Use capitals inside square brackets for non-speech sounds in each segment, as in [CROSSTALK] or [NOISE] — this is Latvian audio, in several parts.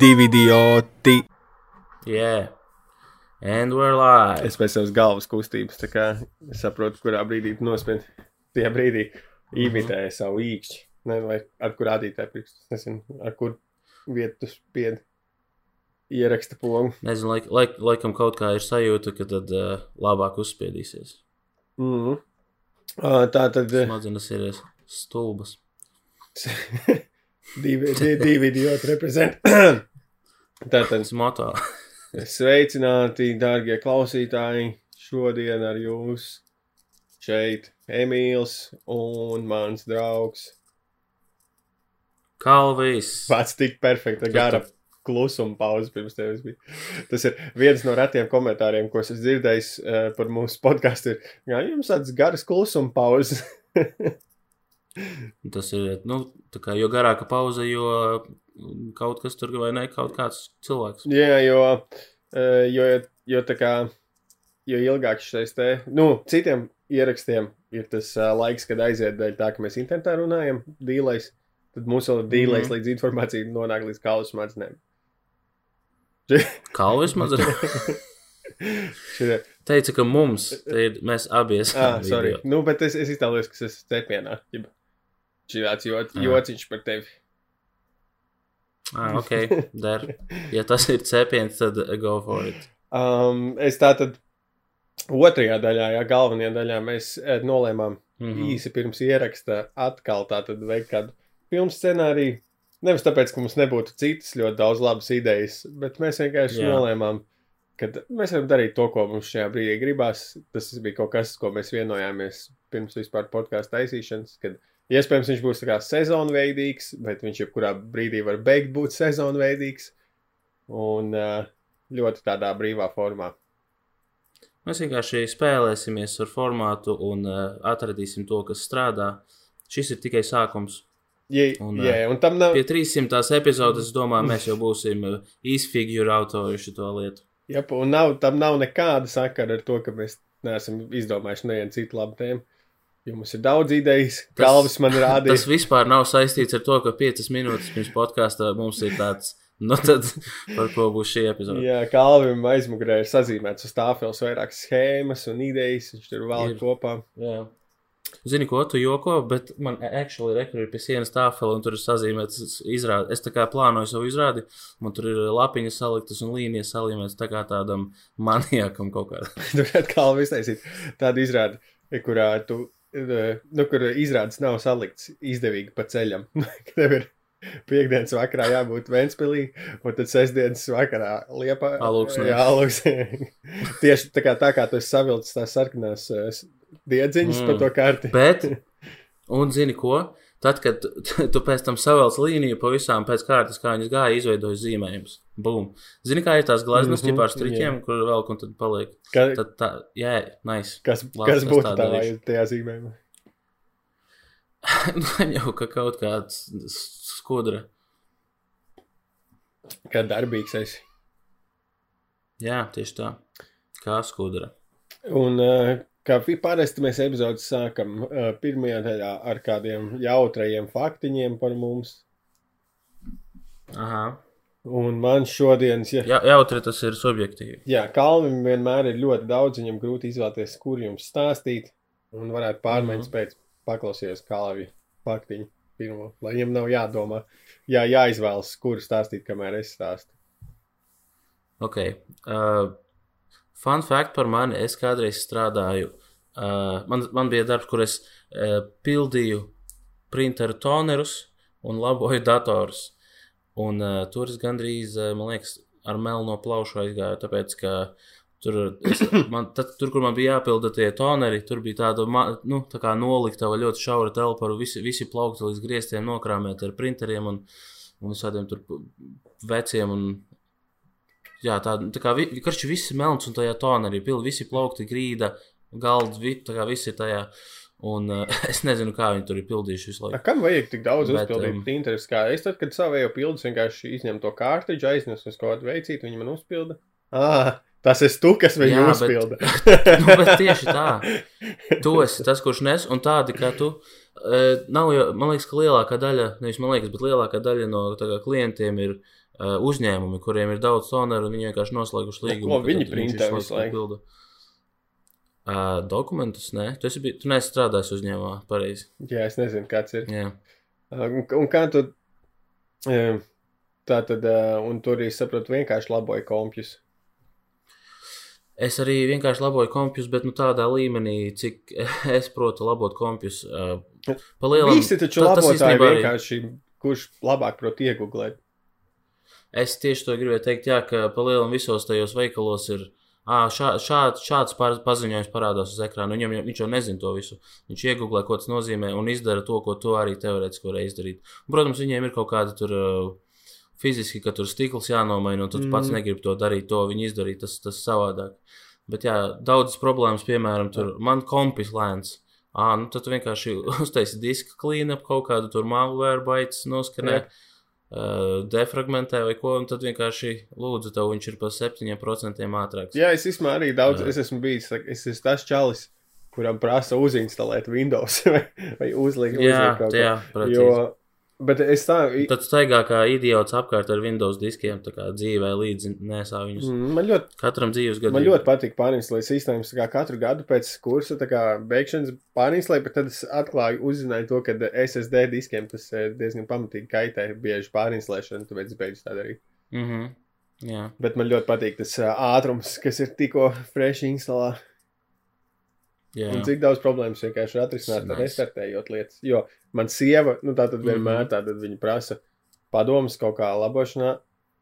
divi idioti. Yeah. And we're live. Es pēc savas galvas kustības saprotu, kurā brīdī tu nospied. Tajā brīdī imitēja savu īkšķi. Ne, vai ar kur rādītāju pirkstu. Nezinu, ar kur vietu tu spied. Ieraksta pogu. Nezinu, laik, laik, laikam kaut kā ir sajūta, ka tad uh, labāk uzspiedīsies. Mm -hmm. Tā tad eh, Smadzenes ir stulbas. [LAUGHS] divi, [LAUGHS] divi, idioti reprezent. [CLEARS THROAT] Tātad Tas moto. [LAUGHS] Sveicināti, darbie klausītāji! Šodien ar jums šeit Emīls un mans draugs. Kalvijas. Pats tik perfekta gara klusuma pauze pirms tevis bija. Tas ir viens no retiem komentāriem, ko es esmu dzirdējis uh, par mūsu podkāstu. Jā, jums tāds garas klusuma pauzes. [LAUGHS] Tas ir, nu, tā kā jo garāka pauze, jo kaut kas tur vai ne, kaut kāds cilvēks. Jā, jo, uh, jo, jo tā kā, jo ilgāk šis te, nu, citiem ierakstiem ir tas uh, laiks, kad aiziet dēļ tā, ka mēs internetā runājam, dīlais, tad mums vēl ir dīlais, Mhm. līdz informācija nonāk līdz kaulu smadzenēm. Mazliet. [LAUGHS] Šitie, Teica, ka mums, te ir, mēs abi esam. ah. Nu, bet es, es iztēlojos, ka es esmu cepienā. Šī tāds Ah. jociņš par tevi. Ah, ok, der. Ja tas ir cepiens, tad go for it. Um, es tā tad otrajā daļā, jā, galvenajā daļā mēs nolēmām Mhm. mm. īsi pirms ieraksta atkal tātad veikt kādu filmu scenāriju. Nevis tāpēc, ka mums nebūtu citas ļoti daudz labas idejas, bet mēs vienkārši. Jā. nolēmām, ka mēs varam darīt to, ko mums šajā brīdī gribās. Tas bija kaut kas, ko mēs vienojāmies pirms vispār podkāstu taisīšanas, kad iespējams viņš būs sezonveidīgs, bet viņš jebkurā brīdī var beigt būt sezonveidīgs un eh, ļoti tādā brīvā formā. Mēs vienkārši spēlēsimies ar formātu un uh, atradīsim to, kas strādā. Šis ir tikai sākums. Jā, Un, jā, un tam nav. Pie 300. epizodes, es domāju, mēs jau būsim izfigurētojuši to lietu. Jā, un nav, tam nav nekāda sakara ar to, ka mēs neesam izdomājuši nevienu citu labu tēmu. Jo mums ir daudz idejas, galvas man [LAUGHS] rādīja. Tas vispār nav saistīts ar to, ka 5 minūtes pirms podkāstā mums ir tāds, nu tad [LAUGHS] par ko būs šī epizode. Jā, Kalvim aizmugurē ir sazīmēts uz tāfeles vairākas schēmas un idejas. Viņš tur vēl Ir. kopā. Jā. Zini, ko tu joko, bet man actually rekur ir pie sienas tāfela un tur ir sazīmēts izrādi. Es tā kā plānoju savu izrādi, man tur ir lapiņas saliktas un līnijas salimētas tā kā tādam [LAUGHS] maniakam kaut kā. Tur varētu Kalvim iztaisīt tādu izrādi, kurā tu, nu, kur izrādes nav salikts izdevīgi pa ceļam. [LAUGHS] Tev ir piekdienas vakarā jābūt Ventspilī, un tad sestdienas vakarā Liepā. Alūksnē. Jā, Alūksnē. [LAUGHS] Tieši tā kā, tā kā tu esi savilcis tās sarkanās eh, diedziņas mm. pa to karti. Bet, [LAUGHS] un zini ko? Tad, kad tu, tu pēc tam savelc līniju pa visām pēc kārtas, kā viņas gāja, izveidoja zīmējumus. Bum. Zini, kā ir tās glazmas, Mhm, mm -hmm, ar striķiem, kur vēl un tad paliek. Ka, Tad tā, jā, nice. kas, Labi, kas būtu tā darīšu. tajā zīmējumā? [LAUGHS] Man jau ka kaut kāds skudra. Kā darbīgs esi. Jā, tieši tā. Kā skudra. Un uh, kā parasti mēs epizodes sākam uh, pirmajā daļā ar kādiem jautrajiem faktiņiem par mums. Aha. Un man šodienas, ja, Jā, jautri tas ir subjektīvi. jā, Kalvim vienmēr ir ļoti daudz, viņam grūti izvēlēties, kur jums stāstīt. Un varētu pārmaiņas Mhm. pēc paklausīties Kalvi faktiņu pirmo, lai viņam nav jādomā, jā, jāizvēlas, kur stāstīt, kamēr es stāstu. Ok. Uh, fun fact par mani. Es kādreiz strādāju. Uh, man, man bija darbs, kur es uh, pildīju printeru tonerus un laboju datorus. Un uh, tur es gandrīz, uh, man liekas, ar melno plaušu aizgāju, tāpēc, ka tur, es, [COUGHS] man, tad, tur kur man bija jāpilda tie toneri, tur bija tāda, nu, tā kā noliktava ļoti šaura telpa, ar visi, visi plaukti līdz griestiem nokrāmēti ar printeriem un, un visādiem tur veciem un Jā, tā, tā kā vi, karš viss ir melns un tajā tonā arī pilna, visi plaukti, grīda, galds, vi, tā kā viss ir tajā. Un uh, [LAUGHS] es nezinu, kā viņi tur ir pildījuši visu A, laiku. kam vajag tik daudz Bet, uzpildīt um, printerus? Kā es tad, kad savējo pildus, vienkārši izņem to kārtiņu, aiznes uz kaut kādu veicītu, viņi man uzpilda. Ah, tas esi tu, kas viņu Jā, uzpilda. [LAUGHS] nu, bet tieši tā. Tu esi tas, kurš nes, un tādi kā tu. Uh, nav jau, man liekas, ka lielākā daļa, nevis man liekas, bet lielākā daļa no tā kā, klientiem ir uh, uzņēmumi, kuriem ir daudz toneru, un viņi vienkārši noslēguši līgumu. ko viņi printē visu laiku laiku? Uh, dokumentus, nē, tu, esi, tu neesi strādājis uzņēmumā, pareizi. Jā, es nezinu, kāds ir. Jā. Un, un kā tu. eh, Tā tad, eh, un tur es saprotu, vienkārši laboja kompjus. Es arī vienkārši laboju kompjus, bet nu, tādā līmenī, cik [LAUGHS] es protu labot kompjus. Uh, Palielam, Visi taču ta- labotāji īstenībā arī- vienkārši, kurš labāk prot iegooglēt. Es tieši to gribēju teikt, jā, ka palielam visos tajos veikalos ir. Šā, šā, šāds paziņojums parādās uz ekrāna. Viņam, viņš jau nezina to visu. Viņš iegūlē, ko tas nozīmē, un izdara to, ko to arī teorētiski var izdarīt. Un, protams, viņiem ir kaut kāda tur fiziski, ka tur stikls jānomaina, un tu mm. pats negribi to darīt, to viņi izdarīt, tas, tas savādāk. Bet jā, daudzas problēmas, piemēram, tur man kompis lēns. Ā, nu tad vienkārši [LAUGHS] uztaisi diska cleanup, kaut kādu tur malware baitas noskanē. Jā. Uh, defragmentē vai ko, un tad vienkārši lūdzu, tev viņš ir par 7% ātrāks. Jā, es īstenībā arī daudz, Jā. es esmu bijis, es esmu tas čalis, kuram prasa uzinstalēt Windows [LAUGHS] vai, vai uzlikt. jā, uzlikt jā precīzi. Bet es tā, Tad staigā kā idiots apkārt ar Windows diskiem, tā kā dzīvē līdzi nesā viņus. Mm. mm, man ļoti, Katram dzīves gadam. man ļoti patīk pārinstalēt sistēmas, kā katru gadu pēc kursa, tā kā beigšanas pārinstalēt, bet tad es atklāju, uzzināju to, ka SSD diskiem tas eh, diezgan pamatīgi kaitē bieži pārinstalēšanu, tāpēc es beidzu tā darīt. Mm -hmm. Jā, Bet man ļoti patīk tas ā, ātrums, kas ir tikko fresh instalā. Jā. Un cik daudz problēmas vienkārši var atrisināt, restartējot lietas. Jo man sieva, nu tā tad vienmēr Mhm. tā tad viņa prasa padomus kaut kā labošanā,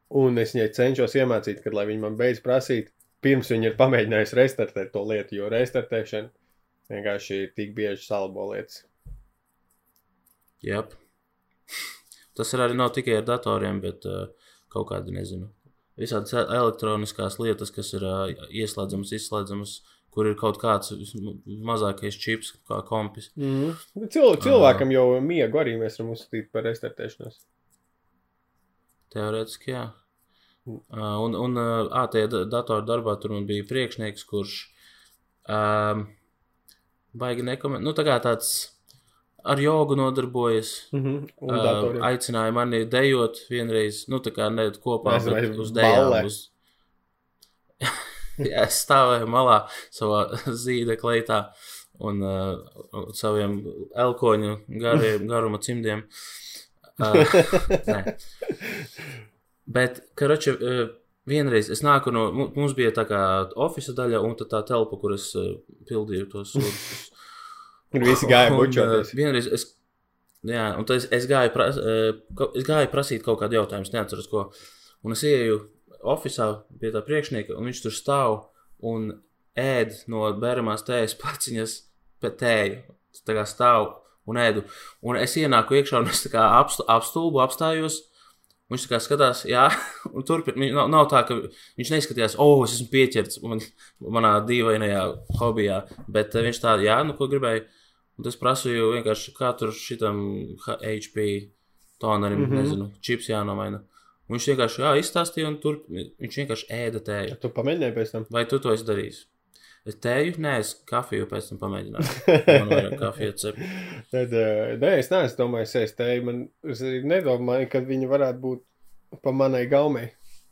un es viņai cenšos iemācīt, kad lai viņa man beidz prasīt, pirms viņa ir pamēģinājusi restartēt to lietu, jo restartēšana vienkārši ir tik bieži salabo lietas. Jep. Tas ir arī nav tikai ar datoriem, bet uh, kaut kādi, nezinu, visādas elektroniskās lietas, kas ir uh, ieslēdzamas, izslēdzamas, kur ir kaut kāds mazākais čips, kā kompis. Mm. Cil cilvēkam jau miegu arī mēs varam uzskatīt par restartēšanos. Teorētiski, jā. Uh, un, un uh, ā, tajā da- datorā darbā tur man bija priekšnieks, kurš um, baigi nekomentē. Nu, tā kā tāds ar jogu nodarbojas. Mm -hmm. Uh, aicināja mani dejot vienreiz, nu, tā kā ne kopā, Nezinu, bet uz ballē. Uz... Jā, [LAUGHS] es stāvēju malā savā [LAUGHS] zīda kleitā un uh, saviem elkoņu gariem, [LAUGHS] garuma cimdiem. Uh, nē. Bet, karoči, uh, vienreiz es nāku no, mu- mums bija tā kā oficiāla daļa un tad tā telpa, kur es uh, pildīju tos sūdzības. Un visi gāja bučoties. uh, Vienreiz es, jā, un tad es, es, gāju pras, ko- es gāju prasīt kaut kādu jautājumu, es neatceros, ko. Un es ieju oficiālā pie tā priekšnieka, un viņš tur stāv un ēd no bēramās tējas paciņas pēc tēju. Es Tā kā stāv un ēdu. Un es ienāku iekšā, un es tā kā apstu, apstulbu apstājos. Viņš tā kā skatās, jā, [LAUGHS] un turpināt. Nav, nav tā, ka viņš neizskatījās, oh, es esmu pieķerts man, manā dīvainajā hobijā. Bet eh, viņš tā, jā, nu, ko gribēju. Un es prasīju vienkārši, kā tur šitam HP tonerim, mm. -hmm. nezinu, čips jānomaina. Viņš vienkārši, jā, izstāstīja, un tur viņš vienkārši ēda tēju. Tu pamēģināji pēc tam. Vai tu to esi darījis? Es tēju, nē, es kafiju pēc tam pamēģināju. [LAUGHS] Man vajag kafiju cep. Tad, uh, nē, es neesmu domājis, es teicu, man es arī nedomāju, ka viņi varētu būt pa manai gaumei.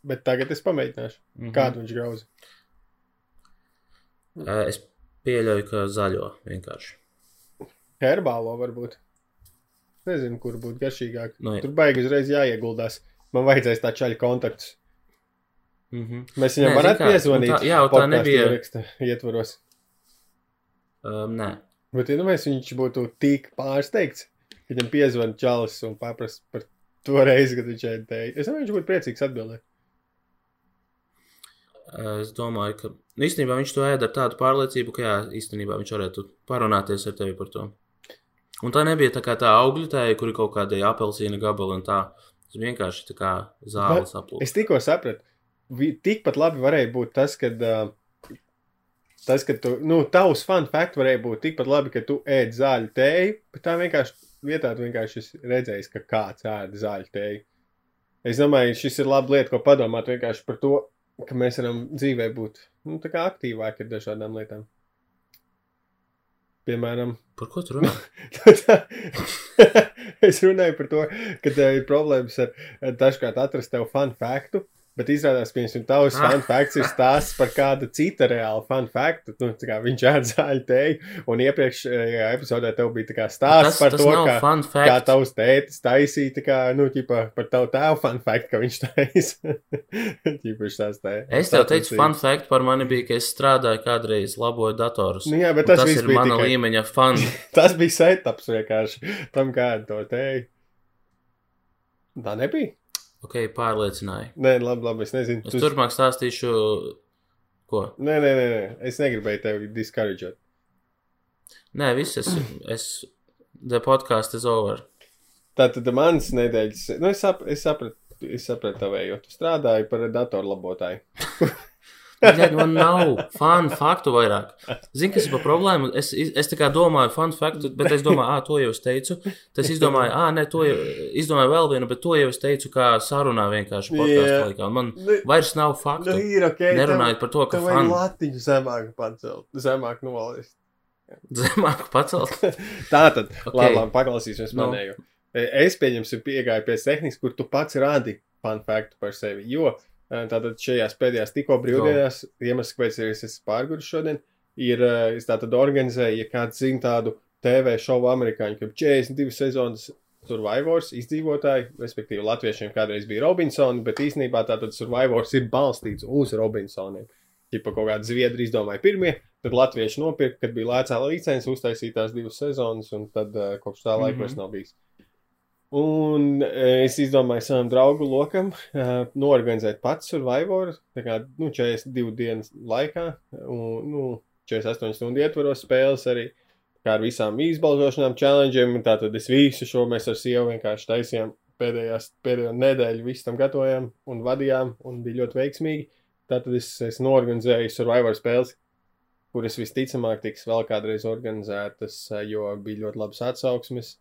Bet tagad es pamēģināšu, Mhm. kādu viņš grauza. Ē, Es pieļauju, ka zaļo vienkārši. Herbālo varbūt. Nezinu, kur būtu garšīgāk. Nu, jā. Tur baigi uzreiz jāieguldās. Man vajadzēs tā čaļa kontaktus. Mhm. Mēs viņam varētu piezvanīt. un tā- jā, tā nebija- ieraksta Ietvaros. Um, nē, Bet, ja nu mēs viņš būtu tik pārsteigts, ka viņam piezvanīja čalis un paprasta par to reizi, kad viņš šeit teica. Es domāju, viņš būtu priecīgs atbildēt. es domāju, ka nu, īstenībā viņš to ēda ar tādu pārliecību, ka jā, īstenībā viņš varētu parunāties ar tevi par to. Un tā nebija tā kā tā augļu tēja, kur ir kaut kāda apelsīna gabala un tā. Tas vienkārši tā kā zāles aplūks. Es tikko sapratu, tikpat labi varēja būt tas, kad. Uh, Tas, ka tu, nu, tavs fun fact varēja būt tikpat labi, ka tu ēd zāļu tēju, bet tā vienkārši vietā tu vienkārši esi redzējis, ka kāds ēd zāļu tēju. Es domāju, šis ir laba lieta, ko padomāt vienkārši par to, ka mēs varam dzīvē būt nu, aktīvāki ar dažādām lietām. Piemēram, Par ko tu runā? [LAUGHS] es runāju par to, ka tev ir problēmas ar, dažkārt atrast tev fun faktu. Bet izrādās, ka viņam tavs ah. fun facts ir stāsts par kādu citu reālu fun factu. Nu, kā, viņš ēd zāļu tēju, un iepriekšējā epizodē tev bija stāsts tas, par tas to, kā, kā tavs tētis taisīja, kā, nu, ķipa, par tavu tēvu fun fact, ka viņš taisa. [LAUGHS] ķipa, es tev teicu, fun fact par mani bija, ka es strādāju kādreiz laboju datorus. Nu, jā, bet tas, tas ir mana tikai... līmeņa fun. [LAUGHS] tas bija setups vienkārši tam, kādu to tēju. Tā nebija. Ok, pārliecināja. Nē, labi, labi, es nezinu. Es tu... turpmāk stāstīšu, ko. Nē, nē, nē, nē. es negribēju tevi discouragēt. Nē, viss, es, es, the podcast is over. Tātad mans nedēļas, nu, es, sap, es sapratu, es sapratu tavēju, jo tu strādāji par datorlabotāju. [LAUGHS] Ja, man nav fanu faktu vairāk. Zini, kas ir par problēmu? Es, es tā kā domāju, fanu faktu, bet es domāju, ah, to jau es teicu. Tas izdomāju, ah, nē, to jau izdomāju vēl vienu, bet to jau es teicu, kā sarunā vienkārši podkāstu yeah. laikā. Man ne, vairs nav faktu. Nu, ir ok. Nerunājot par to, ka fanu. Latiņu zemāk pacelt, zemāk novalist. Zemāk pacelt. [LAUGHS] Tā tad, okay. labi, labi, paklausīsimies no. manēju. Es pieņemsim piegāju pie tehnikas, kur tu pats rādi fanu faktu par sevi, jo Tātad šajās pēdējās tikko brīvdienās, no. iemesls, kāpēc es esmu pārgājis šodien, ir, es tātad organizēju, ja kāds zina tādu TV šovu amerikāņu, ka 42 sezonas Survivors izdzīvotāji, respektīvi latviešiem kādreiz bija Robinsoni, bet īsnībā tātad Survivors ir balstīts uz Robinsoniem. Ja kaut kāda zviedri izdomāja pirmie, tad latvieši nopirka, kad bija lēcā līcenis, uztaisītās divas sezonas, un tad uh, kopš tā laika mm -hmm. vairs nav bijis. Un e, es izdomāju savam draugu lokam uh, norganizēt pats survivoru, tā kā, nu, 42 dienas laikā, un, nu, 48 stundu ietvaros spēles arī, kā ar visām izbalsošanām, challengeiem, tātad es visu šo mēs ar sievu vienkārši taisījām pēdējās, pēdējo nedēļu, visu tam gatavojām un vadījām, un bija ļoti veiksmīgi. Tātad es, es norganizēju survivoru spēles, kuras visticamāk tiks vēl kādreiz organizētas, jo bija ļoti labas atsauksmes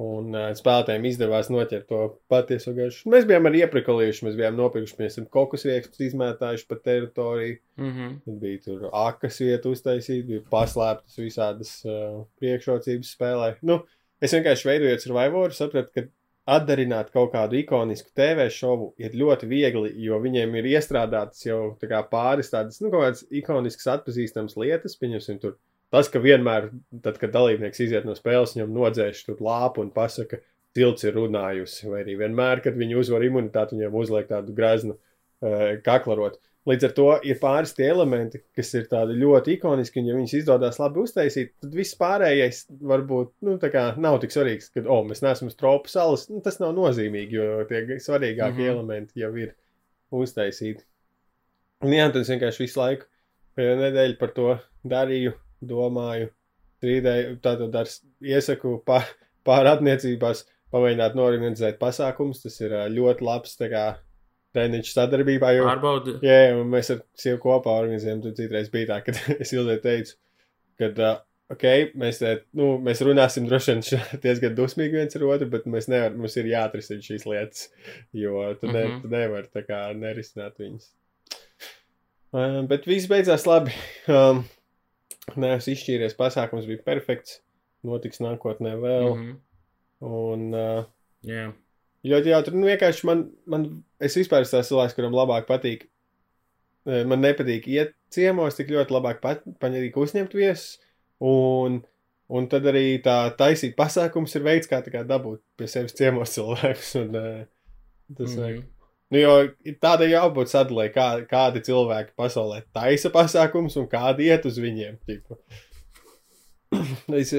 Un uh, spēlētājiem izdevās noķert to patieso garšu. Mēs bijām arī ieprikolījuši, mēs bijām nopirkuši, mēs esam kokus riekstus izmētājuši pa teritoriju. Mm -hmm. Tad bija tur akas vieta uztaisīt, bija paslēptas visādas uh, priekšrocības spēlē. Nu, es vienkārši veidojot survivoru, sapratu, ka atdarināt kaut kādu ikonisku TV šovu ir ļoti viegli, jo viņiem ir iestrādātas jau tā pāris tādas, nu, kaut kādas ikoniskas atpazīstamas lietas, pieņemsim tur Tas, ka vienmēr, tad, kad dalībnieks iziet no spēles, viņam nodzēš tur lāpu un pasaka, tilts ir runājusi, vai arī vienmēr, kad viņi uzvar imunitāti, viņiem uzliek tādu greznu uh, kaklarotu. Līdz ar to ir pāris tie elementi, kas ir tādi ļoti ikoniski, un ja viņus izdodas labi uztaisīt, tad viss pārējais varbūt nu, nav tik svarīgs, ka, oh, mēs neesam uz tropu salas. Nu, tas nav nozīmīgi, jo tie svarīgākie mm -hmm. elementi jau ir uztaisīti. Un jā, tad es vienkārši visu laiku pēdējo nedēļu par to darīju domāju, strīdēju, tātad ar iesaku pār, pārattiecībās pamēģināt norganizēt pasākumus. Tas ir ļoti labs, tā kā treniņš sadarbībā. Jo, Pārbaudi. Jā, un mēs ar sievu kopā organizējam, tad citreiz bija tā, [LAUGHS] ka es ilgai teicu, ka, uh, ok, mēs, te, nu, mēs runāsim droši vien diezgan dusmīgi viens ar otru, bet mēs nevar, mums ir jāatrisina šīs lietas, jo tu, ne, mm -hmm. tu nevari tā kā nerisināt viņas. Um, bet viss beidzās labi. Um, neesmu izšķīries. Pasākums bija perfekts. Notiks nākotnē vēl. Mm -hmm. Un, uh, yeah. ļoti jautri. Nu, vienkārši man, man, es vispār esmu tāds cilvēks, kuram labāk patīk. Man nepatīk iet ciemos, tik ļoti labāk pat, paņemt uzņemt viesus. Un, un tad arī tā taisīt pasākums ir veids, kā, kā dabūt pie sevis ciemos cilvēkus. Un, uh, tas mm -hmm. vajag. Nu, jo tāda jābūt sadalē, kā, kādi cilvēki pasaulē taisa pasākums un kādi iet uz viņiem. [CLEARS THROAT] Es,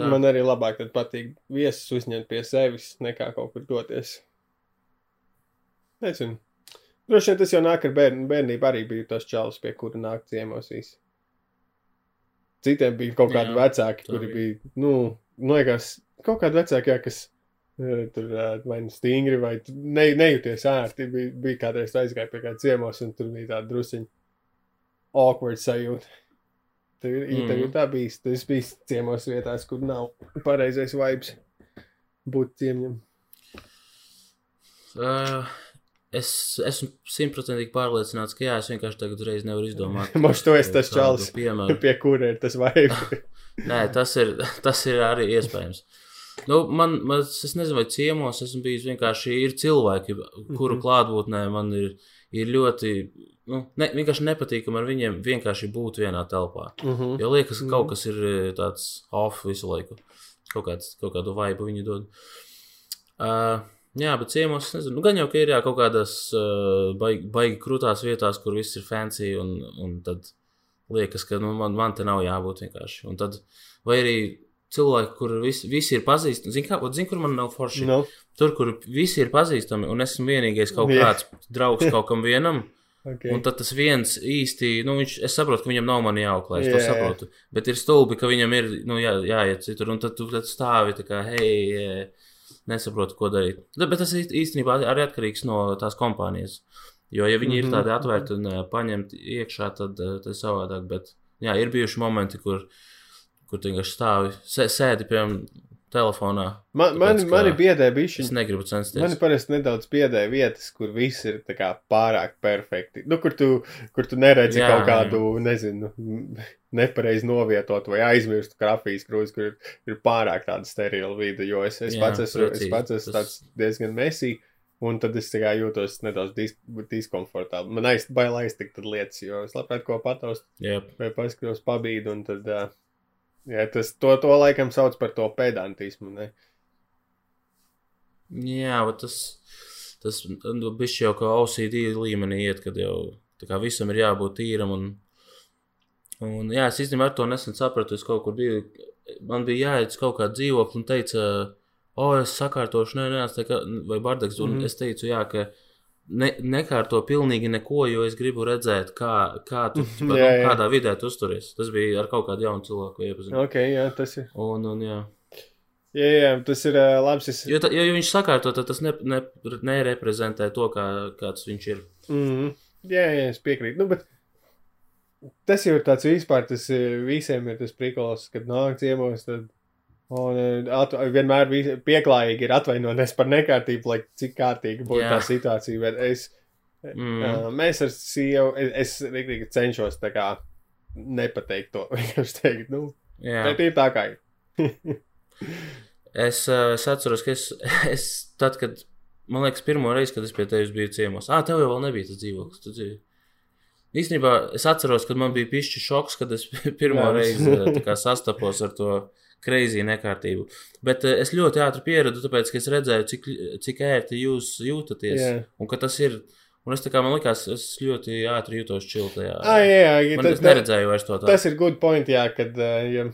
man arī labāk patīk viesus uzņemt pie sevis, nekā kaut kur doties. Nezinu. Droši vien tas jau nāk ar bērnu. Bērnība arī bija tas čalis, pie kura nāk ciemos īsi. Citiem bija kaut kādi jā, vecāki, kuri bija, nu, nu, liekas, kaut kādi vecāki, jā, kas Tur vai nu stingri, vai ne, nejūties ērti. Bija, bija kādreiz aizgāja pie kāda ciemos, un tur bija tāda drusiņa awkward sajūta. Tur ir mm. -hmm. tā bijis. Tas bija ciemos vietās, kur nav pareizais vibes būt ciemņam. Uh, es esmu simtprocentīgi pārliecināts, ka jā, es vienkārši tagad uzreiz nevaru izdomāt. [LAUGHS] Mums tu esi tas čalis, [LAUGHS] pie kura ir tas vibes. Nē, tas ir, tas ir arī iespējams. Nu, man, man, es nezinu, vai ciemos esmu bijis vienkārši ir cilvēki, kuru Mhm. klātbūtnē man ir, ir ļoti, nu, ne, vienkārši nepatīkami ar viņiem vienkārši būt vienā telpā. Uh -huh. Jo liekas, ka Mhm. kaut kas ir e, tāds off visu laiku. Kaut, kāds, kaut kādu vaibu viņi dod. Uh, jā, bet ciemos, nezinu, nu, gan jau, ka ir jā, kaut kādas uh, baigi, baigi krūtās vietās, kur viss ir fancy, un, un tad liekas, ka nu, man, man te nav jābūt vienkārši. Un tad, vai arī cilvēki, kur visi, visi ir pazīstami, zini, kā, ot, zini, kur man nav forši. Nu, Tur, kur visi ir pazīstami, un esmu vienīgais kaut kāds draugs kaut kam vienam. [LAUGHS] okay. Un tad tas viens īsti, nu, viņš, es saprotu, ka viņam nav mani jāauklē, es Jā, to saprotu. Bet ir stulbi, ka viņam ir, nu, jā, jāiet citur, un tad tu tad stāvi tā kā, hei, eh, nesaprotu, ko darīt. Da- Bet tas īst- īstenībā arī atkarīgs no tās kompānijas. Jo, ja viņi ir Mhm. tādi atvērti un eh, paņemti iekšā, tad eh, tas ir savādāk. Bet, jā, ir bijuši momenti, kur, kur tu vienkārši stāvi, sē, sēdi, piemēram, telefonā. man, man, tāpēc, ka man ir biedē Es negribu censties. Man ir parasti nedaudz biedē vietas, kur viss ir tā kā pārāk perfekti. Nu, kur tu, kur tu neredzi Jā, kaut kādu, nezinu, nepareizi novietotu vai aizmirstu kafijas krūzi, kur ir, ir pārāk tāda sterila vide. Jo es, es Jā, pats esmu, es precīzi. pats esmu Tas- diezgan mesī. Un tad es kā jūtos nedaudz dis diskomfortabli. Man aiz, bail aiztikt lietas, jo es labprāt ko pataust Jā, vai paskatos pabīdu. Un tad, uh, jā, tas to, to laikam sauc par to pedantismu. Ne? Jā, bet tas, tas nu, bišķi jau kā OCD līmenī iet, kad jau visam ir jābūt tīram. Un, un jā, es īstenībā to nesen sapratu, es kaut kur biju, man bija jāiet uz kaut kādu dzīvokli un teica, o, es sakārtošu, nē, nē, vai bardaks, un mm -hmm. es teicu, jā, ka ne, nekārto pilnīgi neko, jo es gribu redzēt, kā, kā tu, [LAUGHS] ķipa, Jā, nu, jā. kādā vidē tu uzturies. Tas bija ar kaut kādu jaunu cilvēku iepazinu. Ok, jā, tas ir. Un, un, jā. Jā, jā, tas ir uh, labs. Es... Jo, ta, jo, ja viņš sakārto, tad tas ne, ne, nereprezentē to, kā, kāds viņš ir. Mm -hmm. Jā, jā, es piekrītu. Nu, bet tas jau ir tāds vispār, tas visiem ir tas prikals, kad nāk ciemos, tad un, eh, at, vienmēr visi pieklājīgi ir atvainoties par nekārtību, lai cik kārtīgi būtu Jā. tā situācija. Bet es, Mm. uh, mēs ar sievu, es, es rīktīgi cenšos tā kā nepateikt to. [LAUGHS] Vienkārši teikt, nu, Jā. bet ir tā kā ir. Es, eh, es atceros, ka es, [LAUGHS] es tad, kad man liekas, pirmo reizi, kad es pie tevis biju ciemos, ah, tev jau vēl nebija tas dzīvoklis. Tu dzīvi. Īstenībā es atceros, kad man bija pišķi šoks, kad es [LAUGHS] pirmo reizi eh, sastapos ar to kreizīgu nekārtību. Bet eh, es ļoti ātri pieradu, tāpēc, ka es redzēju, cik, cik ērti jūs jūtaties. Jā. Un ka tas ir. Un es tā kā man likās, es ļoti ātri jūtos čiltajā. Ah, jā, jā, Man, tas, es neredzēju vairs to tādu. Tas ir good point, jā, kad, uh, ja,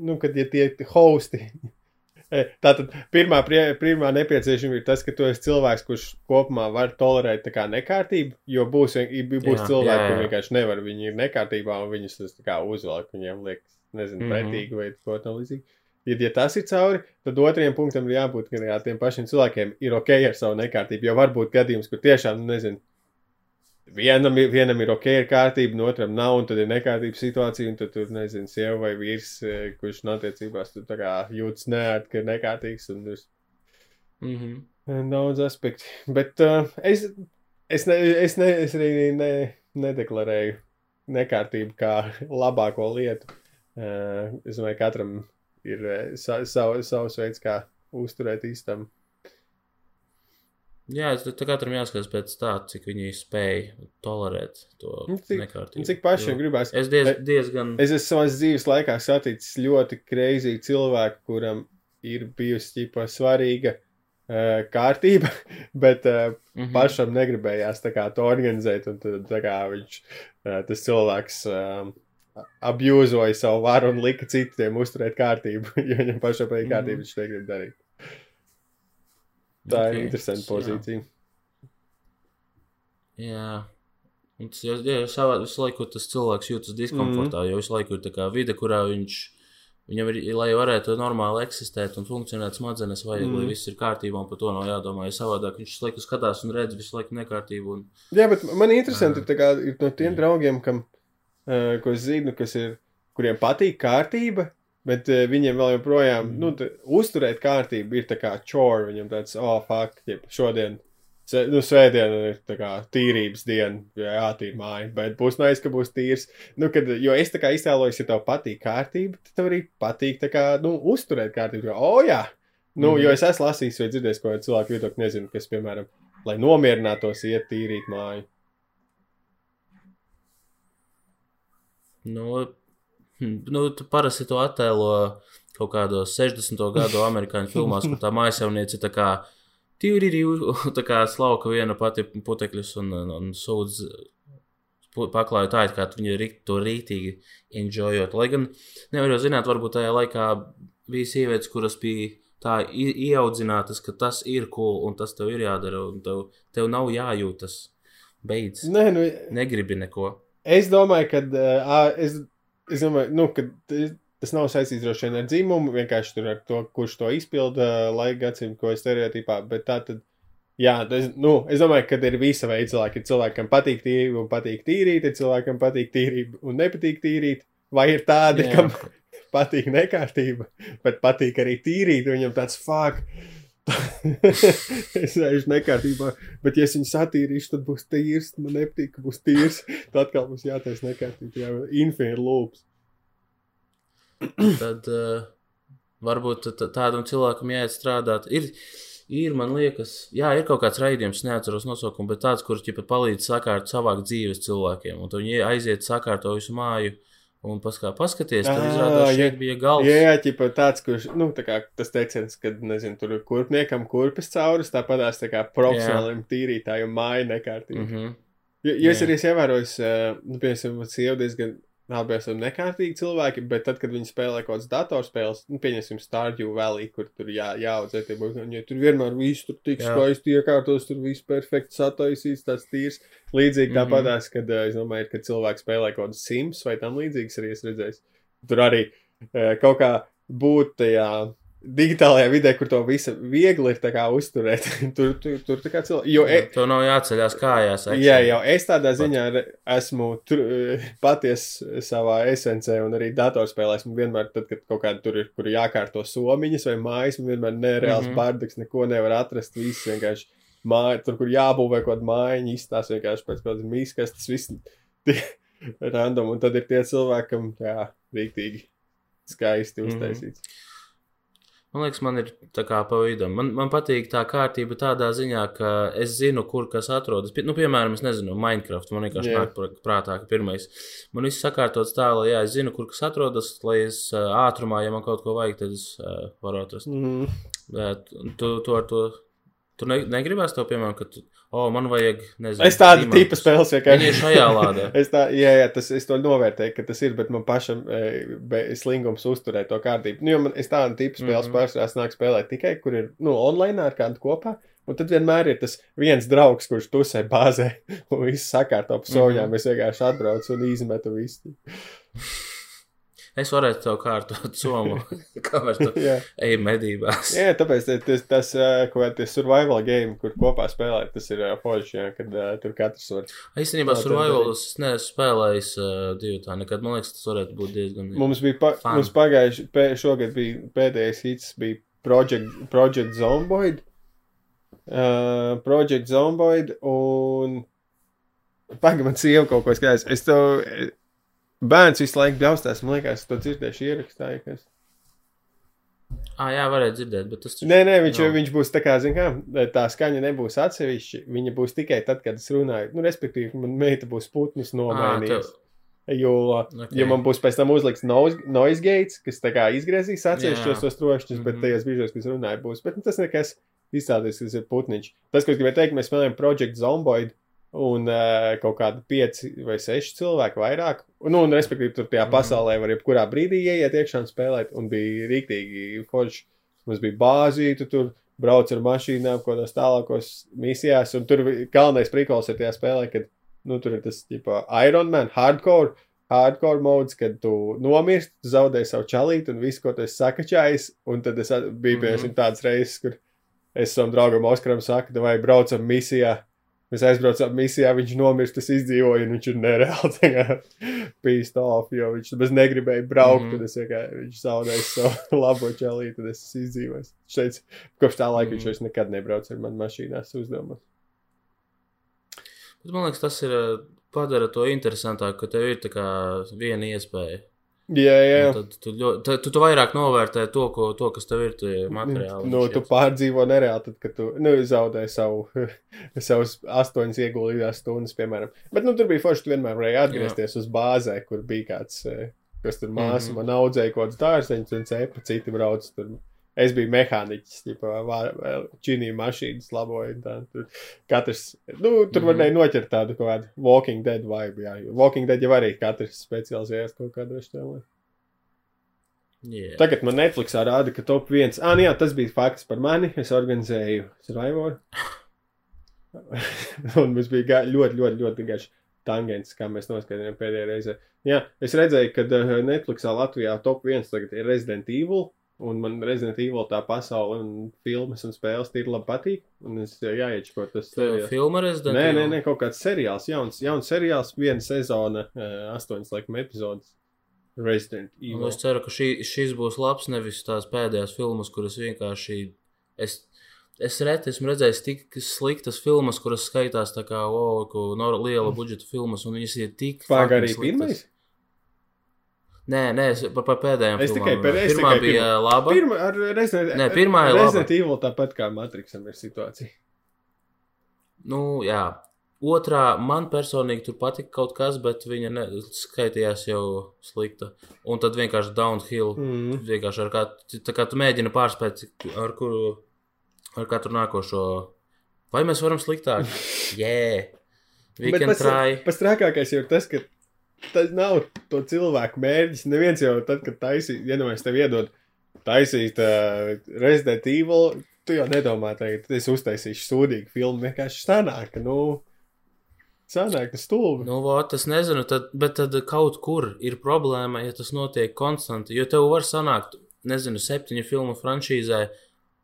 nu, kad ja tie hosti. [LAUGHS] Eh, Tātad pirmā, pirmā nepieciešamība ir tas, ka tu esi cilvēks, kurš kopumā var tolerēt tā kā nekārtību, jo būs, būs Jā, cilvēki, jā, jā. kuriem vienkārši nevar, viņi ir nekārtībā un viņus tas tā kā uzvelk, viņiem liekas, nezinu, Mhm. pretīgi vai ko tam līdzīgi. Ja, ja tas ir cauri, tad otrajam punktam ir jābūt, ka jā, tiem pašiem cilvēkiem ir ok ar savu nekārtību, jo var būt gadījums, kur tiešām, nu, nezinu, Vienam, vienam ir ok, ir kārtība, no otram nav, un tad ir nekārtības situācija, un tad tur, nezinu, sieva vai vīrs, eh, kurš no attiecībās tur kā jūtas neērt, ka ir nekārtīgs, un Mm -hmm. daudz aspektu. Bet uh, es, es, ne, es, ne, es arī ne, nedeklarēju nekārtību kā labāko lietu. Uh, es domāju, katram ir eh, sa, sav, savs veids, kā uzturēt īstam. Jā, tā katram jāskatās pēc tā, cik viņi spēj tolerēt to Nu, nekārtību. Cik pašiem Jo gribās. Es diez, diezgan. Es esmu savā dzīves laikā saticis ļoti kreizīgu cilvēku, kuram ir bijusi ķipa svarīga uh, kārtība, [LAUGHS] bet uh, Mhm. pašam negribējās kā to organizēt. Un tad kā viņš, uh, tas cilvēks, um, abjūzoja savu varu un lika citiem uzturēt kārtību, [LAUGHS] jo viņam pašam kārtība, Mhm. viņš negrib darīt. Tā Ok, ir interesanta jā. pozīcija. Jā. Un tas jau ir savā visu laiku, tas cilvēks jūtas diskomfortā, Mhm. jo visu laiku ir tā kā vide, kurā viņš. Viņam ir, lai varētu normāli eksistēt un funkcionēt smadzenes, vajag, mm. lai Mhm. viss ir kārtībā, un par to nav jādomā. Ja savādāk viņš visu laiku skatās un redz visu laiku nekārtību. Un... Jā, bet man interesanti Jā. ir, kā, ir no tiem draugiem, kam, ko es zinu, kas ir, kuriem patīk kārtība, bet uh, viņiem vēl joprojām, Mhm. nu, tā, uzturēt kārtību ir tā kā chore, viņam tāds, oh, fuck, jeb, šodien, nu, svētdiena ir tā kā tīrības diena, jo jātīr māja, bet būs nais, ka būs tīrs. Nu, kad, jo es tā kā iztēlojos, ja tev patīk kārtība, tad tev arī patīk tā kā, nu, uzturēt kārtību, jo, oh, jā, Nu, mm. Jo es esmu lasījis vai dzirdējis, ko cilvēku viedokļi nezinu, kas, piemēram, lai nomierinātos, iet tīrīt māju. Nu, nu, tu parasti to attēlo kaut kādos 60. gadu amerikāņu filmās, kur tā mājasēmniece ir tā kā tīrīri, [LAUGHS] tā kā slauka viena pati putekļus un, un, un sūdz paklāju tā, it kā viņi to rītīgi enjoyot. Lai gan nevar jau zināt, varbūt tajā laikā bija sievietes, kuras bija tā ieaudzinātas, ka tas ir cool un tas tev ir jādara, un tev, tev nav jājūtas. Beidz. Nē, nu, Negribi neko. Es domāju, ka uh, es, es domāju, nu, ka tas nav saistīts droši vien ar dzimumu, vienkārši tur ar to, kurš to izpilda laika gadsimtu, ko es stereotipā, bet tā tad. Jā, es, nu, es domāju, ka ir visa veida cilvēki. Cilvēkam patīk tīrība un patīk tīrīt, ir cilvēkam patīk tīrība un nepatīk tīrīt. Vai ir tādi, Jā. kam patīk nekārtība, bet patīk arī tīrīt, un viņam tāds fāk. [LAUGHS] es eju nekārtībā, bet, ja es viņu satīrīšu, tad būs tīrs. Man nepatīk, ka būs tīrs. [LAUGHS] Tad atkal būs jātaisa nekārtība. Jā, infinite loops. Tad uh, varbūt tādam cilvēkam jāiet strādāt. Ir, ir, man liekas, jā, ir kaut kāds raidījums, neatceros nosaukumu, bet tāds, kurš ķipa palīdz sakārt savākt dzīves cilvēkiem. Un viņi aiziet sakārto visu māju. Un paskā, paskaties, Ā, izrādās, šeit bija galds. Jā, jā, ķipa tāds, kurš, nu, tā kā tas teiciens, kad, nezinu, tur ir kurpniekam kurpes caurus, tāpatās tā kā profesionālim tīrītājiem māja nekārtība. Mm -hmm. Jo, jo es Jā. arī esmu ievērojis, nu, piemēram, sieva diezgan abi esam nekārtīgi cilvēki, bet tad, kad viņi spēlē kaut kādas datorspēles, nu, pieņemsim, Stardew Valley, kur tur jā, jāaudzē tie ja tur vienmēr viss tur tik skaisti iekārtos, tur viss perfekti sataisīts, tāds tīrs. Līdzīgi Mhm. tāpatās, kad, es domāju, kad cilvēki spēlē kaut kādas sims vai tam līdzīgas arī es redzēju. Tur arī kaut kā būt tajā digitālajā vidē, kur to visu viegli ir uzturēt. [LAUGHS] tur, tur, tur tā kā cilvēki, jo, e, Tev nav jāceļās kājās. Jā, actually. jau es tādā ziņā re- esmu [LAUGHS] patiesa savā esencē, un arī datorspēlēs. Man vienmēr, tad, kad kaut kāda tur ir, kur jākārto somiņas vai mājas, man vienmēr nereāls mm. -hmm. bardaks, neko nevar atrast. Viss vienkārši māja, tur, kur jābūvē kaut kāda mājiņa, izstāsta vienkārši pēc kādas mīskas, tas viss [LAUGHS] random, un tad ir tie cilvēki, kam, jā, rīktīgi skaisti Mhm. uztaisīts. Man liekas, man ir tā kā pa vidu. Man, man patīk tā kārtība tādā ziņā, ka es zinu, kur kas atrodas. Nu, piemēram, es nezinu, Minecraft. Man vienkārši Jā. nāk prā- prātā, ka pirmais. Man viss sakārtots tā, lai jā, es zinu, kur kas atrodas, lai es ātrumā, ja man kaut ko vajag, tad es uh, varu atrast. Mm. Bet tu, tu ar to. Tu ne, negribēsi to, piemēram, ka tu, oh, man vajag, nezinu, Es tādu diamantus. tipu spēles Viņi vienkārši. ir šajā lādē. [LAUGHS] Es, tā, jā, jā, tas, es to novērtēju, ka tas ir, bet man pašam e, slingums uzturēt to kārtību. Nu, jo man, es tādu tipu spēles mm. -hmm. pārsvarā nāku spēlēt tikai, kur ir nu, online ar kādu kopā. Un tad vienmēr ir tas viens draugs, kurš tusē bāzē [LAUGHS] un viss sakārto ap soļām. Mm. -hmm. Es vienkārši atbraucu un izmetu visu. Es varētu tev kārtot [LAUGHS] somu, [LAUGHS] kamēr tu ej medībās. jā, tāpēc tas, tas, ko tas survival game, kur kopā spēlēt, tas ir forši, jā, kad tur katrs var. Īstenībā survivalus es neesmu spēlējis uh, divu tā nekad. Man liekas, tas varētu būt diezgan. Mums bija pa, Fun. mums pagājuši, pē, šogad bija pēdējais hits, bija Project, Project Zomboid. Uh, Project Zomboid un. Pagaid, man sieva kaut ko skatās. Es to. Bērns visu laiku bļaustās, man liekas, to dzirdēšu ierakstā. kas. Ah, jā, varētu dzirdēt, bet tas taču- Nē, nē, viņš, Nav. viņš būs tā kā, zin kā, tā skaņa nebūs atsevišķi. Viņa būs tikai tad, kad es runāju. Nu, respektīvi, man meita būs putnus Ā, nomainījusi. tev- Jo, Ok. okay. ja man būs pēc tam uzlikts noise, noise gates, kas tā kā izgriezīs atsevišķos tos trošņus, bet Mhm. tajos brīžos, kad es runāju, būs. Bet nu, tas nekas izstāties, kas ir putniņš. Tas, ko es gribēju teikt, mēs spēlējam Project Zomboid. Un uh, kaut kādi pieci vai seši cilvēki vairāk. Nu, un respektīvi, tur tajā Mhm. pasaulē var jebkurā brīdī ieiet iekšā un spēlēt. Un bija rīktīgi forši. Mums bija bāzīte, tur brauc ar mašīnām, kaut kādās tālākos misijās. Un tur galvenais prikals ir tajā spēlē, kad nu, tur ir tas tipo Iron Man, hardcore. Hardcore mods, kad tu nomirsti, tu zaudē savu čalīti un visu, ko tu esi sakačājis. Un tad es biju pie mm -hmm. tādas reizes, kur es savam draugam Oskaram saku, vai braucam misijā. Mēs aizbraucām misijā, viņš nomirst, tas izdzīvoja, un viņš ir nereāli pīst off, jo viņš bez negribēja braukt, mm. -hmm. tad es vienkārši viņš zaudēju savu [LAUGHS] labo čalīti, tad es esmu izdzīvojis. Viņš teica, kopš tā laika mm -hmm. viņš Mhm. vairs nekad nebrauc ar mani mašīnās uzdevumos. Bet man liekas, tas ir uh, padara to interesantāku, ka tev ir kā viena iespēja. Jā, jā. Un Tad tu, ļo- tu, tu, tu vairāk novērtē to, ko, to kas tev ir materiāli. Nu, tu pārdzīvo nereāli, tad, kad tu nu, zaudē savu, [LAUGHS] savus astoņas ieguldījās stundas, piemēram. Bet nu, tur bija forši, tu vienmēr varēji atgriezties uz bāzē, kur bija kāds, eh, kas tur māsa, Mhm. man audzēja kaut kāds dārzeņus un cepa, citi brauc tur. Es biju mehāniķis, tipā, činīja mašīnas, laboja. un Tā, tur katrs, nu, tur Mhm. varēja noķert tādu kaut kādu Walking Dead vibe, jā. Walking Dead jau arī katrs specializējas kaut kādā šķēlē. Yeah. Tagad man Netflixā rāda, ka top 1. Ah, nu jā, tas bija fakts par mani. Es organizēju Survivor. [LAUGHS] un mums bija ga- ļoti, ļoti, ļoti garš tangents, kā mēs noskaidrojām pēdējā reizē. Jā, es redzēju, ka uh, Netflixā Latvijā top 1 tagad ir Resident Evil. Un man Resident Evil tā pasaule un filmas un spēles tīri labi patīk. Un es jāiečko tas. Tev seriāls. filma Resident Nē, nē, Evil? nē, kaut kāds seriāls, jauns, jauns seriāls, viena sezona, astoņas laikam epizodes. Resident Un Evil. es ceru, ka šī, šis būs labs, nevis tās pēdējās filmas, kuras vienkārši. Es, es reti esmu redzējis tik sliktas filmas, kuras skaitās tā kā no liela budžeta filmas, un viņas ir tik. Pagaid, fucking arī sliktas. pirmais? Nē, nē, es par, par pēdējām Es tikai par- es Pirmā tikai bija pirmo. laba. Pirmā ar Resident, Nē, pirmā ir laba. Resident Evil tāpat kā Matrixam ir situācija. Nu, jā. Otrā man personīgi tur patika kaut kas, bet viņa ne, skaitījās jau slikta. Un tad vienkārši downhill. Mm. Vienkārši ar kādu, tā kā tu mēģini pārspēt, ar kuru, ar katru nākošo. Vai mēs varam sliktāk? [LAUGHS] Jē, can pats, trakākais jau ir tas, ka tas nav to cilvēku mērķis. Neviens jau tad, kad taisīs, nu es tev iedod taisīt uh, Resident Evil, tu jau nedomā, ka es uztaisīšu sūdīgu filmu. Vienkārši sanāk, nu, sanāk, tas stulbi. Nu, vot, es nezinu, tad, bet tad kaut kur ir problēma, ja tas notiek konstanti. Jo tev var sanākt, nezinu, septiņu filmu franšīzē,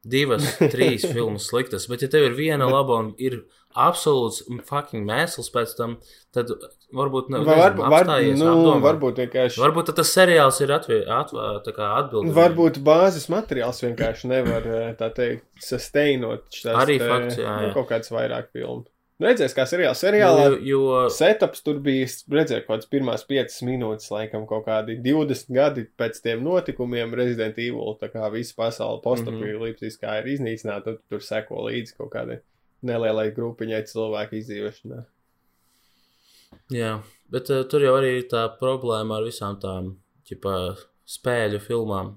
divas, trīs [LAUGHS] filmas sliktas. Bet, ja tev ir viena laba un ir absolūts fucking mēsls pēc tam, tad varbūt ne, Vai nezinu, var, var, apstājies, nu, apdomā. varbūt vienkārši. Varbūt tas seriāls ir atbildīgs. Varbūt bāzes materiāls vienkārši nevar, eh, tā teikt, sustainot šīs Arī fakts, jā, nu, jā. kaut kādas vairāk filmu. Nu, Redzēs, kā seriāls. Seriālā jo, jo, setups tur bija, es redzēju, kaut kādas pirmās 5 minūtes, laikam, kaut kādi 20 gadi pēc tiem notikumiem Resident Evil. Tā kā visa pasaule postapīlīpsiskā ir iznīcināta, tad tur seko līdzi kaut kādai nelielai grupiņai cilvēku izdzīvošanā. jā, bet uh, tur jau arī ir tā problēma ar visām tām ķipa, spēļu filmām,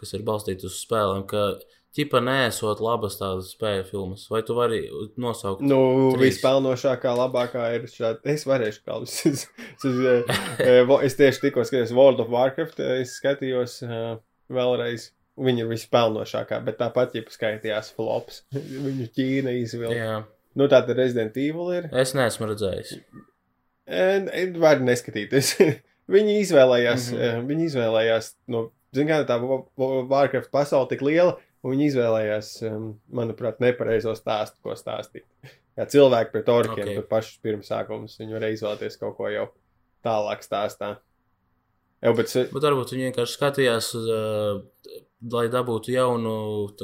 kas ir balstītas uz spēlēm, ka ķipa nesot labas tādas spēļu filmas. Vai tu vari nosaukt? Nu, vispelnošākā, labākā ir šāda. Es varēšu kaut kādā [LAUGHS] veidā. Es tieši tikko skatījos World of Warcraft, eh, es skatījos uh, vēlreiz. Viņa ir vispelnošākā, bet tāpat jau skaitījās flops. [LAUGHS] Viņu Ķīna izvilka. Jā, Nu, tā tad Resident Evil ir. es neesmu redzējis. Var neskatīties. [LAUGHS] viņi izvēlējās, mm. -hmm. viņi izvēlējās, no, zin kā tā Wa- Wa- Warcraft pasaule tik liela, un viņi izvēlējās, um, manuprāt, nepareizo stāstu, ko stāstīt. [LAUGHS] Kā cilvēki pret orkiem, Ok. okay. tur pašus pirmsākumus, viņi varēja izvēlēties kaut ko jau tālāk stāstā. Jau, bet, Bet varbūt viņi vienkārši skatījās, uz, uh, lai dabūtu jaunu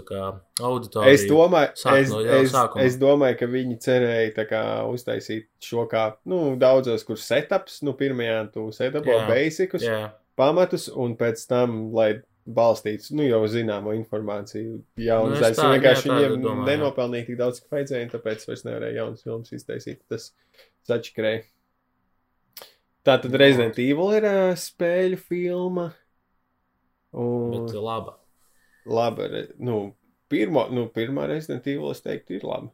kā, auditoriju. Es domāju, es, no es, sākuma. es domāju, ka viņi cerēja kā, uztaisīt šo kā nu, daudzos, kur setups, nu, pirmajā tu setupo Jā. basicus, Jā, pamatus, un pēc tam, lai balstīts, nu, jau zināmo informāciju, jaunas Nu, Nu, vienkārši jā, viņiem domāju, jā. nenopelnīja tik daudz, cik vajadzēja, tāpēc vairs nevarēja jaunas filmas iztaisīt. Tas sačakrēja. Tā tad Resident Evil ir uh, spēļu filma. Un, bet laba. Labi, re- nu, pirmo, nu, pirmā Resident Evil, es teiktu, ir laba.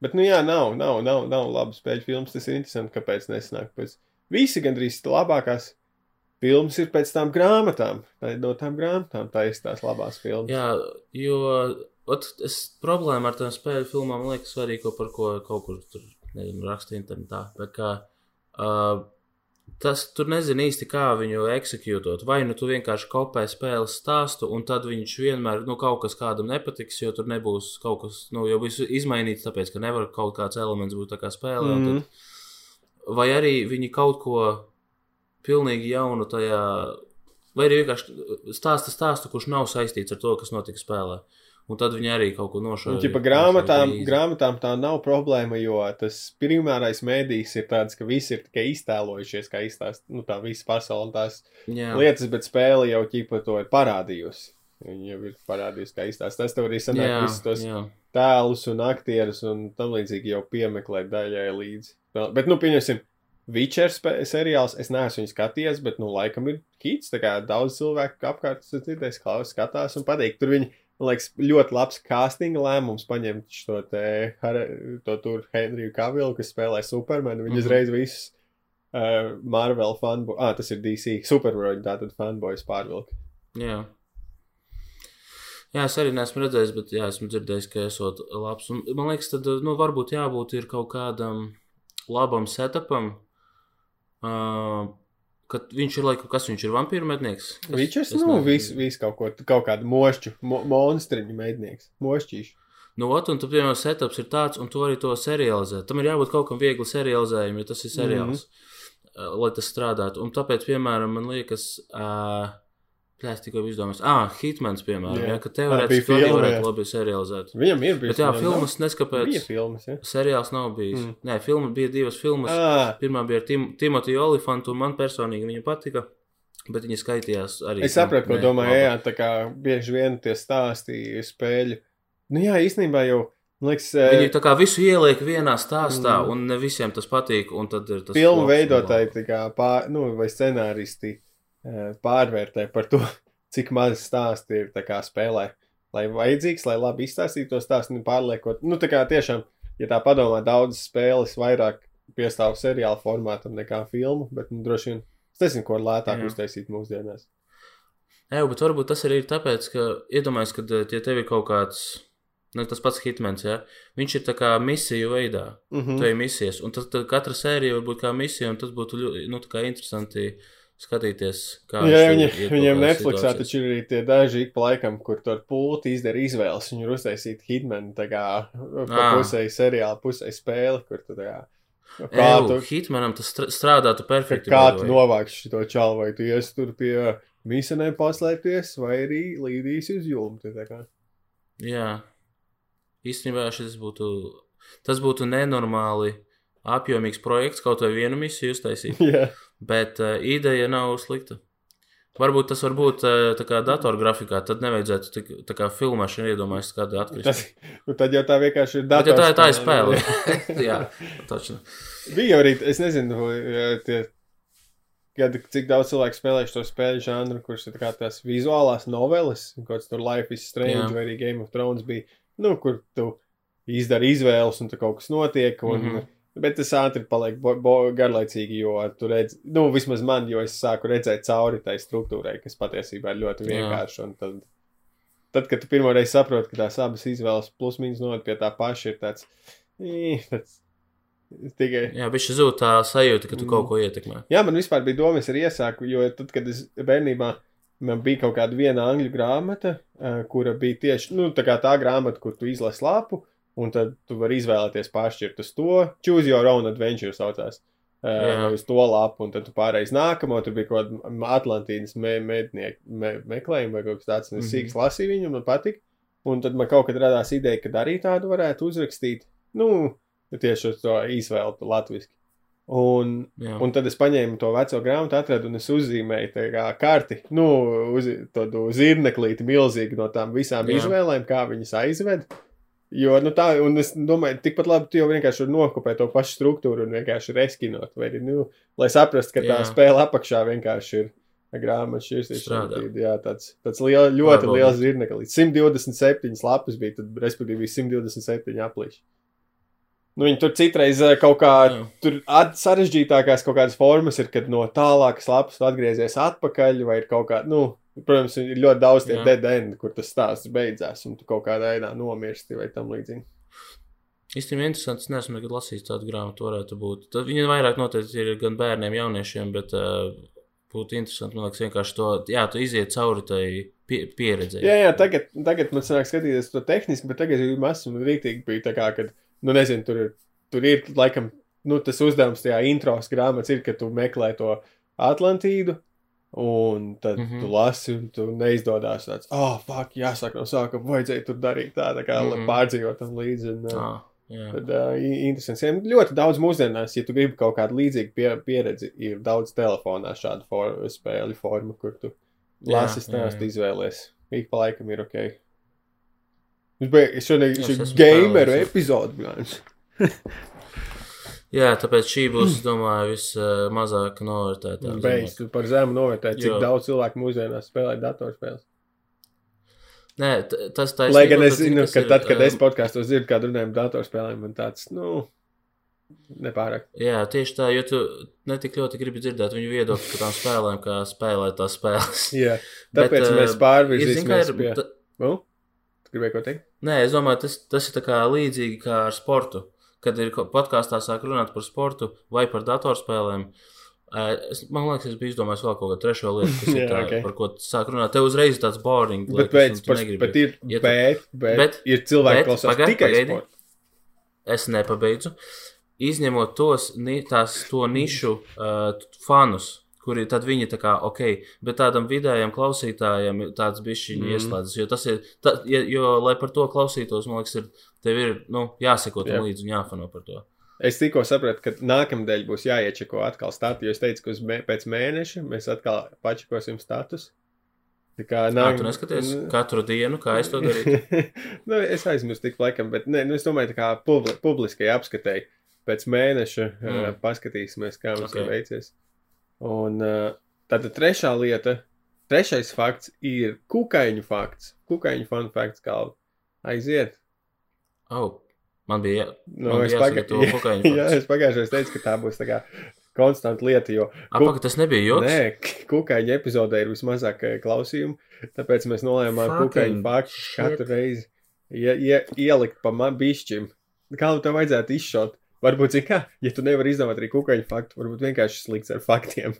Bet, nu, jā, nav, nav, nav, nav laba spēļu filmas. Tas ir interesanti, kāpēc nesnāk. Pēc... Visi gandrīz labākās filmas ir pēc tām grāmatām. Tā ir no tām grāmatām, tā ir tās labās filmas. Jā, jo ot, es problēma ar tām spēļu filmām man liekas arī, ko par ko kaut kur tur, nezinu, raksta internetā. Bet kā, uh, tas tur nezinu īsti, kā viņu eksekūtot. Vai nu tu vienkārši kopē spēles stāstu, un tad viņš vienmēr, nu, kaut kas kādam nepatiks, jo tur nebūs kaut kas, nu, jau visu izmainīts, tāpēc, ka nevar kaut kāds elements būt tā kā spēlē. Mm -hmm. Tad, vai arī viņi kaut ko pilnīgi jaunu tajā, vai arī vienkārši stāsta stāstu, kurš nav saistīts ar to, kas notika spēlē. Un tad viņi arī kaut ko nošauja. Un, ķipa, grāmatām, grāmatām tā nav problēma, jo tas primārais mēdījis ir tāds, ka visi ir tikai iztēlojušies, kā izstāst, nu, tā visa pasaule un tās Jā. lietas, bet spēle jau ķipa to ir parādījusi. Viņa jau ir parādījusi, kā izstāst. Tas tev arī sanāk Jā, visus tos jā. tēlus un aktierus un tam līdzīgi jau piemeklēt daļai līdzi. Bet, nu, pieņemsim, Witcher seriāls, es neesmu viņu skatījies, bet, nu, laikam ir hits, tā kā daudz cilvēku apkārt esmu dzirdējis, klausās, skatās un patīk. Tur viņi, man liekas, ļoti labs castinga lēmums paņemt šo te, to tur Henriju Kavilu, kas spēlē Supermanu. Viņi Mhm. uzreiz visus uh, Marvel fanboy, ah, tas ir DC, Superhero, tātad fanboys pārvilka. Jā. Jā, es arī neesmu redzējis, bet jā, esmu dzirdējis, ka esot labs. Un, man liekas, tad, nu, varbūt jābūt ir kaut kādam labam setupam. Uh, kad viņš ir, laikam, kas viņš ir, vampīru mednieks? Es- Vičers, es nu, visu, visu kaut ko, kaut kādu mošķu, mo, monstriņu mēdnieks, mošķīšu. Nu, ot, un tu, piemēram, setups ir tāds, un tu arī to serializē. Tam ir jābūt kaut kam viegli serializējumam, jo tas ir seriāls, mm -hmm. lai tas strādātu. Un tāpēc, piemēram, man liekas, uh, plēst tikko izdomās, ah, Hitmans, piemēram, Jā. jā, ka teorētiski arī varētu jā. labi serializēt. Viņam ir bijis. Bet jā, filmas neskapēc. Bija filmas, ja? Seriāls nav bijis. Mm. Nē, filma bija divas filmas. Ah, Pirmā bija ar Tim Timotiju Olifantu, un man personīgi viņa patika. Bet viņa skaitījās arī. es sapratu, ko nē, domā, labi. jā, tā kā bieži vien tie stāstīja spēļu. Nu jā, īstenībā jau, liekas, Viņi eh, tā kā visu ieliek vienā stāstā, Mm. un ne visiem tas patīk. tad ir tas filmu veidotāji, tā kā pār, nu, vai scenāristi eh, pārvērtē par to, [LAUGHS] cik maz stāsti ir tā spēlē. Lai vajadzīgs, lai labi izstāstītu to stāstu, nu, pārliekot. Nu, tā kā tiešām, ja tā padomā, daudz spēles vairāk piestāv seriāla formātam nekā filmu, bet, nu, droši vien, es nezinu, ko lētāk Jā. uztaisīt mūsdienās. Jā, bet varbūt tas arī ir tāpēc, ka iedomājieties, ka eh, ja tev ir kaut kāds, nu, tas pats hitmens, ja, viņš ir tā kā misiju veidā. Mm Tu ej misijas, un tas, tad katra sērija var būt kā misija, un tas būtu ļu- nu, tā interesanti skatīties, kā Jā, iet viņiem Netflixā taču ir arī tie daži ik pa laikam, kur tur pulti izdara izvēles. Viņi ir uztaisīti hitmeni, tā kā pa Ā. pusē seriāla, pusē spēle, kur tu tā kā. Kā Ew, tu, Hitmanam tas str- strādātu perfekti. kā tu way. novāksi šo čalu, vai tu ies tur pie mīsenēm paslēpties, vai arī līdīsi uz jumta. tā kā. Jā, īstenībā šis būtu, tas būtu nenormāli apjomīgs projekts, kaut vai vienu misiju uztaisīt, [LAUGHS] Jā, bet uh, ideja nav slikta. Varbūt tas var būt uh, tā kā datorgrafikā, tad nevajadzētu tik, tā kā filmēšana iedomājas kādu atkrist. tas, nu tad jau tā vienkārši ir Bet jau tā, tā ir datorspēle. spēle. [LAUGHS] Jā, taču. Bija arī, es nezinu, tie, kad, cik daudz cilvēku spēlējuši to spēļu žanru, kurš ir tā kā tās vizuālās noveles, kaut kāds tur Life is Strange Jā. vai arī Game of Thrones bija, nu, kur tu izdari izvēles un tur kaut kas notiek, un, mm. -hmm. Bet tas ātri paliek garlaicīgi, jo tu redz, nu, vismaz man, jo es sāku redzēt cauri tai struktūrai, kas patiesībā ir ļoti vienkārša, tad, tad, kad tu pirmoreiz saproti, ka tās abas izvēles plus mīnus noved pie tā paša, ir tāds, ī, tāds tikai. Jā, šis zūd tā sajūta, ka tu kaut ko ietekmē. Jā, man vispār bija doma, es arī iesāku, jo tad, kad es bērnībā man bija kaut kāda viena angļu grāmata, uh, kura bija tieši nu, tā, kā tā grāmata, kur tu izlasi lapu, un tad tu vari izvēlēties pāršķirt uz to. Choose your own adventure saucās. Uh, uz to lapu, un tad tu pārējais nākamo, tur bija kaut kāda Atlantīnas me, mednieku me, meklējuma vai kaut kas tāds, es Mhm. sīks lasīju viņu, man patika. Un tad man kaut kad radās ideja, ka arī tādu varētu uzrakstīt, nu, tieši uz to izvēlu latviski. Un Jā, Un tad es paņēmu to veco grāmatu, atradu un es uzzīmēju kā karti, nu, uz tādu zirneklīti milzīgi no tām visām. Jā. izvēlēm, kā viņas aizved. Jo, nu tā, un es domāju, tikpat labi tu jau vienkārši vari nokopēt to pašu struktūru un vienkārši reskinot, vai nu, lai saprastu, ka tā Jā. spēle apakšā vienkārši ir grāmatu. Tad, Jā, tāds, tāds liel, ļoti Pārbaudīt. liels zirneklīts. 127 lapas bija, tad, respektīvi, 127 aplīši. Nu, viņi tur citreiz eh, kaut kā sarežģītākās kaut kādas formas ir, kad no tālākas lapas atgriezies atpakaļ, vai ir kaut kā, nu, protams, ir ļoti daudz tie dead end, kur tas stāsts beidzās, un tu kaut kādā veidā nomirsti vai tam līdzīgi. Īstenībā interesanti, es neesmu nekad lasījis tādu grāmatu, varētu būt. Tad viņi vairāk noteikti ir gan bērniem, jauniešiem, bet uh, būtu interesanti, man liekas, vienkārši to, jā, tu iziet cauri tai pie, pieredzēji. Jā, jā, tagad, tagad man sanāk skatīties to tehniski, bet tagad jau esmu rīktīgi bija tā kā, kad, nu, nezinu, tur ir, tur ir, laikam, nu, tas uzdevums tajā intros grāmatas ir, ka tu meklē to Atlantīdu, Un tad mm Mhm. -hmm. tu lasi, un tu neizdodas tāds, ah, oh, fuck, jāsaka no sākuma, vajadzēja tur darīt tā, tā kā, mm -hmm. Mhm. pārdzīvot tam līdzi. Un, uh, Ah, jā. Tad uh, interesants. Ja ļoti daudz mūsdienās, ja tu gribi kaut kādu līdzīgu pie, pieredzi, ir daudz telefonā šādu for, spēļu formu, kur tu lasi stāstu jā. izvēlēs. Ik pa laikam ir ok. Es beig- Šodien esmu gameru epizode, blāns. [LAUGHS] jā, tāpēc šī būs, es domāju, vismazāk novērtētā. Beidz, tu par zemu novērtē, cik Jo. daudz cilvēku mūsdienās spēlē datorspēles. Nē, tas tā Lai gan es zinu, ka tad, kad es um, podkāstos dzirdu kādu runājumu par datorspēlēm, man tāds, nu, nepārāk. Jā, tieši tā, jo tu netik ļoti gribi dzirdēt viņu viedokli par tām spēlēm, kā spēlēt tās spēles. [LAUGHS] Jā, Bet, tāpēc mēs ir, zini, kā pārvirzīsimies ir, pie... ta- Nu? Tu gribēji ko teikt? Nē, es domāju, tas, tas ir tā kā līdzīgi kā ar sportu. Kad ir ko- podkāstā sāk runāt par sportu vai par datorspēlēm. Es, man liekas, es biju izdomājis vēl kaut kādu trešo lietu, kas [LAUGHS] ir tā, ok. par ko sāk runāt. Tev uzreiz ir tāds boring. Bet, liekas, par, negribi. bet ir, Ja tu- bet, bet, bet- ir cilvēki, bet- kas klausās tikai pagaidi. sporta. Es nepabeidzu. Izņemot tos, tās, to nišu uh, fanus, kuri tad viņi tā kā ok, bet tādam vidējam klausītājam tāds bišķiņu Mm. mm. ieslēdzas. Jo tas ir, ja, jo, lai par to klausītos, man liekas, ir, tev ir nu, jāseko tam līdzi un jāfano par to. Es tikko sapratu, ka nākamnedēļ būs jāiečeko atkal stati, jo es teicu, ka mē, pēc mēneša mēs atkal pačakosim status. Tā kā Nā, nāk... tu neskaties katru dienu, kā es to darīju. [LAUGHS] nu, es aizmirsu tik laikam, bet ne, nu, es domāju, tā kā publi publiskai apskatēji. Pēc mēneša mm. uh, paskatīsimies, kā mums okay. ir veicies. Un uh, tātad trešā lieta, trešais fakts ir kukaiņu fakts. Kukaiņu fun fakts, kā aiziet. Oh, man bija, Nu, Man bija paga- jāsagatavo kukaiņu [LAUGHS] Jā, es pagājušajā teicu, ka tā būs tā kā konstanta lieta, jo apaka, tas nebija joks. Nē, k- kukaiņa epizodē ir vismazāk eh, klausījumu, tāpēc mēs nolēmām kukaiņu faktu katru reizi ie, ie, ielikt pa man bišķim. Kā tev vajadzētu izšaut? Varbūt, kā, ja tu nevari izdomāt arī kukaiņu faktu, varbūt vienkārši slikts ar faktiem.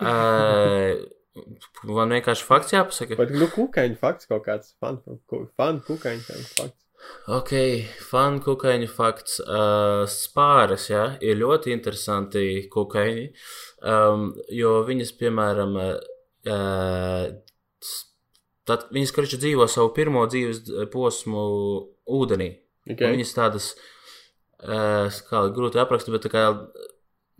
Uh, [LAUGHS] man vienkārši fakts jāpasaka. Bet, nu, kukaiņu fakts kaut kāds fan, fan kukaiņu fakts. Ok, fanu kukaiņu fakts. Uh, spāres, jā, ir ļoti interesanti kukaiņi, um, jo viņas, piemēram, uh, tad viņas, kurš dzīvo savu pirmo dzīves posmu ūdenī. Okay. Viņas tādas, uh, kā grūti aprakstīt, bet tā kā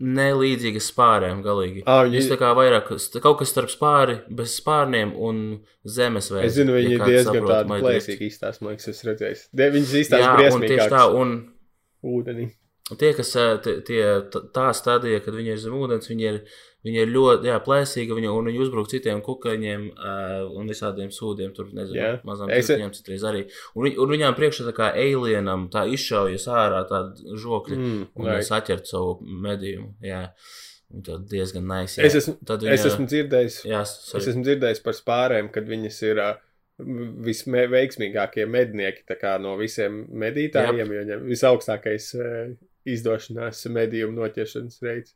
nelīdzīgas spārēm galīgi. Viņas viņi, tā kā vairāk, kaut kas starp spāri, bez spārniem un zemes vēja. es zinu, viņi ir diezgan tādi plēsīgi izstāst, man liekas, es redzēju. Izstāst Jā, un tieši tā, un ūdenī. Tie, kas tie, tā stadija, kad viņi ir zem ūdens, viņi ir, viņi ir ļoti jā, plēsīgi, viņi, un viņi uzbruk citiem kukaiņiem uh, un visādiem sūdiem. Tur nezinu, Jā. mazām Es- tirkņiem citreiz arī. Un, viņ, un viņām priekšā tā kā alienam tā izšaujas ārā tāda žokļa Mm, un right. saķert savu medījumu. Jā. Tad diezgan nice. Es jā. esmu, Tad es esmu dzirdējis Jā, Es sorry. esmu dzirdējis par spārēm, kad viņas ir uh, visveiksmīgākie mednieki tā kā no visiem medītājiem, jo viņam visaugstākais izdošanās medījumu noķeršanas reids.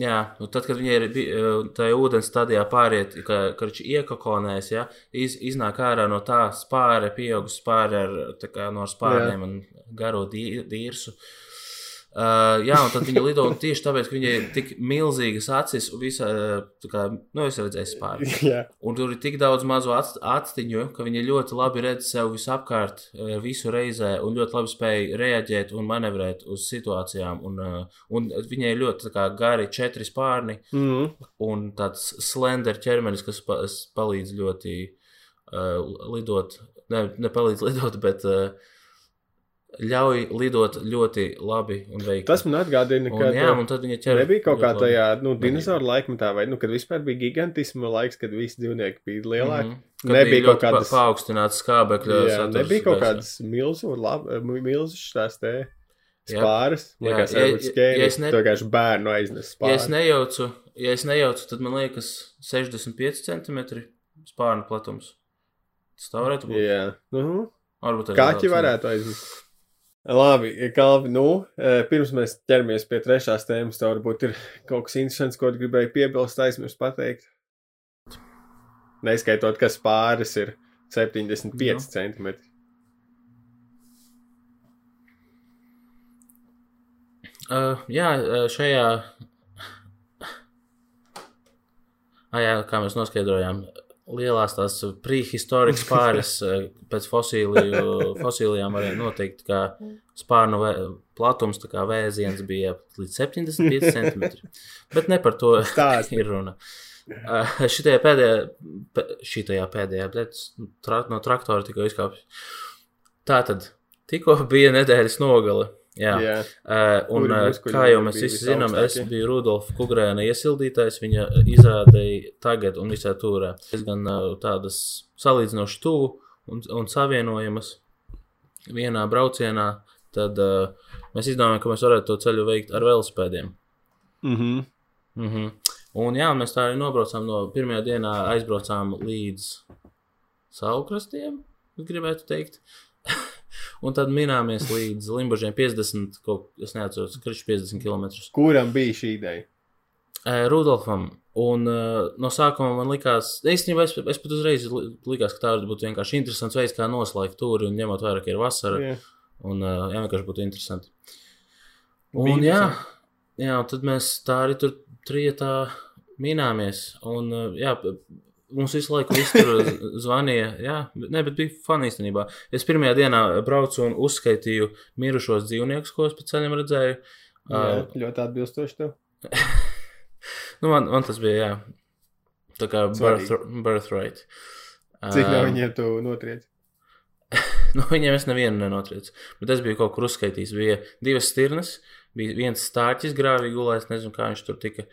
Jā, nu tad, kad viņi ir eh, tajā ūdens stadijā pāriet, ka viņš iekakonēs, ja, iz, iznāk ārā no tā spāra, pieaugusi spāra ar, kā no spārniem un garo dī- dīrsu. Uh, jā, un tad viņi lido tieši tāpēc, ka viņai ir tik milzīgas acis un visa, eh, kā, nu, es redzēju spāru. [LAUGHS] Jā, Un tur ir tik daudz mazu ats- atstiņu, ka viņi ļoti labi redz sev visapkārt, eh, visu reizē, un ļoti labi spēj reaģēt un manevrēt uz situācijām. Un, un viņai ir ļoti kā, gari četri spārni mm. un tāds slender ķermenis, kas pa, palīdz ļoti uh, lidot. Ne, nepalīdz lidot, bet uh, ļauj lidot ļoti labi un veikli. tas man atgādina, un, ka jā, un tad viņa ķer. nebija kaut kā tajā nu, dinozauru laikmetā, vai nu, kad vispār bija gigantisma laiks, kad visi dzīvnieki bija lielāki. Mhm. Kad Nebija bija kaut ļoti pa- kādas- paaugstināts skābekļa Jā, saturs nebija kaut kādas milzu, lab, milzu šās te Jā. spāras. Jā, liekas, varbūt ja- skēri, ja es ne- vienkārši bērnu aiznes Ja es spāru. nejaucu, ja es nejaucu, tad man liekas 65 centimetri spārnu platums. Tas tā varētu būt. Jā, nu, Varbūt arī Kaķi varētu aiziet. Labi, Kalvi, nu, eh, pirms mēs ķeramies pie trešās tēmas, tev varbūt ir kaut kas interesants, ko gribēji piebilst, aizmirst pateikt. Neskaitot, ka spāris ir 75 Jā. centimetri. Uh, jā, šajā ah, jā, kā mēs noskaidrojām, lielās tās prehistorikas [LAUGHS] pāris eh, pēc fosīliju, fosīlijām varēja noteikt, ka spārnu vē, platums, tā kā vēziens bija līdz 75 cm. Bet ne par to Stāsti. [LAUGHS] ir runa. Uh, šitajā pēdējā, pē- šitajā pēdējā, bet tra, no traktora tikko izkāpju. Tā tad tikko bija nedēļas nogale. Jā. Jā. Uh, un, Kuri kā jau mēs visi zinām, es biju Rudolfa Kugrēna iesildītājs. Viņa izrādīja tagad un visā turā diezgan uh, tādas salīdzinoši tuvu un, un savienojamas vienā braucienā. Tad uh, mēs izdomājām, ka mēs varētu to ceļu veikt ar velospēdiem. Mhm. Mm -hmm. Un jā, mēs tā arī nobraucām no pirmajā dienā, aizbraucām līdz saukrastiem, es gribētu teikt. [LAUGHS] un tad minējāmies līdz Limbaģiem 50, kaut kas neatceros, kurš 50 km. Kuram bija šī ideja? Rudolfam. Un uh, no sākuma man likās, īstenībā es, es pat uzreiz li- likās, ka tā būtu vienkārši interesants veids, kā noslēgt turi un ņemot vērā, ka ir vasara. Jā. Un uh, jā, vienkārši būtu interesanti. Un jā, interesanti. jā, un tad mēs tā arī tur trietā minējāmies. Un uh, jā, mums visu laiku tur [LAUGHS] zvanīja. Jā, bet- ne, bet bija fani īstenībā. Es pirmajā dienā braucu un uzskaitīju mirušos dzīvniekus, ko es pa ceļam redzēju. Jā, Uh, ļoti atbilstoši tev. [LAUGHS] nu, man, man tas bija, jā, tā kā birth, birthright. Cik no viņiem tu notriec? [LAUGHS] Nu, viņiem es nevienu nenotriec. Bet es biju kaut kur uzskaitījis. Bija divas stirnas, bija viens stāķis grāvī gulējis, nezinu, kā viņš tur tika.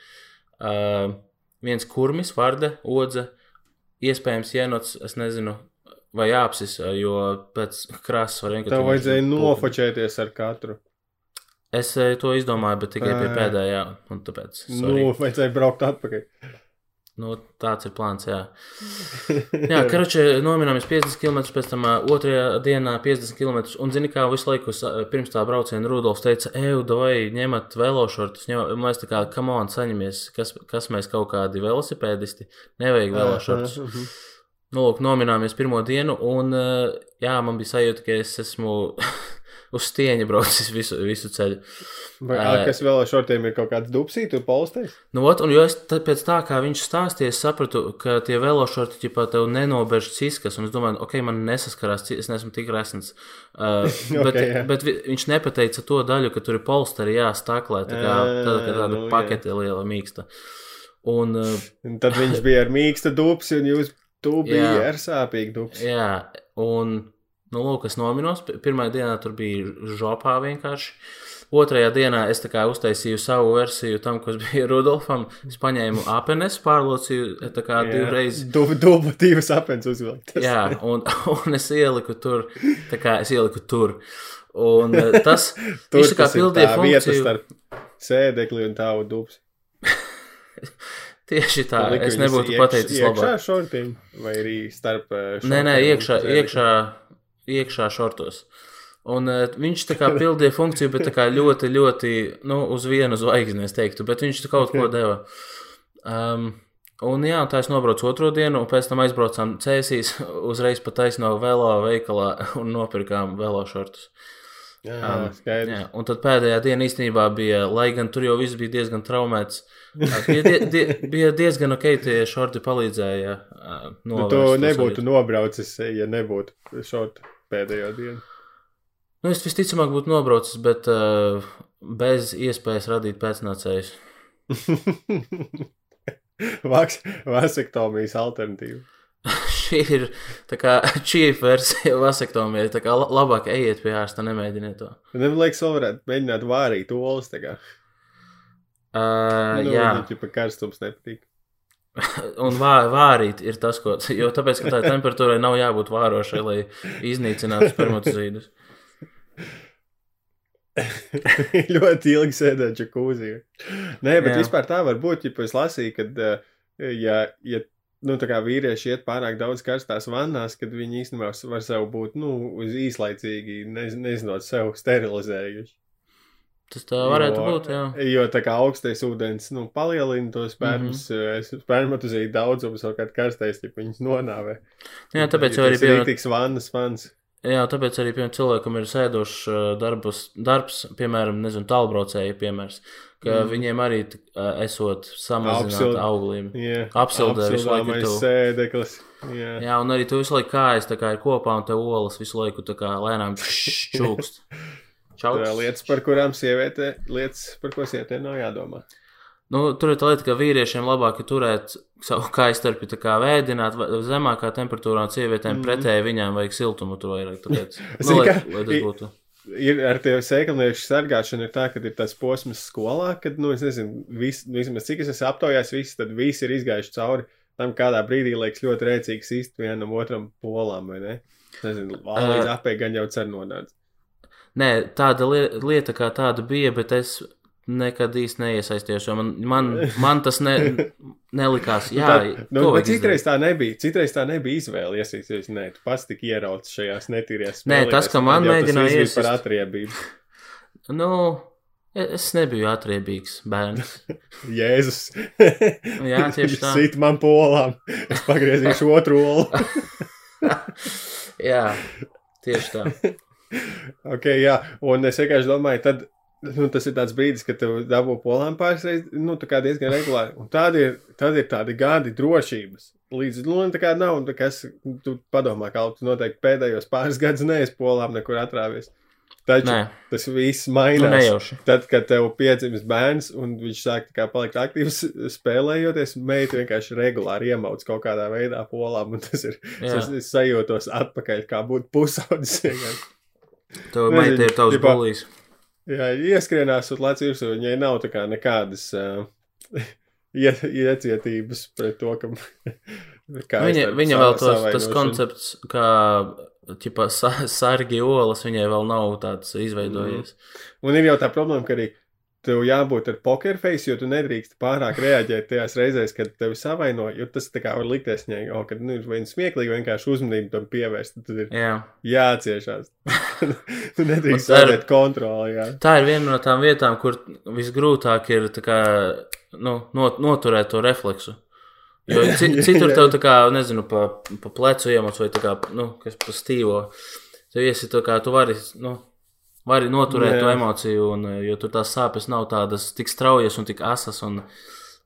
Uh, viens kurmis, varde, odze, iespējams jēnots, es nezinu, vai apsis, ā, jo pēc krāsas var vienkārši. Tev vajadzēja nofočēties ar katru. Es eh, to izdomāju, bet tikai pie pēdējā, un tāpēc. sorry. Nu, vajadzēja braukt atpakaļ. Nu, tāds ir plāns, jā. [LAUGHS] Jā, karoči, nominējāmies 50 km, pēc tam otrajā dienā 50 km. Un, zini, kā visu laiku pirms tā brauciena Rudolfs teica, ej, vai ņemat velošortus. ņem-" Un Mēs tā kā, come on, saņemies, kas, kas mēs kaut kādi velosipēdisti, nevajag velošortus. Nu, lūk, nominējāmies pirmo dienu, un jā, man bija sajūta, ka es esmu [LAUGHS] uz stieņa braucis visu, visu ceļu. Vai ā, kas vēl ar šortiem ir kaut kāds dupsīt, tu polstēs? Nu, ot, un jo es pēc tā, kā viņš stāstīja, sapratu, ka tie velošorti ķipā tev nenobež ciskas, un es domāju, ok, man nesaskarās, es neesmu tik resns. [LAUGHS] Uh, bet, Ok, jā. bet vi- viņš nepateica to daļu, ka tur ir polsteri jāstaklē, tā kā Ā, tāda, tāda nu, jā. pakete liela mīksta. Un, uh, Un tad viņš bija ar mīkstu dupsi, un jūs tu biji [LAUGHS] Jā. ar sāpīgu dupsi. jā, un, nu, lūk, es nominos, P- pirmajā dienā tur bija žopā vienkārši. Otrajā dienā es kā uztaisīju savu versiju tam, kas bija [LAUGHS] Rudolfam. Es paņēmu apenes, pārlocīju tā kā divreiz Du, dubu divas apens uzvilkt. Jā, un, [LAUGHS] un es ieliku tur, tā kā es ieliku tur. Un eh, tas, [LAUGHS] Tur viņš tā kā pildīja funkciju. starp sēdekli un tavu dupsi. Tieši tā, es nebūtu iekš- pateicis Iekšā labāk. šortiem vai arī starp eh, šortiem? Nē, nē, iekšā, iekšā, iekšā šortos. Un uh, viņš tā kā pildīja funkciju, bet ļoti, ļoti, nu, uz vienu zvaigzni, es teiktu, bet viņš kaut ko deva. Um, un jā, tā es nobraucu otro dienu, un pēc tam aizbraucām cēsīs, [LAUGHS] uzreiz pat taisno velo veikalā [LAUGHS] un nopirkām velo šortus. Jā, Um. Jā, un tad pēdējā diena īstenībā bija, lai gan tur jau viss bija diezgan traumēts. [LAUGHS] Bija, die, die, bija diezgan ok, tie šorti palīdzēja. ā, Nu, tu to nebūtu sajūtu. nobraucis, ja nebūtu šortu pēdējo dienu. Nu, es visticamāk būtu nobraucis, bet uh, bez iespējas radīt pēcnācējus. [LAUGHS] Vasektomijas alternatīva. [LAUGHS] Šī ir tā kā cheap versija vasektomijai. Tā kā la- labāk ejiet pie ārsta, nemēģiniet to. Man liekas, vēl varētu mēģināt vārīt olas. Uh, Nu, jā, Viņam pa karstums nepatīk. [LAUGHS] un vā, vārīt ir tas, ko. Jo tāpēc, ka tā temperatūrai nav jābūt vārošai, lai iznīcinātu spermatozīdus. [LAUGHS] ļoti ilgi sēdēt džekūzī. Nē, bet Jā. Vispār tā var būt, ja es lasīju, ka, ja, ja nu, vīrieši iet pārāk daudz karstās vannās, kad viņi īstenībā var sev būt, nu, uz īslaicīgi, nez, nezinot sev sterilizējuši. Tas tā varētu Jo- būt, jā. Jo tā kā augstais ūdens, nu, palielina to spermas, mm. -hmm. spermatozīdu daudzumu, savukārt karstais, ja viņas nonāvē. Jā, tāpēc jau Ja arī bija. rīktīgs vannas fans. Jā, tāpēc arī piemēram, cilvēkam ir sēdošs uh, darbus, darbs, piemēram, nezinu, tālbraucēji piemērs, ka mm. viņiem arī uh, esot samazināta auglība. Jā, Apsildē visu laiku sēdeklis. Jā. Jā, un arī tu visu laiku kājas tā kā ir kopā, un te olas visu laiku tā kā lēnām [LAUGHS] čūkst. Tā Čauks. lietas, par kurām sieviete, lietas, par ko sievietē nav jādomā. Nu, tur ir tā lieta, ka vīriešiem labāk ir turēt savu kājstarpi tā kā vēdināt zemākā temperatūrā, un sievietēm mm. pretēji viņām vajag siltumu tur vairāk. Tāpēc, [LAUGHS] nu, lai, lai tas būtu. Ir ar tevi sēklinieku sargāšanu ir tā, ka ir tas posms skolā, kad, nu, es nezinu, vis, vismaz cik es esmu aptaujājis, visi, tad visi ir izgājuši cauri tam, kādā brīdī liekas ļoti rēcīgs īsti vienam otram polām, vai ne? Nezinu, līdz Ā. apē gan jau cer nonāca. Nē, tāda li lieta kā tāda bija, bet es nekad īsti neiesaistījos, jo man, man, man tas ne, nelikās. [LAUGHS] Jā, tā, nu, to bet citreiz tā nebija. Citreiz tā nebija izvēle iesaistīties. Nē, tu pats tik ierauts šajās netīrajās Nē, spēlēs, tas, ka man mēģināja bija par atriebību. izdarīt. [LAUGHS] Nu, es nebiju atriebīgs bērns. [LAUGHS] Jēzus. Jā, tieši tā. Sit man polām. Es pagriezīšu otru olu. Jā, tieši tā. Ok, jā. Un es vienkārši domāju, tad. Nu, tas ir tāds brīdis, kad tev dabū polām pāris reizes, nu, tā kā diezgan regulāri. Un tad ir, tad ir tādi gadi drošības. Līdz, nu, tā kā nav, tā kā es, tu padomā, kā tu noteikti pēdējos pāris gadus neesi polām nekur atrāvies. Taču Nē, tas viss nu, mainās. nejauši. Tad, kad tev piedzimst bērns un viņš sāk palikt aktīvs spēlējoties, meita vienkārši regulāri iemauc kaut kādā veidā polām, un tas ir, Jā. es, es sajūtos atpakaļ, kā būtu pusaudzis. Tev meita ir tavs bulīs. Jā, ieskrienās un lec virsū, viņai nav tā kā nekādas uh, [LAUGHS] ie, iecietības pret to, ka. [LAUGHS] Viņa, viņa vēl tos, tas koncepts, kā ķipa, sa, sargi olas, viņai vēl nav tāds izveidojies. Un ir jau tā problēma, ka arī tev jābūt ar pokerface, jo tu nedrīkst pārāk reaģēt tajās reizēs, kad tevi savaino, jo tas tā kā var likties viņai, oh, kad nu, ir smieklīgi vienkārši uzmanību tam pievērst, tad ir Jā. jāciešās. [LAUGHS] tu nedrīkst zaudēt kontroli, jā. Tā ir viena no tām vietām, kur visgrūtāk ir tā kā, nu, not, noturēt to refleksu. Jo ci- [LAUGHS] citur tev tā kā, nezinu, pa, pa plecu iemoc vai tā kā, nu, kas pa stīvo. Tev iesi tā kā, tu vari, nu, vari noturēt Jā. to emociju, un, eh, jo tur tās sāpes nav tādas tik straujas un tik asas. Un,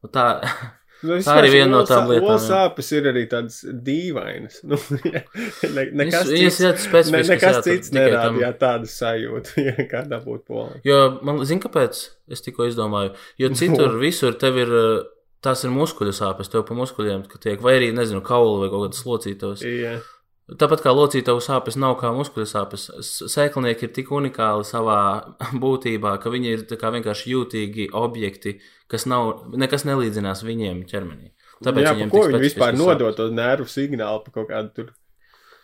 un tā, Nu, [LAUGHS] Tā arī viena no tām lietām. Olas sāpes ir arī tādas dīvainas. [LAUGHS] Nu, ne, nekas viņas cits, specifiskas, ne, nekas jā, cits tam- nerādīja tādu sajūtu, ja kā dabūt polā. Jo man zina, kāpēc es tikko izdomāju. Jo citur, visur tev ir. eh, Tās ir muskuļu sāpes, tev pa muskuļiem ka tiek, vai arī, nezinu, kaula vai kaut kādas locītavas. Jā, Tāpat kā locītavu sāpes nav kā muskuļu sāpes, sēklinieki ir tik unikāli savā [LAUGHS] būtībā, ka viņi ir vienkārši jūtīgi objekti, kas nav, nekas nelīdzinās viņiem ķermenī. Tāpēc jā viņiem ko viņi vispār nodot to nervu signālu pa kaut kādu tur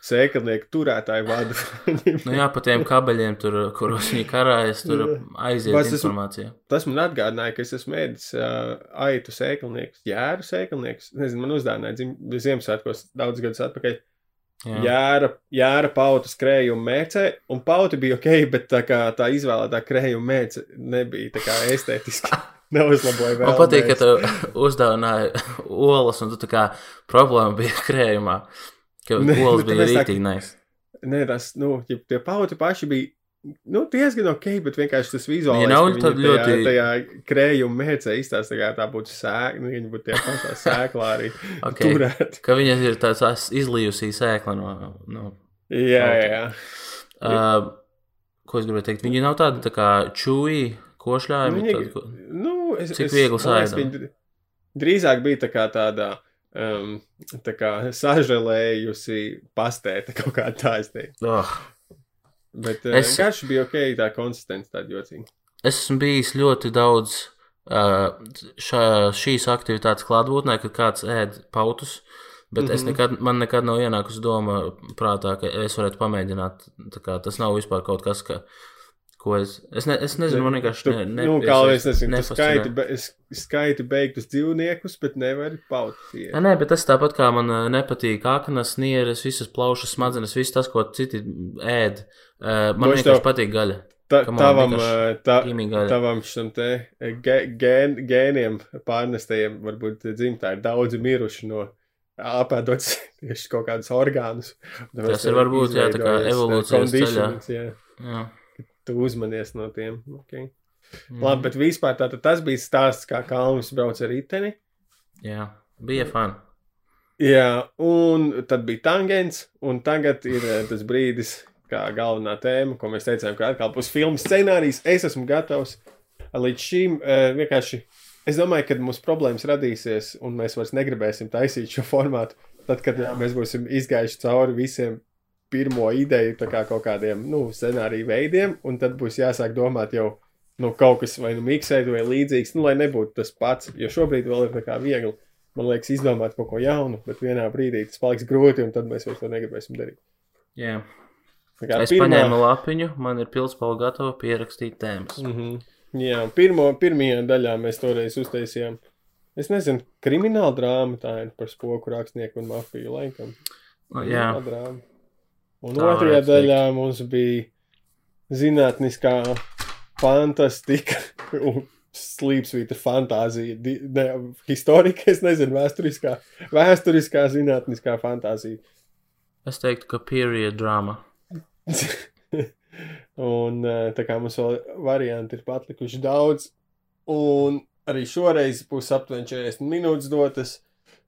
sēklinieku turētāju vadu. [LAUGHS] Nu jā, pa tiem kabeļiem, tur, kuros viņi karājas, tur aiziet Vai es esmu- informācija. Tas man atgādināja, ka es esmu ēdis uh, aitu sēklinieks, jēru sēklinieks. Nezinu, man uzdāvināja Ziemassvētkos daudz gadus atpakaļ. Jā. Jēra, jēra pautas krējuma mēcē, un pauta bija ok, bet tā, kā, tā izvēlētā krējuma mēce nebija tā kā estētiski. [LAUGHS] Neuzlaboja vēl. Man patīk, ka tev uzdāvināja olas, un tu tā kā problēma bija krējumā. Ka [LAUGHS] Nē, olas bija rītīgi nais. Nē, tas, nu, tie pauti paši bija. Nu, diezgan ok, bet vienkārši tas vizuāli. Viņa nav tajā, ļoti- tajā krējuma mēcē izstāsta, kā tā būtu sēkla. Nu, viņa būtu tie pašā [LAUGHS] sēklā arī Ok. turēt. Ka viņa ir tāds izlījusī sēkla no. no Jā, jā, jā. uh, ko es gribēju teikt? Viņi nav tādi tā kā čūji, košļājumi. Viņa- tādi, ko... Nu, es, Cik viegli viņa Drīzāk bija tā kā tāda um, tā kā sažēlējusi pastēta [LAUGHS] kaut kā tā, es teiktu. Oh. Bet uh, Es- garš bija ok, tā konsistence tāda jocīga. Es esmu bijis ļoti daudz uh, šā, šīs aktivitātes klātbūtnē, kad kāds ēd pautus. Bet mm -hmm. es Mhm. nekad, man nekad nav ienākusi doma prātā, ka es varētu pamēģināt. Tā kā Tas nav vispār kaut kas, ka, ko es. Es, ne, es nezinu, man vienkārši Tu, ne, ne, nu, kā es nezinu, tu skaiti, be, es- skaiti beigtus dzīvniekus, bet nevari pautus iet. Nē, bet tas tāpat kā man ā, nepatīk aknas, nieres, visas plaušas, smadzenes, viss tas, ko citi ēd. Ā, Man es vienkārši tev- patīk gaļa. Ta, on, tavam, ā, ta, tavam šim te gē- gēn, gēniem pārnestajiem, varbūt dzimtā ir daudzi miruši no apēdot tieši [LAUGHS] kaut kādus orgānus. Tas ir varbūt jā, tā kā evolūcijas ceļā. Jā. Jā. Tu uzmanies no tiem. Okay. Mm. Labi, bet vispār tātad tas bija stāsts, kā Kalns brauc ar riteni. Jā, bija fani. Jā, un tad bija tangents, un tagad ir eh, tas brīdis, kā galvenā tēma, ko mēs teicām, ka atkal būs filmas scenārijs. Es esmu gatavs līdz šim eh, vienkārši. Es domāju, ka mums problēmas radīsies, un mēs vairs negribēsim taisīt šo formātu. Tad, kad jā. mēs būsim izgājuši cauri visiem pirmo ideju, kā kaut kādiem nu, scenāriju veidiem, un tad būs jāsāk domāt jau nu, kaut kas vai nu miksēt, vai līdzīgs, nu, lai nebūtu tas pats. Jo šobrīd vēl ir tā kā viegli man liekas, izdomāt kaut ko jaunu, bet vienā brīdī tas paliks grūti, un tad mēs vairs to negribēsim darīt. Jā. Kā, es pirmā... paņēmu lapiņu, man ir pilspāle gatava pierakstīt tēmas. Mm -hmm. Jā, pirmo, pirmajā daļā mēs toreiz uztaisījām. Es nezinu, krimināla drāma tā ir par spoku rakstnieku un mafiju laikam. O, jā. Drāma. Un tā otrajā daļā teikt. mums bija zinātniskā fantastika un slīpsvīta fantāzija, ne, historika, es nezinu, vēsturiskā, vēsturiskā zinātniskā fantāzija. Es teiktu, ka period drama. [LAUGHS] un tā kā mums vēl varianti ir patlikuši daudz, un arī šoreiz būs aptuveni 40 minūtes dotas.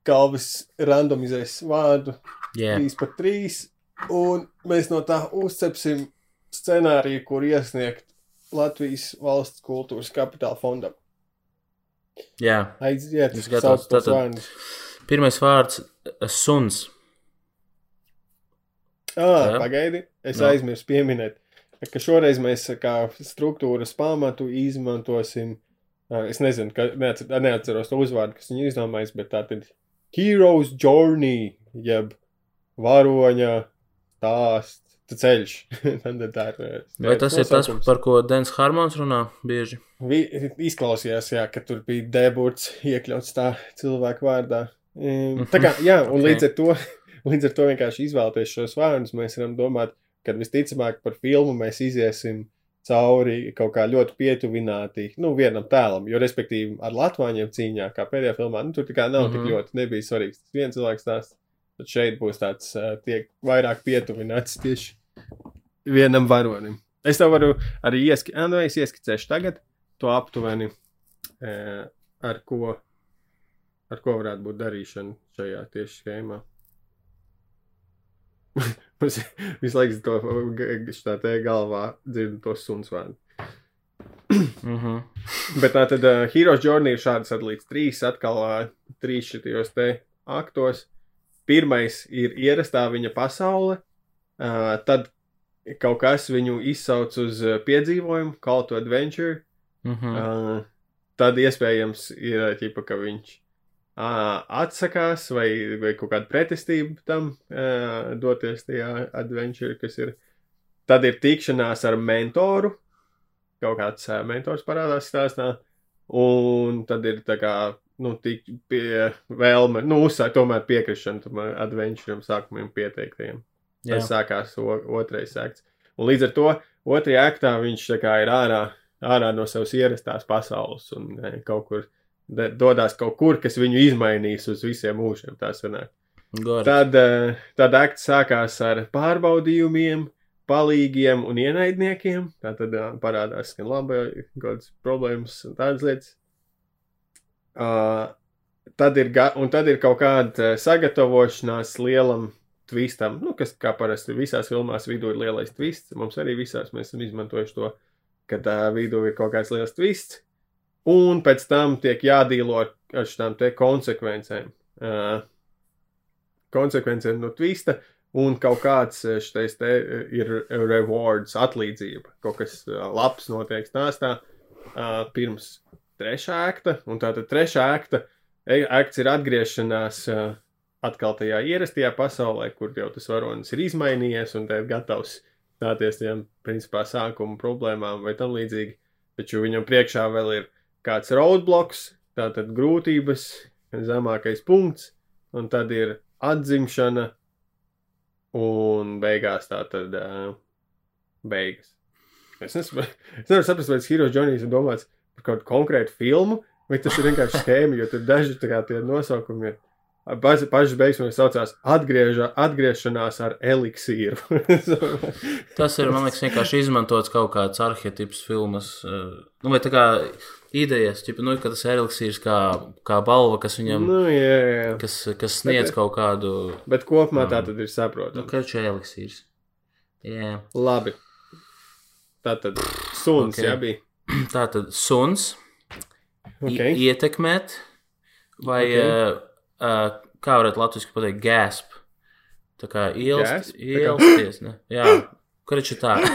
Kalvis randomizēs vārdu yeah. 3 par 3, un mēs no tā uzcepsim scenāriju, kur iesniegt Latvijas valsts kultūras kapitāla fondam. Jā, aiziet, tas gatavs. Tātad, pirmais vārds - suns. Ah, pagaidi, es no. aizmirsu pieminēt, ka šoreiz mēs kā struktūras pamatu izmantosim. Es nezinu, ka neatceros to uzvārdu, kas viņu izdomājis, bet tā tad Heroes Journey, jeb varoņa stāsts ceļš. [LAUGHS] Tad tā ir. Eh, Vai tas ir tas, par ko Dens Harmons runā bieži? Vi, izklausījās, jā, ka tur bija deburts iekļauts tā cilvēku vārdā. Tā kā, jā, un okay. līdz ar to, [LAUGHS] līdz ar to vienkārši izvēlēties šos vārdus, mēs varam domāt, ka visticamāk par filmu mēs iziesim cauri kaut kā ļoti pietuvināti, nu, vienam tēlam, jo, respektīvi, ar Latvāņiem cīņā, kā pēdējā filmā, nu, tur tā kā nav mm -hmm. tik mhm. ļoti, nebija svarīgs tas viens cilvēks stāsts. Tad šeit būs tāds, tiek vairāk pietuvināts tieši vienam varonim. Es tev varu arī ieski, nu, es ieskicēšu tagad to aptuveni, ar ko, ar ko varētu būt darīšana šajā tieši schēmā. [LAUGHS] Mums visu laiku to šitā te galvā dzirdu to suns vārdu. [CLEARS THROAT] mm -hmm. Bet tā tad uh, Heroes Journey ir šādi sadalīts trīs, atkal uh, trīs šitajos te aktos. Pirmais ir ierastā viņa pasaule, uh, tad kaut kas viņu izsauc uz piedzīvojumu, call to adventure. Mm -hmm. uh, tad iespējams ir ķipa, ka viņš uh, atsakās vai, vai kaut kāda pretestība tam uh, doties tajā adventure, kas ir. Tad ir tikšanās ar mentoru. Kaut kāds uh, mentors parādās stāstā. Un tad ir tā kā nu, tik pie vēlme, nu, uzsākt tomēr piekrišanu tam adventuram sākumiem pieteiktajiem. Jā. Tas sākās o, otrais akts. Un līdz ar to otrajā aktā viņš kā, ir ārā, ārā no savas ierastās pasaules un ne, kaut kur de, dodas kaut kur, kas viņu izmainīs uz visiem mūžiem. Tad, eh, tad akts sākās ar pārbaudījumiem, palīgiem un ienaidniekiem. Tā tad uh, parādās gan labi, kādas problēmas un tādas lietas. Uh, tad ir, un tad ir kaut kāda sagatavošanās lielam twistam, nu, kas kā parasti visās filmās vidū ir lielais twists. Mums arī visās mēs esam izmantojuši to, ka tā vidū ir kaut kāds liels twists, un pēc tam tiek jādīlo ar šīm te konsekvencēm. Uh, konsekvencēm no twista, un kaut kāds šitais te ir rewards, atlīdzība. Kaut kas labs notiek stāstā uh, pirms trešā akta, un tātad trešā akta akts ir atgriešanās uh, atkal tajā ierastajā pasaulē, kur jau tas varonis ir izmainījies un ir gatavs stāties tiem principā sākuma problēmām vai tam līdzīgi. Taču viņam priekšā vēl ir kāds roadblocks, tātad grūtības, zemākais punkts, un tad ir atzimšana, un beigās tā tad uh, beigas. Es nesaprotu, [LAUGHS] es nevaru saprast, vai tas Heroes Journeys ir domāts par kādu konkrētu filmu, vai tas ir vienkārši schēma, jo tur daži kā tie nosaukumi ir Paši, paši beigās saucās atgrieža, atgriešanās ar eliksīru. [LAUGHS] Tas ir, man liekas, vienkārši izmantots kaut kāds arhetips filmas. eh, Nu, vai tā kā idejas, ķipa, nu, ka tas ir eliksīrs kā, kā balva, kas viņam, nu, jā, jā. kas, kas sniedz kaut kādu, Bet kopumā tā tad ir nu, saprotama. ka viņš ir eliksīrs. Jā. Labi. Tā tad suns, Ok. jā, bija. [CLEARS THROAT] Tā tad suns Ok. i- ietekmēt, vai Ok. uh, uh, kā varētu latviešu pateikt, gasp. Tā kā ielst? Tā kā- ielsties, ne? Jā, kur ir tā? [LAUGHS]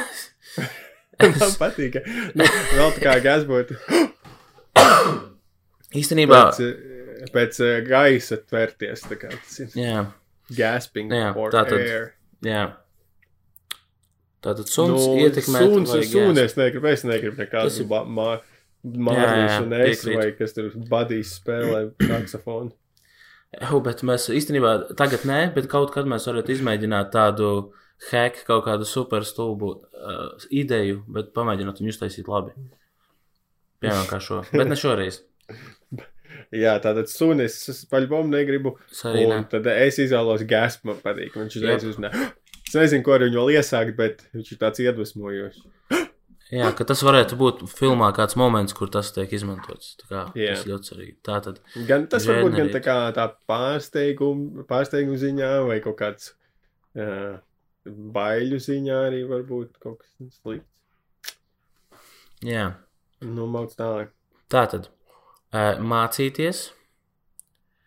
[LAUGHS] Man patīk. ka- Nu, vēl tā kā gāz būtu Īstenībā, pēc, eh, pēc gaisa tvērties. Tā kā tas ir jā, gasping Jā, for tātad air. jā. Tātad suns nu, ietekmēt, suns vai suns. Es negribu, es negribu nekādu ir- ba- mā- Jā, Mārcis jā, un es, vai kas tur badīs spēlē saksofonu. Oh, bet mēs īstenībā tagad nē, bet kaut kad mēs varētu izmēģināt tādu hack, kaut kādu super stulbu uh, ideju, bet pamēģināt viņu uztaisīt labi. Piemēram, kā šo. Bet ne šoreiz. [LAUGHS] Jā, tātad sunis, es paļbomu negribu. Es arī Un tad es izvēlos gasp, man patīk. Viņš uzreiz Jā. Es nezinu, ko ar viņu vēl iesākt, bet viņš ir tāds iedvesmojošs. Jā, ka tas varētu būt filmā kāds moments, kur tas tiek izmantots. Tā kā, Jā. tas ļoti svarīgi. Tā tad. Gan tas var būt gan tā kā tā pārsteiguma, pārsteiguma ziņā, vai kaut kāds uh, baiļu ziņā arī var būt kaut kas slikts. Jā, Nu, mauc tālāk. tā tad. Uh, mācīties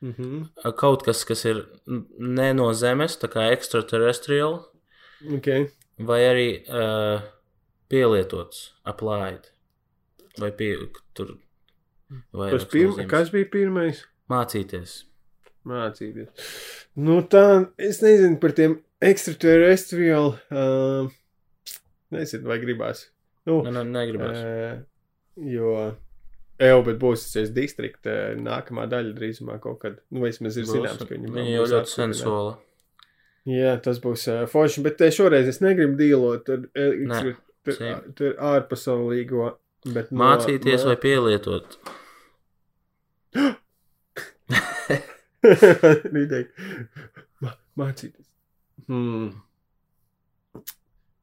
Mhm. uh, kaut kas, kas ir ne no Zemes, tā kā extraterrestrial, Ok. vai arī uh, pielietots, applied. Vai pie, tur. Vai Tas pirm, kas bija pirmais? Mācīties. Mācīties. Nu, tā, es nezinu par tiem extraterrestrial. Uh, nezinu, vai gribās. Nu, Ne, ne, negribas. uh, jo. Jau, bet būs tas distrikta nākamā daļa drīzumā kaut kad. Nu, vismaz ir zināms, ka viņi Viņa jau ļoti sen sola. Jā, tas būs uh, forši, bet šoreiz es negribu dīlot uh, tur, same. tur ārpasaulīgo. Bet no- Mācīties no- vai pielietot. [LAUGHS] Mācīties. Hmm.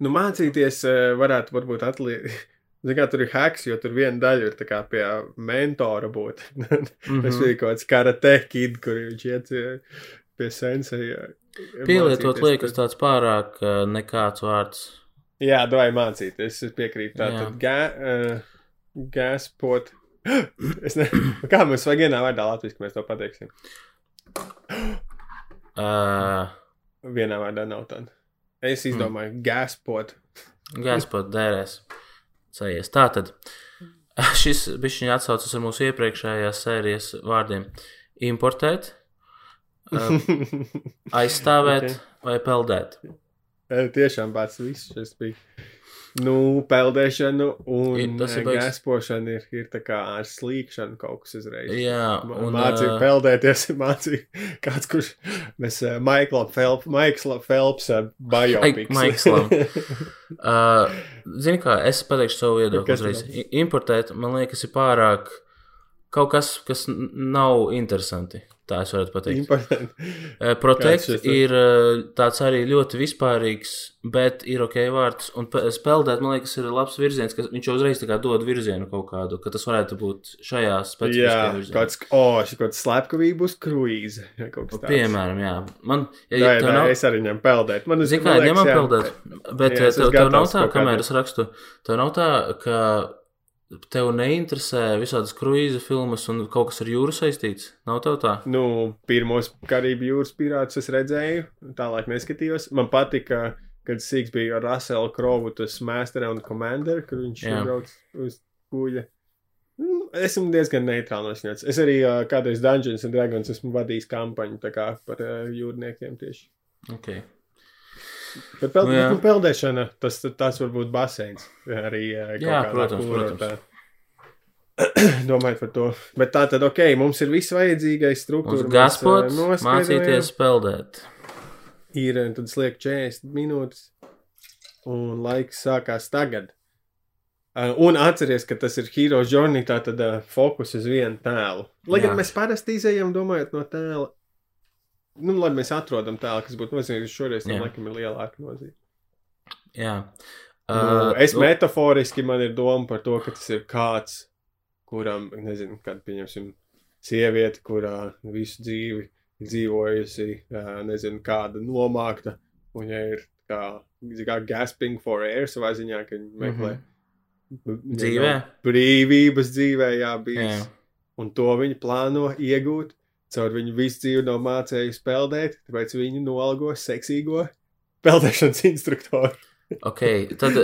Nu, mācīties varētu varbūt atliekt. [LAUGHS] Kā tur ir hacks, jo tur viena daļa ir kā pie mentora būt. [LAUGHS] Tas Mhm. bija kaut kāds karate kid, kur viņš iet pie senseja. Pielietot liekas tāds pārāk uh, nekāds vārds. Jā, vai mācīties, es piekrītu. Tā Jā. tad gā, uh, gaspot. [GASPS] Es nezinu, [COUGHS] kā mums vajag vienā vārdā latviešu, mēs to pateiksim. [GASPS] Uh, Vienā vārdā nav tāda. Es izdomāju, mm. gaspot. Gaspot [LAUGHS] dērēs. Sajies. Tā tad. [LAUGHS] Šis bišķiņa atsaucas ar mūsu iepriekšējās sērijas vārdiem. Importēt, aizstāvēt Ok. [LAUGHS] okay. vai peldēt. Eh, Tiešām pats viss šis bija. Nu, peldēšana un Ir- tas ir gaspošana ir, ir tā kā ar slīkšanu kaut kas uzreiz. Jā, un Mācīja uh, peldēties, [LAUGHS] mācīja kāds, kurš mēs uh, Maikla Phelps, Maikla Phelps uh, biopics. Maiklam. uh, [LAUGHS] Zini, kā es pateikšu savu viedokli uzreiz. Importēt, man liekas, ir pārāk kaut kas, kas nav interesanti. Tā es varētu pateikt. Uh, Protect ir uh, tāds arī ļoti vispārīgs, bet ir ok vārds. Un pe- speldēt, man liekas, ir labs virziens, ka viņš jau uzreiz dod virzienu kaut kādu, ka tas varētu būt šajā Jā, specifiskajā virzienā. kāds, oh, šis kaut kāds slepkavību uz. Jā, tāds. Piemēram, jā. Man, ja, Jā, jā, nav- es arī ņemu peldēt. Man, Zini, kā liekas, ņemam jā, peldēt, bet jā, jā, es tev, tev nav tā, kamēr es rakstu, tev nav tā, ka tev neinteresē visādas kruīza filmas un kaut kas ar jūru saistīts. Nav tev tā? Nu, pirmos Karību jūras pirātus es redzēju, tālāk neskatījos. Man patika, kad Sīgs bija ar Russellu Krovu, tas Master and Commander, kur viņš brauc uz kuģa. Nu, Esmu diezgan neitrāli noskaņots. Es arī uh, kādreiz Dungeons and Dragons esmu vadījis kampaņu kā par uh, jūrniekiem tieši. Okay. Bet peld, Nu, nu, peldēšana, tas, tas var būt baseins. Arī uh, kaut Jā, protams, kurortā. protams. [CLEARS THROAT] Domājot par to. Bet tā tad, ok, mums ir viss vajadzīgais struktūra. Uz mēs, gaspot, uh, noskaidrojam. mācīties peldēt. ir, un tad sliek 40 minūtes, un laiks sākās tagad. Un atcerieties, ka tas ir Hero Journey, tā tad uh, fokus uz vienu tēlu. Lai gan mēs parasti izējām domājot no tēla nu, lai mēs atrodam tēlu, kas būtu nozīmīgs, šoreiz tam laikam ir lielāka nozīme. Jā. Uh, Uh, es nu, metaforiski man ir doma par to, ka tas ir kāds, kuram, nezinu, kad pieņemsim, sieviete, kurā visu dzīvi dzīvojusi, uh, nezinu, kāda nomākta, un ja ir kā, kā gasping for air savā ziņā, ka viņi meklē Mhm. Dzīvē? brīvības dzīvē, jā, bijis. Jā. Un to viņi plāno iegūt. Caur viņu visu dzīvi nav mācējusi peldēt, tāpēc viņi nolgo seksīgo peldēšanas instruktoru. Ok, tad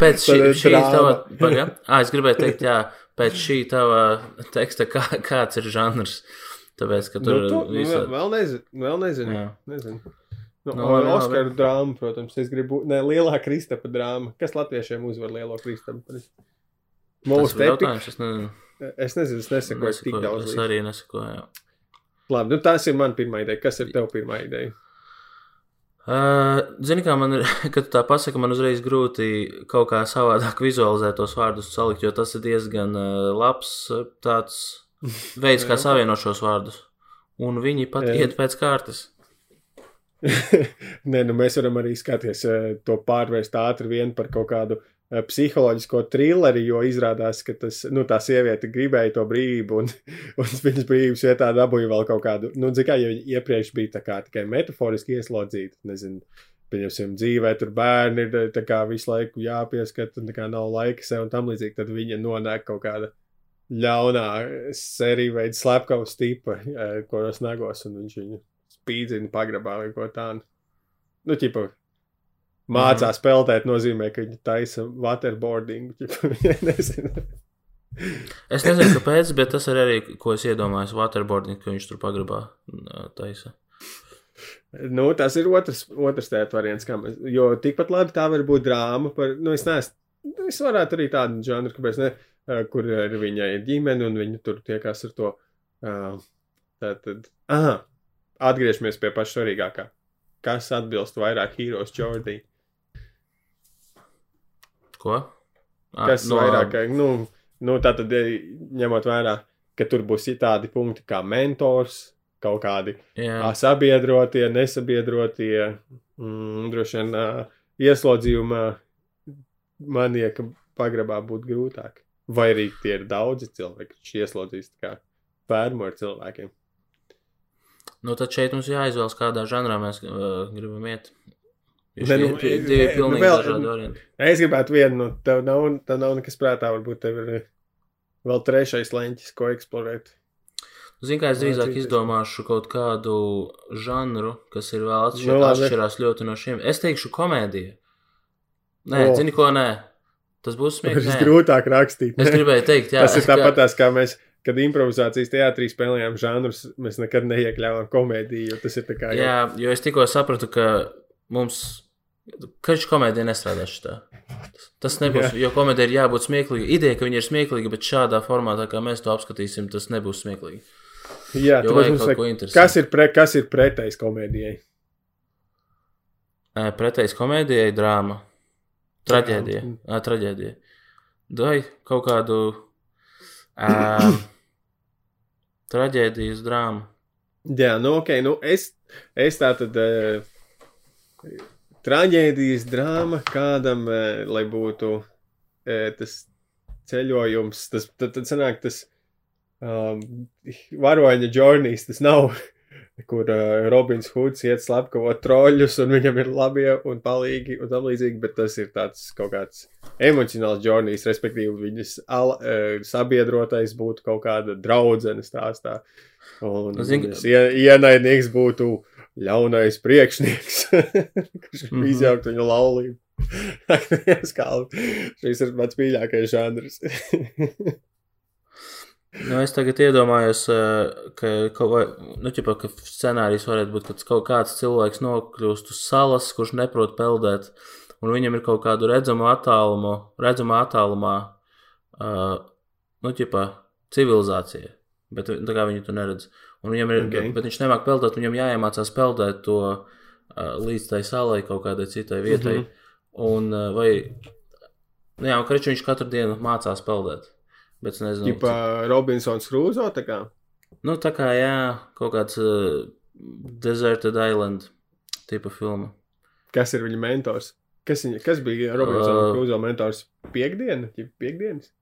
pēc šī, šī tava, paga, ah, es gribēju teikt, jā, pēc šī tava teksta, kā, kāds ir žanrs, tāpēc, ka tur nu, to, nu, visā... vēl, nezinu. Vēl nezinu. Jā. nezinu. Nu, Nu, no, labi. Oskaru drāma, protams, es gribu, ne, lielā Kristapa drāma. Kas latviešiem uzvar lielo Kristapu? Mūsu ir te jautājums, es nezinu, Es nezinu, es nesakoju tik daudz. es arī nesakoju, jā. Labi, nu tās ir man pirmā ideja. Kas ir tev pirmā ideja? Uh, Zini, kā man ir, [LAUGHS] kad tu tā pasaka, man uzreiz grūti kaut kā savādāk [LAUGHS] vizualizēt tos vārdus salikt, jo tas ir diezgan uh, labs uh, tāds [LAUGHS] veids, kā savienot šos vārdus. Un viņi pat Jā. iet pēc kārtas. Nē, nu mēs varam arī skatīties eh, to pārvērst ātri vien par kaut kādu psiholoģisko trilleri, jo izrādās, ka tas, nu, tā sieviete gribēja to brīvību, un, [LAUGHS] un viņas brīvības vietā dabūja vēl kaut kādu, nu, kā, ja viņa iepriekš bija kā tikai metaforiski ieslodzīta, nezinu, pieņemsim, dzīvē, tur bērni ir tā kā visu laiku jāpieskat, un tā kā nav laika sev un tam līdzīgi, tad viņa nonāk kaut kāda ļaunā sērija veida slepkavas tipa, eh, kuros nagos, un viņš viņu spīdzina pagrabā vai ko tādu. Nu, ķipa, mācās Mhm. peldēt nozīmē, ka viņi taisa waterboarding. [LAUGHS] nezinu. Es nezinu, kāpēc, bet tas ir arī, ko es iedomājos, waterboarding, ka viņš tur pagrabā taisa. Nu, tas ir otrs, otrs tēt variants, kā mēs, jo tikpat labi tā var būt drāma par, nu, es neesmu, nu, es varētu arī tādu žanru, kāpēc ne, kur ir viņai ģimene un viņa tur tiekās ar to, tātad, aha, atgriežamies pie paša svarīgākā. Kas atbilst vairāk Heroes Jordi? Ko? Ah, Kas no... vairāk, nu, nu tātad, eh, ņemot vērā, ka tur būs tādi punkti kā mentors, kaut kādi Ā, sabiedrotie, nesabiedrotie, mm, droši vien ā, ieslodzījumā manieka pagrabā būtu grūtāk. Vai arī tie ir daudzi cilvēki, kas ieslodzīs tā kā pērmu ar cilvēkiem. nu tad šeit mums jāizvēlas, kādā žanrā mēs uh, gribam iet. Divi nu, pilnīgi vēl- dažādi varianti. Es gribētu vienu, no tev nav, tev nav nekas prātā, varbūt tev ir vēl trešais leņķis, ko eksplorēt. Zini, kā es drīzāk izdomāšu kaut kādu žanru, kas ir vēl atšķir, Nu, atšķirās ļoti no šiem. Es teikšu komēdiju. Nē, O. zini, ko nē. Tas būs [LAUGHS] Tas ir smieklīgi. grūtāk rakstīt. Es ne? gribēju teikt, jā, Tas ir tāpat, kā mēs, kad improvizācijas teātrī spēlējām žanrus, mēs nekad neiekļāvām komēdiju, tas ir tā kā jau- Jā, jo es tikko sapratu, ka mums. Kaču komēdija nestrādā šitā. Tas- nebūs, jo komēdija ir jābūt smieklīga. Ideja, ka viņa ir smieklīga, bet šādā formātā, kā mēs to apskatīsim, tas nebūs smieklīgi. Jā, Jo vajag kaut ko interesantu. kas ir, pre, kas ir pretējs komēdijai? Ē, Pretējs komēdijai drāma. Traģēdija. Ā, Traģēdija. Dai kaut kādu. Um, [COUGHS] traģēdijas drāmu. Jā, nu ok, nu es, es tā tad uh, traģēdijas drāma kādam, uh, lai būtu uh, tas ceļojums, tas tad, tad sanāk tas um, varoņa journeys, tas nav, [LAUGHS] kur uh, Robins Hoods iet slepkavot troļļus, un viņam ir labie un palīgi un tam līdzīgi, bet tas ir tāds kaut kāds emocionāls journeys, respektīvi viņas al, uh, sabiedrotais būtu kaut kāda draudzene stāstā. Un Nu, ie, ienaidnieks būtu ļaunais priekšnieks, [LAUGHS] kurš mm izjaukt viņu laulību. [LAUGHS] Šis ir mans mīļākais žanrs. [LAUGHS] Nu, es tagad iedomājos, ē, ka, vai, nu, ķipa, ka scenārijs varētu būt, ka kaut kāds cilvēks nokļūst uz salas, kurš neprot peldēt, un viņam ir kaut kādu redzamu attālumu, redzamā attālumā, uh, nu, ķipa, civilizācija, bet tā kā viņi to neredz. Un viņam ir, Ok. okay. bet viņš nemāk peldēt, viņam jāiemācās peldēt to uh, līdz tai salai kaut kādai citai vietai. Mm -hmm. Un uh, vai, nu jā, un kriču viņš katru dienu mācās peldēt. Bet es nezinu, Tipā Robinsons Krūzo, tā kā. Nu, tā kā jā, kaut kāds uh, Deserted Island tipa filma. Kas ir viņa mentors? Kas, viņa, kas bija Robinsona uh, Krūzo mentors? Piekdiena? Ja piekdienas?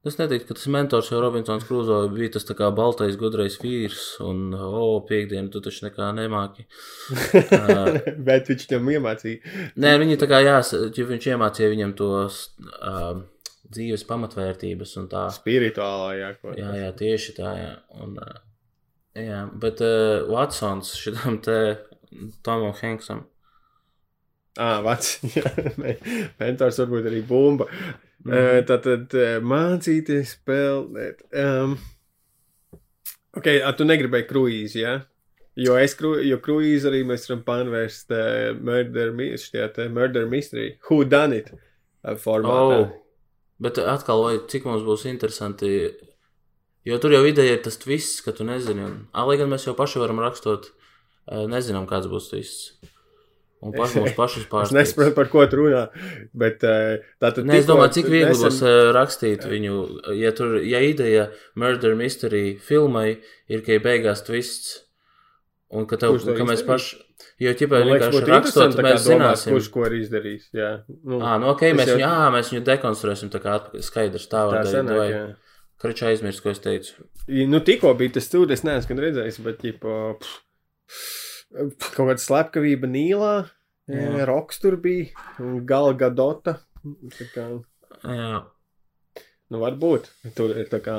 Es neteiktu, ka tas mentors jau Robinsons Krūzo bija tas kā baltais gudrais vīrs, un, oh, piekdienu tu taču nekā nemāki. uh, [LAUGHS] Bet viņš viņam iemācīja. Nē, viņi tā kā jās, ja viņš iemācīja viņam tos uh, dzīves pamatvērtības un tā. Spirituālā, jā. Ko jā, jā, tieši tā, jā. Un, uh, jā, bet uh, Watsons šitam te Tomam Hanksam. Ah, vats, jā, [LAUGHS] mentors varbūt arī bumba. Mm. Uh, Tātad uh, mācīties spēlēt. Um, ok, a, tu negribēji kruīzi, jā? Ja? Jo es, kru, jo kruīzi arī mēs varam pārvērst uh, murder, šķiet, uh, murder mystery. Who done it? Uh, formātā. Oh, bet atkal, vai cik mums būs interesanti, jo tur jau ideja ir tas viss, ka tu nezini. Un, a, lai gan mēs jau paši varam rakstot, uh, nezinām, kāds būs viss. Un paši mums pašus [LAUGHS] pārsteidz. es nesaprotu, par ko tu runā. Bet, tātad, ne, es domāju, cik viegli nesen... būs rakstīt viņu. Ja, tur, ja ideja Murder Mystery filmai ir, ka ir beigās twists, un ka, tev, ka mēs paši. Jo, ja vienkārši rakstot, mēs zināsim, kurš ko ir izdarījis. Jā, nu, à, nu ok, mēs, jau... viņu, jā, mēs viņu dekonstruēsim tā kā atpakaļ skaidrs. Tā var būt. Kračā aizmirst, ko es teicu. Nu, tikko bija tas stūris, es neesmu redzējis, bet, ģipa, pff, kaut kāda slepkavība Nīlā, Jā. Roks tur bija, un Gala Gadota. Tā kā, Jā. Nu, varbūt tur ir tā kā.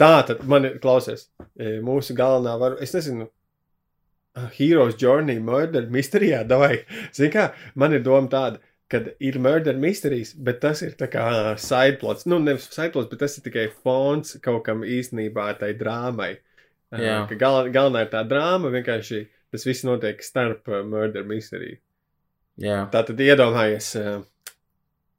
Tā tad man ir, klausies, mūsu galvenā var, es nezinu, Heroes Journey, Murder Mysterijā, davai, zini kā, man ir doma tāda, kad ir murder mysteries, bet tas ir tā kā sideplots. Nu, nevis sideplots, bet tas ir tikai fons kaut kam īstenībā tai drāmai. Jā. Ka gal, galvenā ir tā drāma, vienkārši tas viss notiek starp uh, murder mystery. Jā. Tā tad iedomājies, uh,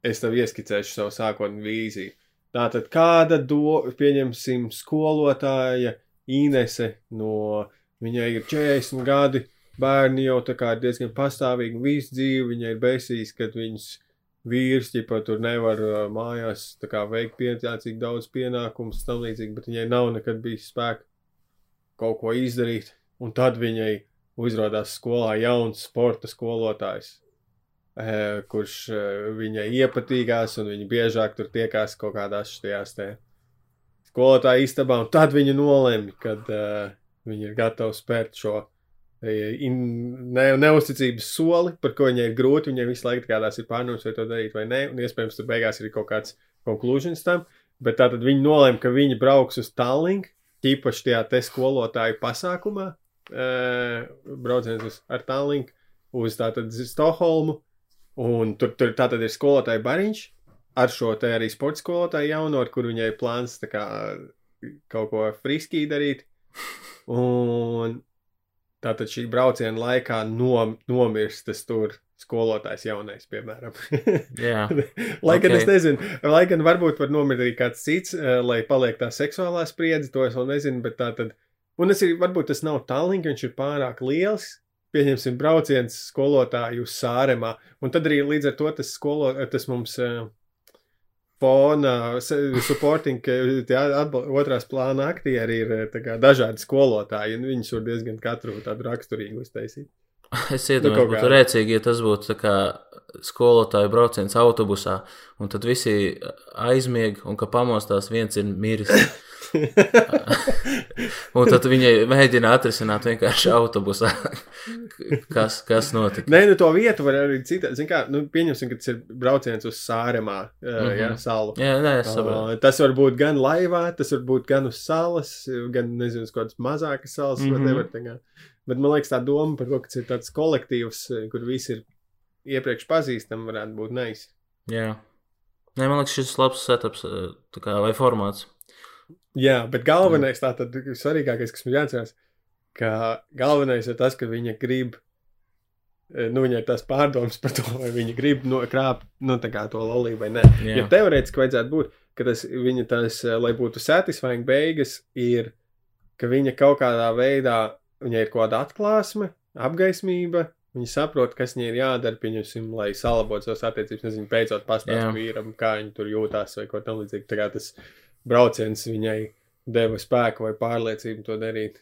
es tev ieskicēšu savu sākotnēju vīziju. Tā tad kāda do, pieņemsim, skolotāja Inese no viņai ir 40 gadi, bērni jau tā kā ir diezgan pastāvīgi visu dzīvi, viņai ir besīs, kad viņas vīrs, ja pat tur nevar uh, mājās kā, veikt pietiekami daudz pienākumus, tam līdzīgi, bet viņai nav nekad bijis spēka kaut ko izdarīt, un tad viņai uzrādās skolā jauns sporta skolotājs, eh, kurš eh, viņai iepatīkās, un viņa biežāk tur tiekās kaut kādās šajās te skolotāja istabā, un tad viņa nolēma, kad uh, viņa ir gatava spērt šo in, ne, neusticības soli, par ko viņai ir grūti. Viņai visu laiku kādās ir pārnums, vai to darīt vai nē, un iespējams tur beigās ir kaut kāds konklūzijas tam. Bet tā tad viņi nolēma, ka viņi brauks uz Tallinku, tīpaši tajā te skolotāju pasākumā, brauciens ar Tallinku uz tātad Stokholmu. Un tur, tur tātad ir skolotāja bariņš ar šo te arī sporta skolotāju jauno, ar kuru viņai plāns kā, kaut ko friskī darīt. Un tātad šī brauciena laikā nom, nomirst tas tur skolotājs jaunais, piemēram. Jā. [LAUGHS] lai gan okay. es nezinu, lai gan varbūt var nomirt arī kāds cits, lai paliek tā seksuālā spriedze, to es vēl nezinu, bet tā tad Un es arī, varbūt tas nav Tallink, viņš ir pārāk liels. Pieņemsim, brauciens skolotāju uz Sāremā. Un tad arī līdz ar to tas, skolo, tas mums uh, fona supporting, ka tie otrās plāna aktieri ir kā, dažādi skolotāji, un viņus var diezgan katru tādu raksturīgu uztaisīt. [LAUGHS] Es iedomājos, nu, būtu rēcīgi, ja tas būtu kā skolotāju brauciens autobusā, un tad visi aizmieg, un ka pamostās viens ir miris. [LAUGHS] [LAUGHS] un tad viņi mēģina atrisināt vienkārši autobusā. [LAUGHS] kas, kas notika? Nē, nu to vietu var arī citā. Zin kā, nu, pieņemsim, ka tas ir brauciens uz Sāremā, mm -hmm. jā, salu. Jā, nē, es saprotu. Tas var būt gan laivā, tas var būt gan uz salas, gan, nezinu, uz kādas mazākas salas, mm -hmm. nevar tagad. Bet man liekas, tā doma par to, ka tas ir tāds kolektīvs, kur visi ir iepriekš pazīstami, varētu būt neis. Jā. Nē, man liekas, šis labs setups kā, vai formāts. Jā, bet galvenais, tā tad svarīgākais, kas mums jāatcerās, ka galvenais ir tas, ka viņa grib, eh, nu, viņai ir tās pārdomas par to, vai viņa grib no, krāpt, nu, tā kā to lolību vai nē. Jā. Jo teorētiski vajadzētu būt, ka tas viņa tas, eh, lai būtu satisfying beigas, ir, ka viņa kaut kādā veidā, viņai ir kaut kāda atklāsme, apgaismība, Viņa saprot, kas viņai ir jādara, pieņemsim, lai salabotu savas attiecības. Nezinu, beidzot pastāstīt vīram, kā viņa tur jūtās vai ko tamlīdzīgu. Tā kā tas brauciens viņai deva spēku vai pārliecību to darīt.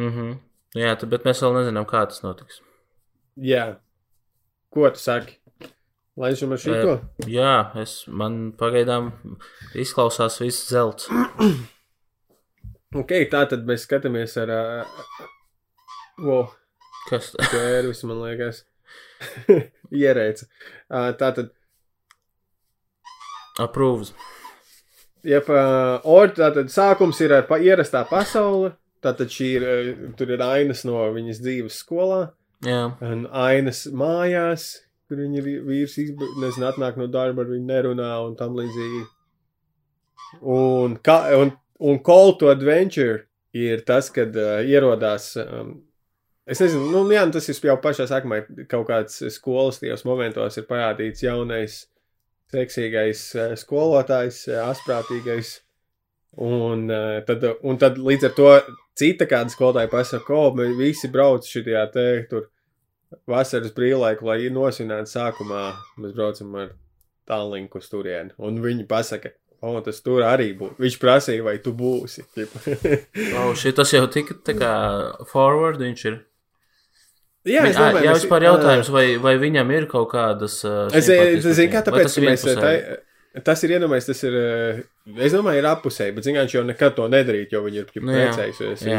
Mhm. Jā, tad, bet mēs vēl nezinām, kā tas notiks. Jā. Ko tu saki? Lai es jums šito? Jā, es, man pagaidām izklausās viss zelts. [CLEARS THROAT] Ok, tā tad mēs skatāmies ar. Uh, wow, Kas tas? [LAUGHS] ķērvis, man liekas. [LAUGHS] Ierēca. Uh, tā tad. Approves. Jep, or, tātad sākums ir pa, ierastā pasaule. Tātad šī ir, tur ir ainas no viņas dzīves skolā, Jā, un ainas mājās, kur viņa vi- vīrs izb- nezinu, atnāk no darba, ar viņu nerunā un tam līdzīgi. Un, ka, un, un Call to Adventure ir tas, kad uh, ierodās. Um, es nezinu, nu, jā, tas ir jau pašā sākumā, kaut kāds skolas tajos momentos ir parādīts jaunais, seksīgais uh, skolotājs, uh, asprātīgais. Un, uh, tad, un tad līdz ar to cita kāda skolotāja pasaka, ko mēs visi braucam šajā te tur vasaras brīvlaiku, lai nosvinētu sākumā. Mēs braucam ar tālruni uz turieni. Un viņi pasaka, o, tas tur arī būs. Viņš prasīja, vai tu būsi. oh, [LAUGHS] šī tas jau tika tā kā forward viņš ir. Jā, es domāju, jā, mēs- vispār jautājums, vai, vai viņam ir kaut kādas. Uh, Es zinu, kā tāpēc, tas ka mēs tā, vienpusēji? tas ir iedomājies, tas ir, eh, es domāju, ir apusēji, bet zināms, jau nekad to nedarīt, jo viņi ir jau Nu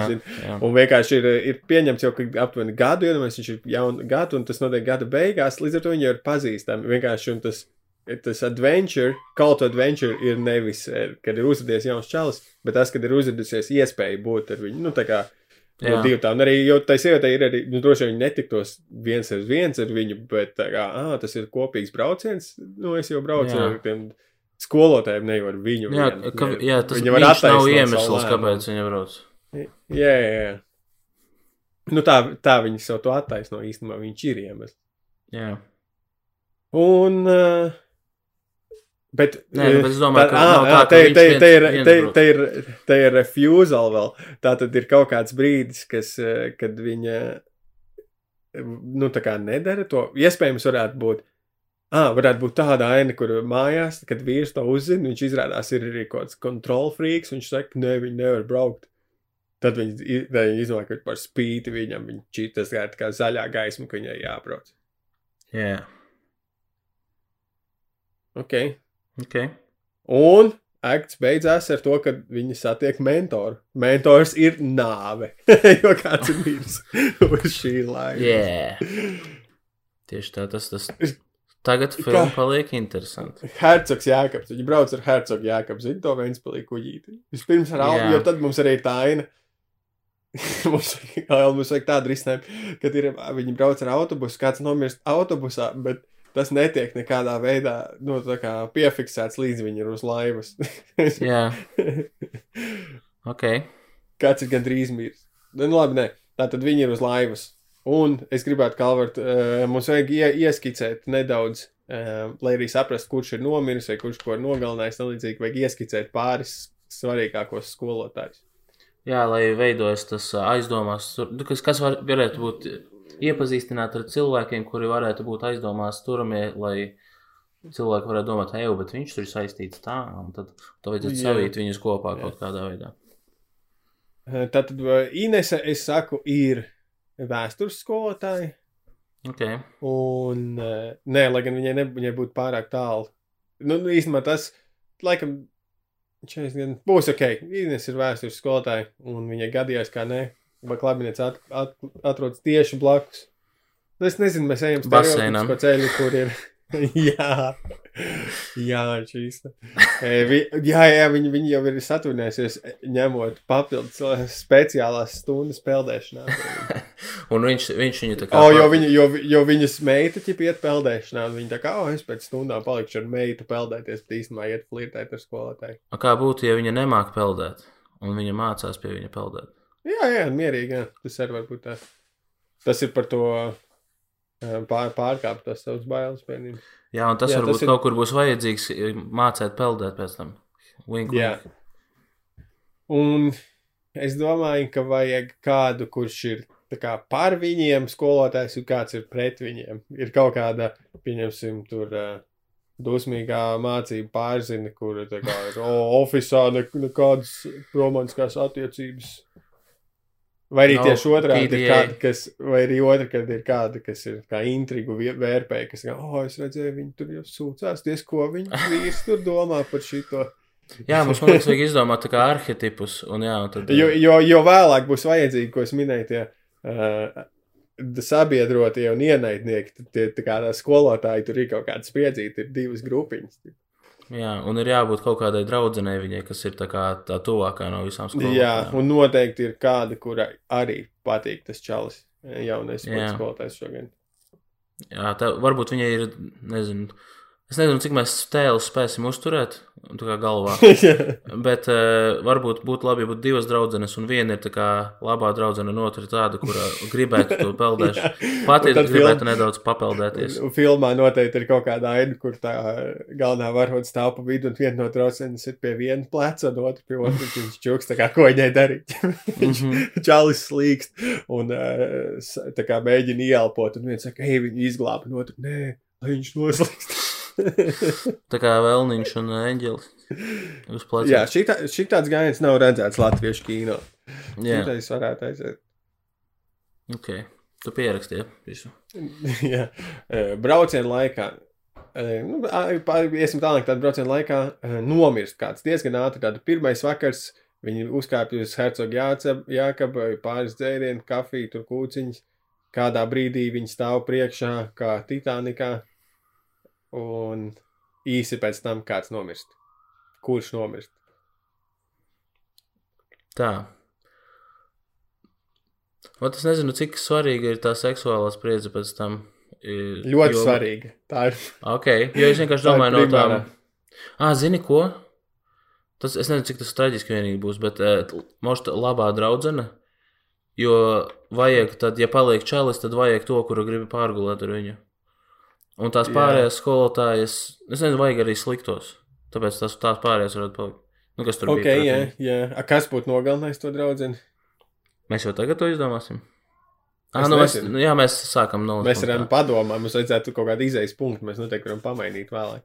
zinu. jā. Un vienkārši ir, ir pieņemts jau, ka aptuveni gadu, iedomājies, viņš ir jaunu gadu, un tas notiek gada beigās, līdz ar to viņi jau ir pazīstami. Vienkārši un tas, tas adventure, to adventure ir nevis, eh, kad ir uzrādījies jauns čalis, bet tas, kad ir uzrādījusies iespēja būt ar viņu, nu tā kā. No divu tā, un arī, jo tai sievietei ir arī, nu, droši vien viņi netiktos viens ar viens ar viņu, bet tā kā, ah, tas ir kopīgs brauciens, nu, es jau braucu Jā. ar tiem skolotājiem, ne jau ar viņu. Jā, vienu. ka, jā, tas Viņa var viņš nav iemesls, kāpēc viņa brauc. Jā, jā, jā. Nu, tā, tā viņi sev to attaisno īstenībā, viņš ir iemesls. Jā. Un, uh, bet, Nē, nu, bet es domāju, tā, ka viņš te, viens- te, ir, brauc. te, ir, te ir refusal vēl. Tā tad ir kaut kāds brīdis, kas, kad viņa, nu, tā kā nedara to. Iespējams, varētu būt. Ah, varētu būt tāda aina, kur mājās, kad vīrs to uzzina, viņš izrādās ir arī kaut kāds kontrolfrīks, viņš saka, nē, viņi nevar braukt. Tad viņi, viņi izdomā, ka par spīti viņam viņš šķitas kā, tā kā zaļā gaisma, ka viņai jābrauc. Jā. Ok. Ok. Un akts beidzās ar to, ka viņi satiek mentoru. Mentors ir nāve. [LAUGHS] jo kāds ir miris uz šī laika. Jā. Tieši tā, tas, tas. Tagad filma paliek interesanti. Hercogs Jākaps. Viņi brauc ar Hercogu Jākapu. Zinu, to viens palīja kuģīti. Vispirms ar Albu, Jā. jo tad mums arī ir tā aina. [LAUGHS] mums, mums vajag tādu risinājumu, kad ir, viņi brauc ar autobusu, kāds nomirst autobusā, bet tas netiek nekādā veidā nu, piefiksēts līdz viņi ir uz laivas. [LAUGHS] Jā. Ok. kāds ir gandrīz miris. Nu, labi, nē, tā tad viņi ir uz laivas. Un es gribētu, Kalvart, uh, mums vajag ie, ieskicēt nedaudz, uh, lai arī saprastu, kurš ir nomiris vai kurš ko ir nogalinājis. Tā līdzīgi vajag ieskicēt pāris svarīgākos skolotājus. Jā, lai veidojas tas ā, aizdomās, nu, kas, kas var, varētu būt iepazīstināt ar cilvēkiem, kuri varētu būt aizdomās turamie, lai cilvēki varētu domāt, ej, bet viņš tur ir saistīts tā, un tad to vajadzētu savīt viņus kopā Jā. kaut kādā veidā. Tātad uh, Inese, es saku, ir vēstures skolotāja. Ok. Un, uh, nē, lai gan viņai, ne, viņai būtu pārāk tālu. Nu, nu, īstenībā tas, laikam, 40 gan būs ok. Ines ir vēstures skolotāja, un viņai gadījās, kā nē, vai klabinets at, at, atrodas tieši blakus. Nu, es nezinu, mēs ejam stereotips pa ceļu, kur ir. [LAUGHS] jā, jā, šīs. E, jā, jā, viņi, viņi jau ir saturnējušies, ņemot papildus eh, speciālās stundas peldēšanā. [LAUGHS] Un viņš, viņš viņu tā kā. O, jo, viņa, jo, jo viņas meita ķip iet peldēšanā, un viņa tā kā, o, es pēc stundām palikšu ar meitu peldēties, bet īstenībā iet flirtēt ar skolotāju. A Kā būtu, ja viņa nemāk peldēt, un viņa mācās pie viņa peldēt? Jā, jā, mierīgi, jā. tas arī var būt tā. Tas ir par to pār, pārkāpt tos savus bailes bērniem. Jā, un tas Jā, jā, varbūt tas ir- kaut kur būs vajadzīgs mācīt peldēt pēc tam. Wink, Jā. wink. Un es domāju, ka vajag kādu, kurš ir kā par viņiem skolotājs, un kāds ir pret viņiem. Ir kaut kāda, pieņemsim, tur uh, dusmīgā mācība pārzina, kur kā ir, [LAUGHS] oficiālā ne, nekādas romantiskās attiecības. Vai arī Nav tieši otrādi ir kāda, kas, vai arī otra, kad ir kāda, kas ir kā intrigu vērpēja, kas, kā, oh, es redzēju, viņi tur jau sūcās, ties, ko viņi [LAUGHS] vīrs tur domā par šito. Jā, mums liekas, vajag izdomāt tā kā arhetipus. Un jā, un tad, Jo, jo, jo vēlāk būs vajadzīgi, ko es minēju, tie uh, sabiedrotie un ienaidnieki, tie tā kā tā skolotāji tur ir kaut kāda spriedzīta, ir divas grupiņas. Jā, un ir jābūt kaut kādai draudzenei viņai, kas ir tā, kā tā tuvākā no visām skolām. Jā, un noteikti ir kāda, kurai arī patīk tas čalis. Jaunais Jā. skolotājs šogad. jā tā, varbūt viņai ir, nezinu, es nezinu, cik mēs tēlus spēsim uzturēt, tā kā galvā. [LAUGHS] Bet uh, varbūt būtu labi, ja būtu divas draudzenes, un viena ir tā kā labā draudzene, un otra ir tāda, kura gribētu to [LAUGHS] peldēšu. Pati Un tad gribētu film- nedaudz papeldēties. Un Filmā noteikti ir kaut kāda aina, kur tā galvenā varoņa stāv pa vidu, un viena no draudzēnas ir pie viena pleca, un otra pie otras. Viņš čuks, kā ko viņai darīt. [LAUGHS] Viņš Mhm. čalis slīkst un uh, kā mēģina ielpot, un viens saka, hei, viņu izglāba, un otru, nē, lai viņš noslīkst. [LAUGHS] Tā kā vēlniņš un eņģelis uz pleciem. Jā, šitā, šitāds gājiens nav redzēts latviešu kīno. Jā. Šitais varētu aiziet. ok. Tu pierakstīji visu. [LAUGHS] Jā, Eh, brauciena laikā. eh, Nu, iesim tālāk, tādā brauciena laikā eh, nomirst kāds diezgan ātri. Tāda pirmais vakars viņi uzkāpj uz hercoga jākaba, pāris dzērienu, kafiju, tur kūciņas. Kādā brīdī viņi stāv priekšā, kā Titanikā, un īsi pēc tam kāds nomirst. Kurš nomirst? Tā. Ot, es nezinu, cik svarīga ir tā seksuālā spriedze pēc tam. I- Ļoti jo- svarīgi. Tā ir. Ok, jo es vienkārši ir domāju no tām. Ah, zini ko? Tas, es nezinu, cik tas traģiski vienīgi būs, bet uh, možda labā draudzene. Jo vajag, tad, ja paliek čalis, tad vajag to, kuru gribi pārgulēt ar viņu. Un tās Jā. pārējās skolotājas, es nezinu, vajag arī sliktos. Tāpēc tās, tās pārējās varētu palikt. Nu, kas tur Ok, bija? jā, pretī? jā. A, kas būtu nogalinājis to draugu? Mēs jau tagad to izdomāsim. Ah, nu mēs, nu, jā, mēs sākam no Mēs varam padomāt, mums vajadzētu kaut kādu izējas punktu. Mēs noteikti varam pamainīt vēlāk.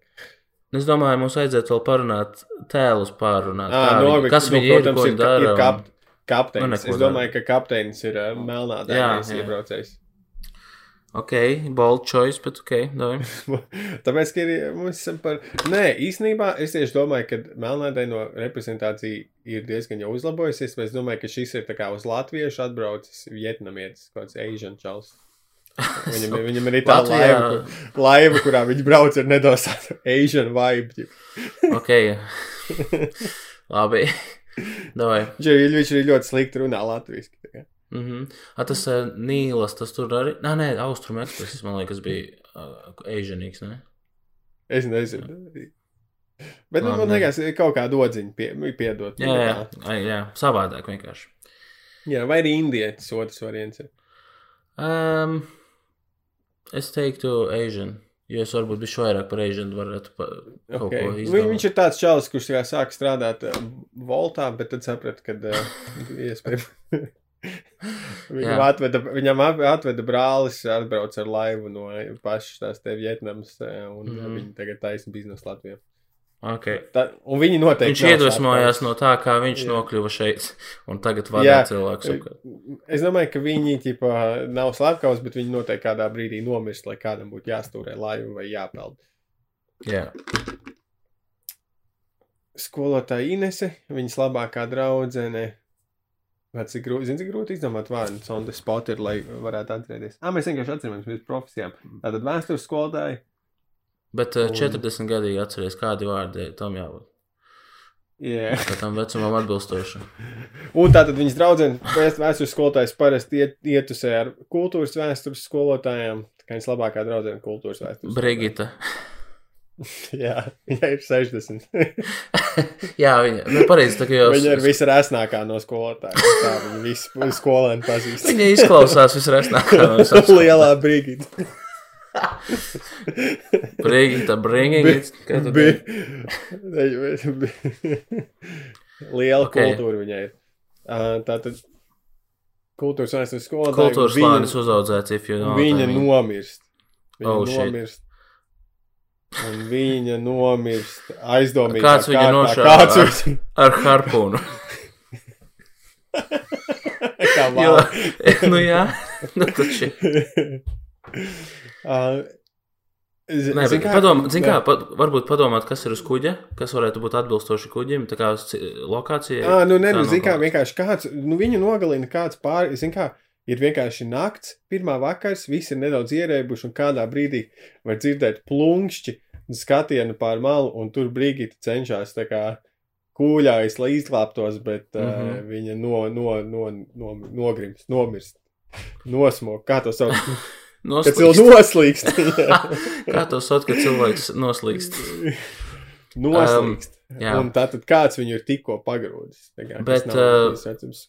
Es domāju, mums vajadzētu vēl parunāt tēlus, pārunāt. À, no, viņi- kas nu, viņi ir, ko ir, dara. ir kap, kapteinis. Nu, es domāju, ka kapteinis ir uh, melnā Jā, dēļas jā. Ok, bold choice, bet ok, davai. [LAUGHS] Tāpēc, ka ir, mums esam par. Nē, īstenībā es tieši domāju, ka melnādai no reprezentācija ir diezgan jau uzlabojusies. bet Es domāju, ka šis ir tā kā uz latviešu atbraucis vietnamietis, kāds Asian čals. [LAUGHS] Viņam, ir- viņam ir arī tā Latvijā- laiva, kur- laiva, kurā viņš brauc ar nedaudz tādu Asian vibe. [LAUGHS] Ok, labi. Viņš ir, viņš ir ļoti slikti runā latviešu. Mm -hmm. A, tas uh, Nīlas, tas tur arī. Nē, nē, Austrum Express, man liekas, bija uh, Asianīgs, ne? Es nezinu. Bet nu, Labi, man liekas, kaut kāda odziņa pie, piedot. Jā, jā, jā, jā, savādāk vienkārši. jā, vai arī indietis otrs variants. Um, es teiktu Asian, jo es varbūt bišķi vairāk par Asian varētu pa, kaut Okay. ko izdarīt. Viņš ir tāds čalis, kurš sāk strādāt uh, Voltā, bet tad saprata, ka uh, [LAUGHS] iespējams. Viņam Jā. atveda, viņam atveda brālis, atbrauc ar laivu no pašas tās te Vietnamas, uh, un mm viņi tagad taisa biznesu Latvijā. Okay. Tā, un viņi noteikti. Viņš iedvesmojās no tā, kā viņš Jā. nokļuva šeit, un tagad vada cilvēkus. apkārt. Es domāju, ka viņi ķipa, nav slepkavas, bet viņi noteikti kādā brīdī nomirst, lai kādam būtu jāstūrē laiva vai jāpeld. Jā, Skolotāja Inese, viņas labākā draudzene. Vai cik grūti, zini, cik grūti izdomāt vārdu on the spot ir, lai varētu atcerēties. Ah, mēs vienkārši atceramies pēc profesijām. Tātad vēstures skolotāji. bet uh, Un- 40 gadīgi atceries, kādi vārdi tam jābūt. Yeah. Kā tam vecumam atbilstoši. [LAUGHS] Un tātad viņas draudzene, vēst- vēstures skolotājs parasti iet, ietusē ar kultūras vēstures skolotājiem. Tā kā viņas labākā draudzene kultūras vēstures. Brigita. [LAUGHS] Jā, viņai ir 60. [LAUGHS] Jā, viņa nu, pareizi jau. Viņa ir visresnākā no skolotājiem. Tā viņa visu [LAUGHS] skolēnu pazīst. Viņa izklausās visresnāk. no visām Lielā brigita. Brigita, bringing it. Liela Ok. okay. kultūra viņai ir. Uh, Tātad kultūras vēstures skolotāja. Kultūras viņa- slānis uzaudzēts, if you know. Viņa nomirst. Viņa Oh, shit. Un viņa nomirst aizdomīgi. Kāds viņu nošāva Kāds ar- viņu Ar harpūnu. [LAUGHS] kā Jo, [LAUGHS] nu jā, nu taču. [LAUGHS] uh, z- Nē, zin kā- padomā, zin kā, pa, varbūt padomāt, kas ir uz kuģa, kas varētu būt atbilstoši kuģim, tā kā uz ci- lokācijai. Ā, nu, nē, nu, zin kā, vienkārši kāds, nu, viņu nogalina kāds pāri, zin kā, ir vienkārši nakts, pirmā vakars, visi ir nedaudz ierēbuši, un kādā brīdī var dzirdēt plunkšķi, skatienu pār malu, un tur brīdī cenšas tā kā kūļājas, lai izglābtos, bet mm. -hmm. uh, viņa no, no, no, no, nogrims, nomirst, nosmok, [LAUGHS] [LAUGHS] kā to sauc, kad cilvēks Noslīkst. noslīkst. Kā to sauc, kad cilvēks noslīkst? noslīkst. jā. Un tātad kāds viņu ir tikko pagrūdis. Bet, tas nav ā, bijis vecums.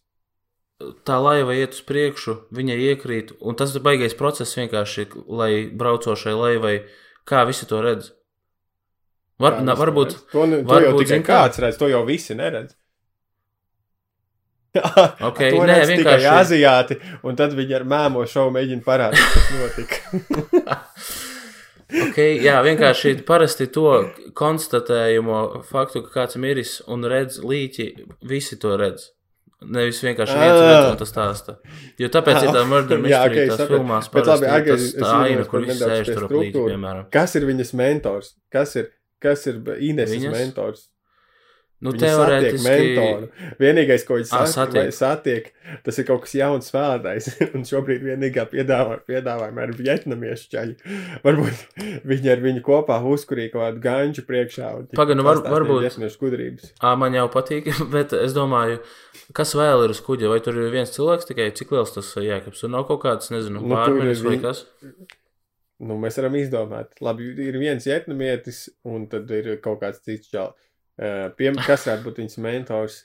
Tā laiva iet uz priekšu, viņa iekrīt, un tas ir baigais process vienkārši, lai braucošai laivai, kā visi to redz. Var, Kā na, varbūt, to, ne, to varbūt, tikai zin kā? kāds redz, to jau visi neredz. [LAUGHS] Ok, to nē, redz tikai vienkārši- aziāti, un tad viņi ar mēmo šovu mēģina parādīt, kas notika. [LAUGHS] okay, jā, vienkārši parasti to konstatējumu faktu, ka kāds ir miris un redz līķi, visi to redz. Nevis vienkārši redz un tas stāsta. Jo tāpēc ir tā murder Jā, mystery, ok, tās sapratu. filmās Bet labi, atgriez- tas tā aina, kur nedaudz sēž tur struktūru. piemēram. Kas ir viņas mentors? Kas ir, kas ir Ineses Viņas? mentors? Nu, Viņa satiek teorētiski. mentoru. Vienīgais, ko viņš Ā, satiek, satiek. tas ir kaut kas jauns spēlētājs. [LAUGHS] Un šobrīd vienīgā piedāvā, piedāvājumā ir vietnamiešu ķaļi. [LAUGHS] Varbūt viņi ar viņu kopā uzkurīja kaut kādu ganču priekšā. un tik Pagaid, nu var- varbūt- Vietnamiešu gudrības. Ā, man jau patīk, [LAUGHS] bet es domāju, kas vēl ir uz kuģa? Vai tur ir viens cilvēks tikai cik liels tas jēkabs? Tur nav kaut kāds, nezinu, Nu, pārmaiņas ir vai kas. Nu, mēs varam izdomāt. Labi, ir viens vietnamietis, un tad ir kaut kāds cits čels. Uh, piem, kas varētu būt viņas mentors?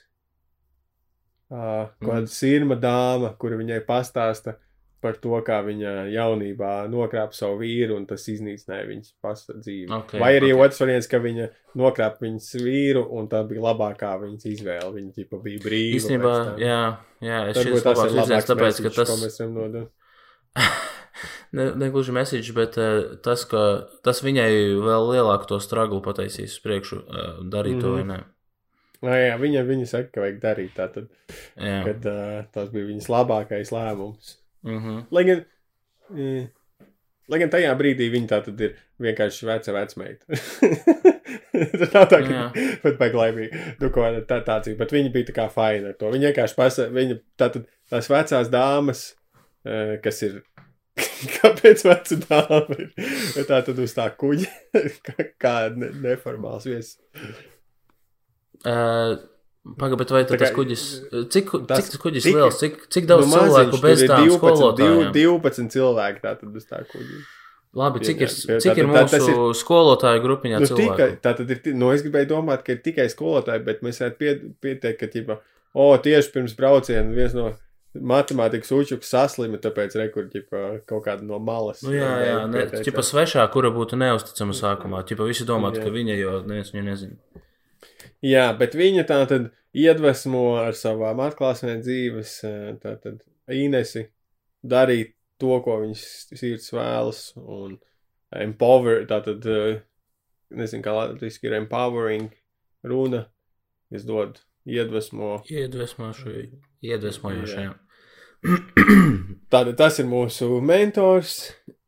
Uh, kāda sirma dāma, kur viņai pastāsta par to, kā viņa jaunībā nokrāpa savu vīru, un tas iznīcināja viņas pasta dzīvi. Ok, Vai arī ok. otrs variants, ka viņa nokrāpa viņas vīru, un tā bija labākā viņas izvēle. Viņa ģipa, bija brīva. Īstenībā, jā, jā, es šis tas ir labāks tāpēc, ka tas, ko mēs varam nodot. [LAUGHS] ne, ne gluži message, bet uh, tas, ka tas viņai vēl lielāku to straglu pataisīs uz priekšu, uh, darīt to vai Mhm. nē. Nā, jā, viņa, viņa saka, ka vajag darīt tā, tad, Jā. kad uh, tas bija viņas labākais lēmums. Mhm. Lai gan, mm, lai gan tajā brīdī viņa tā tad ir vienkārši veca vecmeita. Tas [LAUGHS] nav tā, ka pat baigi laimīgi. Nu, ko tā tāds ir. Bet viņa bija tā kā faina ar to. Viņa vienkārši pasa, viņa tātad tās vecās dāmas, eh, kas ir. [LAUGHS] Kāpēc veca dāma ir? Tā tad uz tā kuģa, [LAUGHS] kā- ne, neformāls viesis. Uh, Pagaid, bet vai Tā tas kuģis, cik, tas cik tas kuģis tik- liels, cik, cik daudz Nu, cilvēku bez ir tām 12, skolotājiem? 12 cilvēki tā tad uz tā kuģa. Labi, cik ir, cik ir tā- tā- mūsu skolotāju grupiņā Nu, cilvēku? tikai, tā tad ir, nu, es gribēju domāt, ka ir tikai skolotāji, bet mēs varētu pie, pieteikt, ka, ķipa, o, tieši pirms brauciena viens no matemātikas učuks saslima, tāpēc rekurģi kaut kāda no malas. Nu, jā, jā, ne, ķipa svešā, kura būtu neusticama sākumā. Ķipa visi domātu, Jā. ka viņa jau neviens viņu nezina. Jā, bet viņa tā tad iedvesmo ar savām atklāsmēm dzīves, eh, tā tad Inesi darīt to, ko viņas sirds vēlas, un empower, tā tad, eh, nezinu, kā latviski ir empowering runa, kas dod iedvesmo. Iedvesmojuši, iedvesmojuši, jā. [CLEARS THROAT] Tātad tas ir mūsu mentors.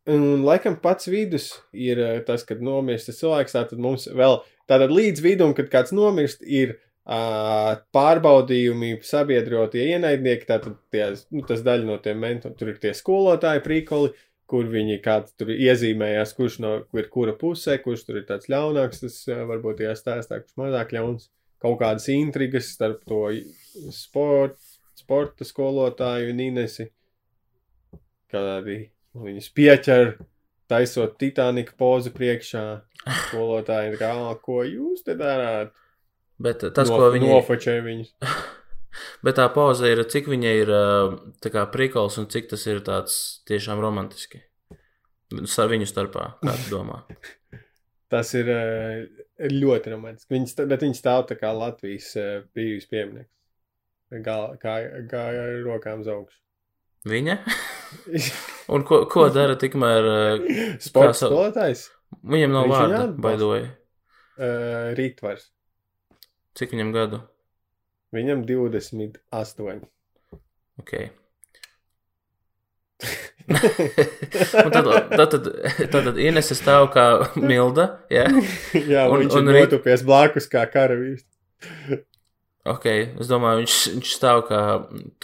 Un laikam pats vidus ir eh, tas, kad nomirst tas cilvēks. Tātad mums vēl, tātad līdz vidum, kad kāds nomirst, ir uh, pārbaudījumi, sabiedrotie ienaidnieki. Tātad tie, nu, tas daļa no tiem mentoriem, tur ir tie skolotāji, prikoli, kur viņi kāds tur iezīmējās, kurš no ir kura pusē, kurš tur ir tāds ļaunāks, tas uh, varbūt tajā stāstā, kurš mazāk ļauns. Kaut kādas intrigas starp to sport, sporta skolotāju un Inesi kādi viņus pieķer, taisot Titanika pozu priekšā. Skolotāji ir kā, "Ā, ko jūs te darāt? Bet tas, no, ko viņi. Nofočē viņus. [LAUGHS] Bet tā pauze ir, cik viņai ir kā prikols un cik tas ir tāds tiešām romantiski. Ar viņu starpā, kā tu domā? [LAUGHS] Tas ir ļoti romantiski. Viņas, bet viņi stāv tā kā Latvijas brīvības piemineklis. Kā, kā, kā ar rokām uz augšu. Viņa? [LAUGHS] Un ko, ko dara tikmēr? ā, Sports sa- skolotājs? Viņam nav Viņš vārda, baidoja. Uh, Rītvars. Cik viņam gadu? Viņam 28. Ok. [LAUGHS] Un tad, tad, tad, tad, tad Inese stāv kā milda. Ja? [LAUGHS] Jā, Un- viņš un un rīt- blakus kā karavīrs. Ok, es domāju, viņš, viņš stāv kā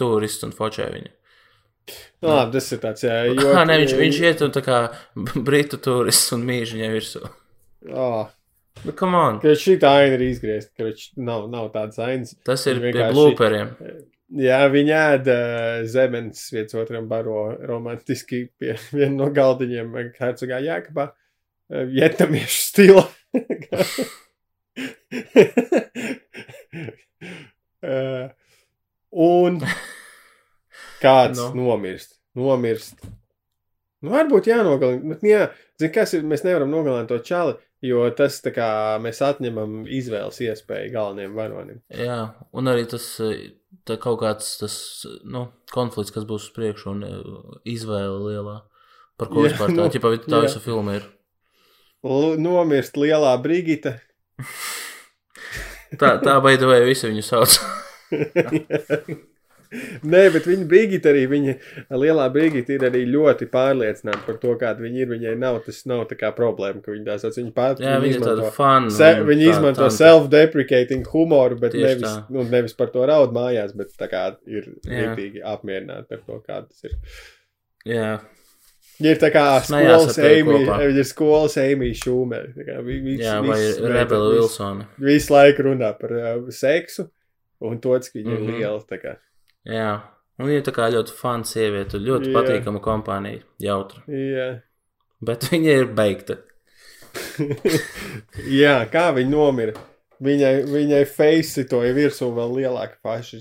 turists un fočē viņu. Nu, labi, tas ir tāds, jā, Jo, Kā, ne, viņš, viņš iet un tā kā britu turists un mīž viņai virsū. Oh, Bet, come on, ka šī tā aina ir izgriezta, ka viņš nav, nav tāds ainas. tas ir pie blūperiem. Jā, viņi ēda zemes viens otram baro romantiski pie viena no galdiņiem Hercogā Jēkabā. eh, Vietnamiešu stila. [LAUGHS] Eh, Un [LAUGHS] kāds Nu. no. nomirst. Nomirst. Nu, varbūt jānogalina. Bet, jā, zin, kas ir, mēs nevaram nogalināt to čali, jo tas tā kā mēs atņemam izvēles iespēju galvenajiem varonim. Jā, un arī tas tā kaut kāds tas, nu, konflikts, kas būs uz priekšu un eh, izvēle lielā. Par ko Jā, vispār tā, nu, ķipa, tā jā. visa filma ir. L nomirst lielā Brigita. [LAUGHS] Tā, tā beidoja visi viņu sauc. [LAUGHS] Nē, bet viņa Brigita arī, viņa lielā Brigita ir arī ļoti pārliecināta par to, kāda viņa ir. Viņai nav tas nav tā kā problēma, ka viņa tā sauc. Viņa pat Jā, viņa ir tāda fana. se, viņa tā- izmanto self-deprecating humoru, bet Tieši nevis, tā. nu, nevis par to raud mājās, bet tā kā ir rītīgi apmierināta ar to, kāda tas ir. Jā, Viņa ir tā kā skolas kopā. viņa ir skolas vi- vis- jā vai Rebela Wilsona. Visu laiku runā par uh, seksu un to, cik viņa Mhm. ir liela. tā kā. Jā, un viņa ir tā kā ļoti fana sieviete, ļoti Jā. patīkama kompānija, jautra. Jā. Bet [LAUGHS] viņa ir beigta. [LAUGHS] Jā, kā viņa nomira? Viņai, viņai face to ir virsū vēl lielāka paša.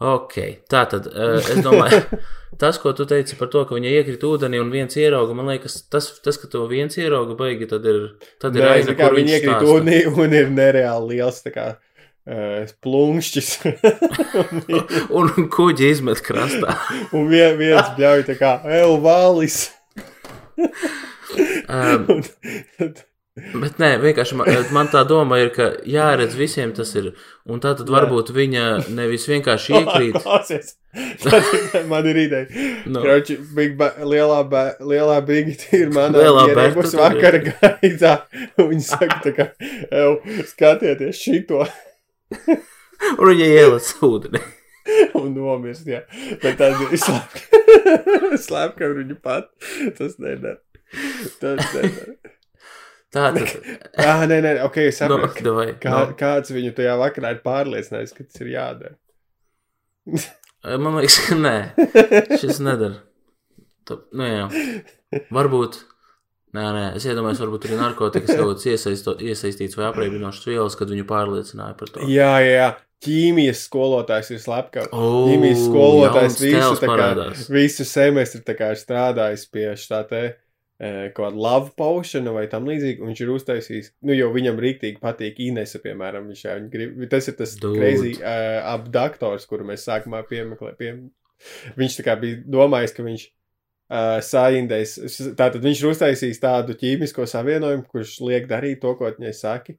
Ok, tā tad uh, es domāju, [LAUGHS] tas, ko tu teici par to, ka viņa iekrita ūdenī un viens ierauga, man liekas, tas, tas ka to viens ierauga baigi, tad ir, tad ir Nē, aina, kā viņa iekrīt stāsta. un, un ir nereāli liels tā kā uh, plungšķis. [LAUGHS] Un kuģi izmet krastā. [LAUGHS] un vien, viens bļauj tā kā Elvālis. Um, Un bet nē, vienkārši man, man tā doma ir, ka jāredz visiem tas ir. Un tā tad varbūt viņa nevis vienkārši [LAUGHS] iekrīt. Man ir ideja. Nu. No. Kroči, big ba lielā, ba lielā brigita ir manā ierēbus vakara gaitā. Un viņi saka, tā kā, ev, skatieties šito. Un viņa ieliec ūdeni. un nomirst. Jā. Bet tad [LAUGHS] ir slēpka. [LAUGHS] slēpka viņu pat. Tas nedara. Tas nedara. Tā tad. Ah, nē, nē, ok, es No, saprotu. davai, Kā, no. Kāds viņu tajā vakarā ir pārliecinājis, ka tas ir jādara? Man liekas, ka nē, šis nedara. Tā, nu jā, varbūt. Nē, nē, es iedomājos, varbūt arī narkotikas kaut kāds iesaisto, iesaistīts vai apreibinošs vielas, kad viņu pārliecināja par to. Jā, jā, jā. Ķīmijas skolotājs ir slepkavs. O, Ķīmijas skolotājs visu, tā kā, visu semestri tā kā ir strādājis pie šā te eh, kaut kāda love potion vai tam līdzīgi. un Viņš ir uztaisījis, nu, jo viņam rīktīgi patīk Inese, piemēram. Viņš, viņa grib, tas ir tas crazy uh, abduktors, kuru mēs sākumā piemeklējām. Pie... Viņš tā kā bija domājis, ka viņš uh, saindēs. Tātad viņš ir uztaisījis tādu ķīmisko savienojumu, kurš liek darīt to, ko viņai saki.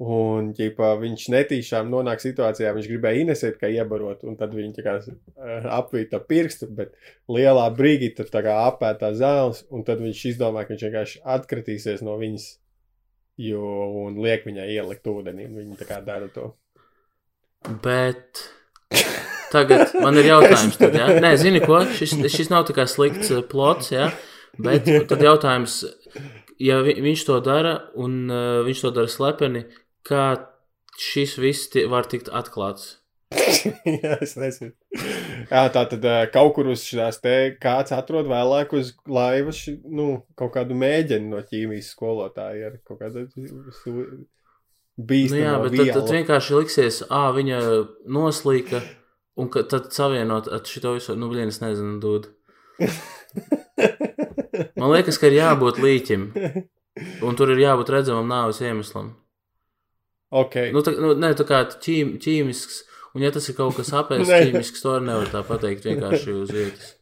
Un, ja viņš netīšām nonāk situācijā, viņš gribēja inesēt, kā iebarot, un tad viņi tā kā uh, apvīta pirkstu, bet lielā brīdī tur kā apētā zāles, un tad viņš izdomā, ka viņš vienkārši atkritīsies no viņas, jo, un liek viņai ielikt ūdenī, un viņi tā kā dara to. Bet tagad man ir jautājums, tad, ja? Nē, zini ko? Šis, šis nav tā kā slikts eh, plots, ja? Bet tad jautājums, ja vi, viņš to dara un uh, viņš to dara slepeni, kā šis viss var tikt atklāts? [LAUGHS] Jā, es nezinu. Jā, tā tad kaut kur uz šīs te kāds atrod vēlāk uz laivas, nu, kaut kādu mēģinu no ķīmijas skolotāja ar kaut kādu su- Nu, bīstamu jā, bet tad, tad vienkārši liksies, ah, viņa noslīka, un ka, tad savienot ar šo visu, nu, blīn, es nezinu, dūdu. [LAUGHS] Man liekas, ka ir jābūt līķim, un tur ir jābūt redzamam nāves iemeslam. Ok. Nu, tā, nu, ne, tā kā ķīm, ķīmisks, un ja tas ir kaut kas [LAUGHS] apēsts ķīmisks, to nevar tā pateikt vienkārši uz vietas.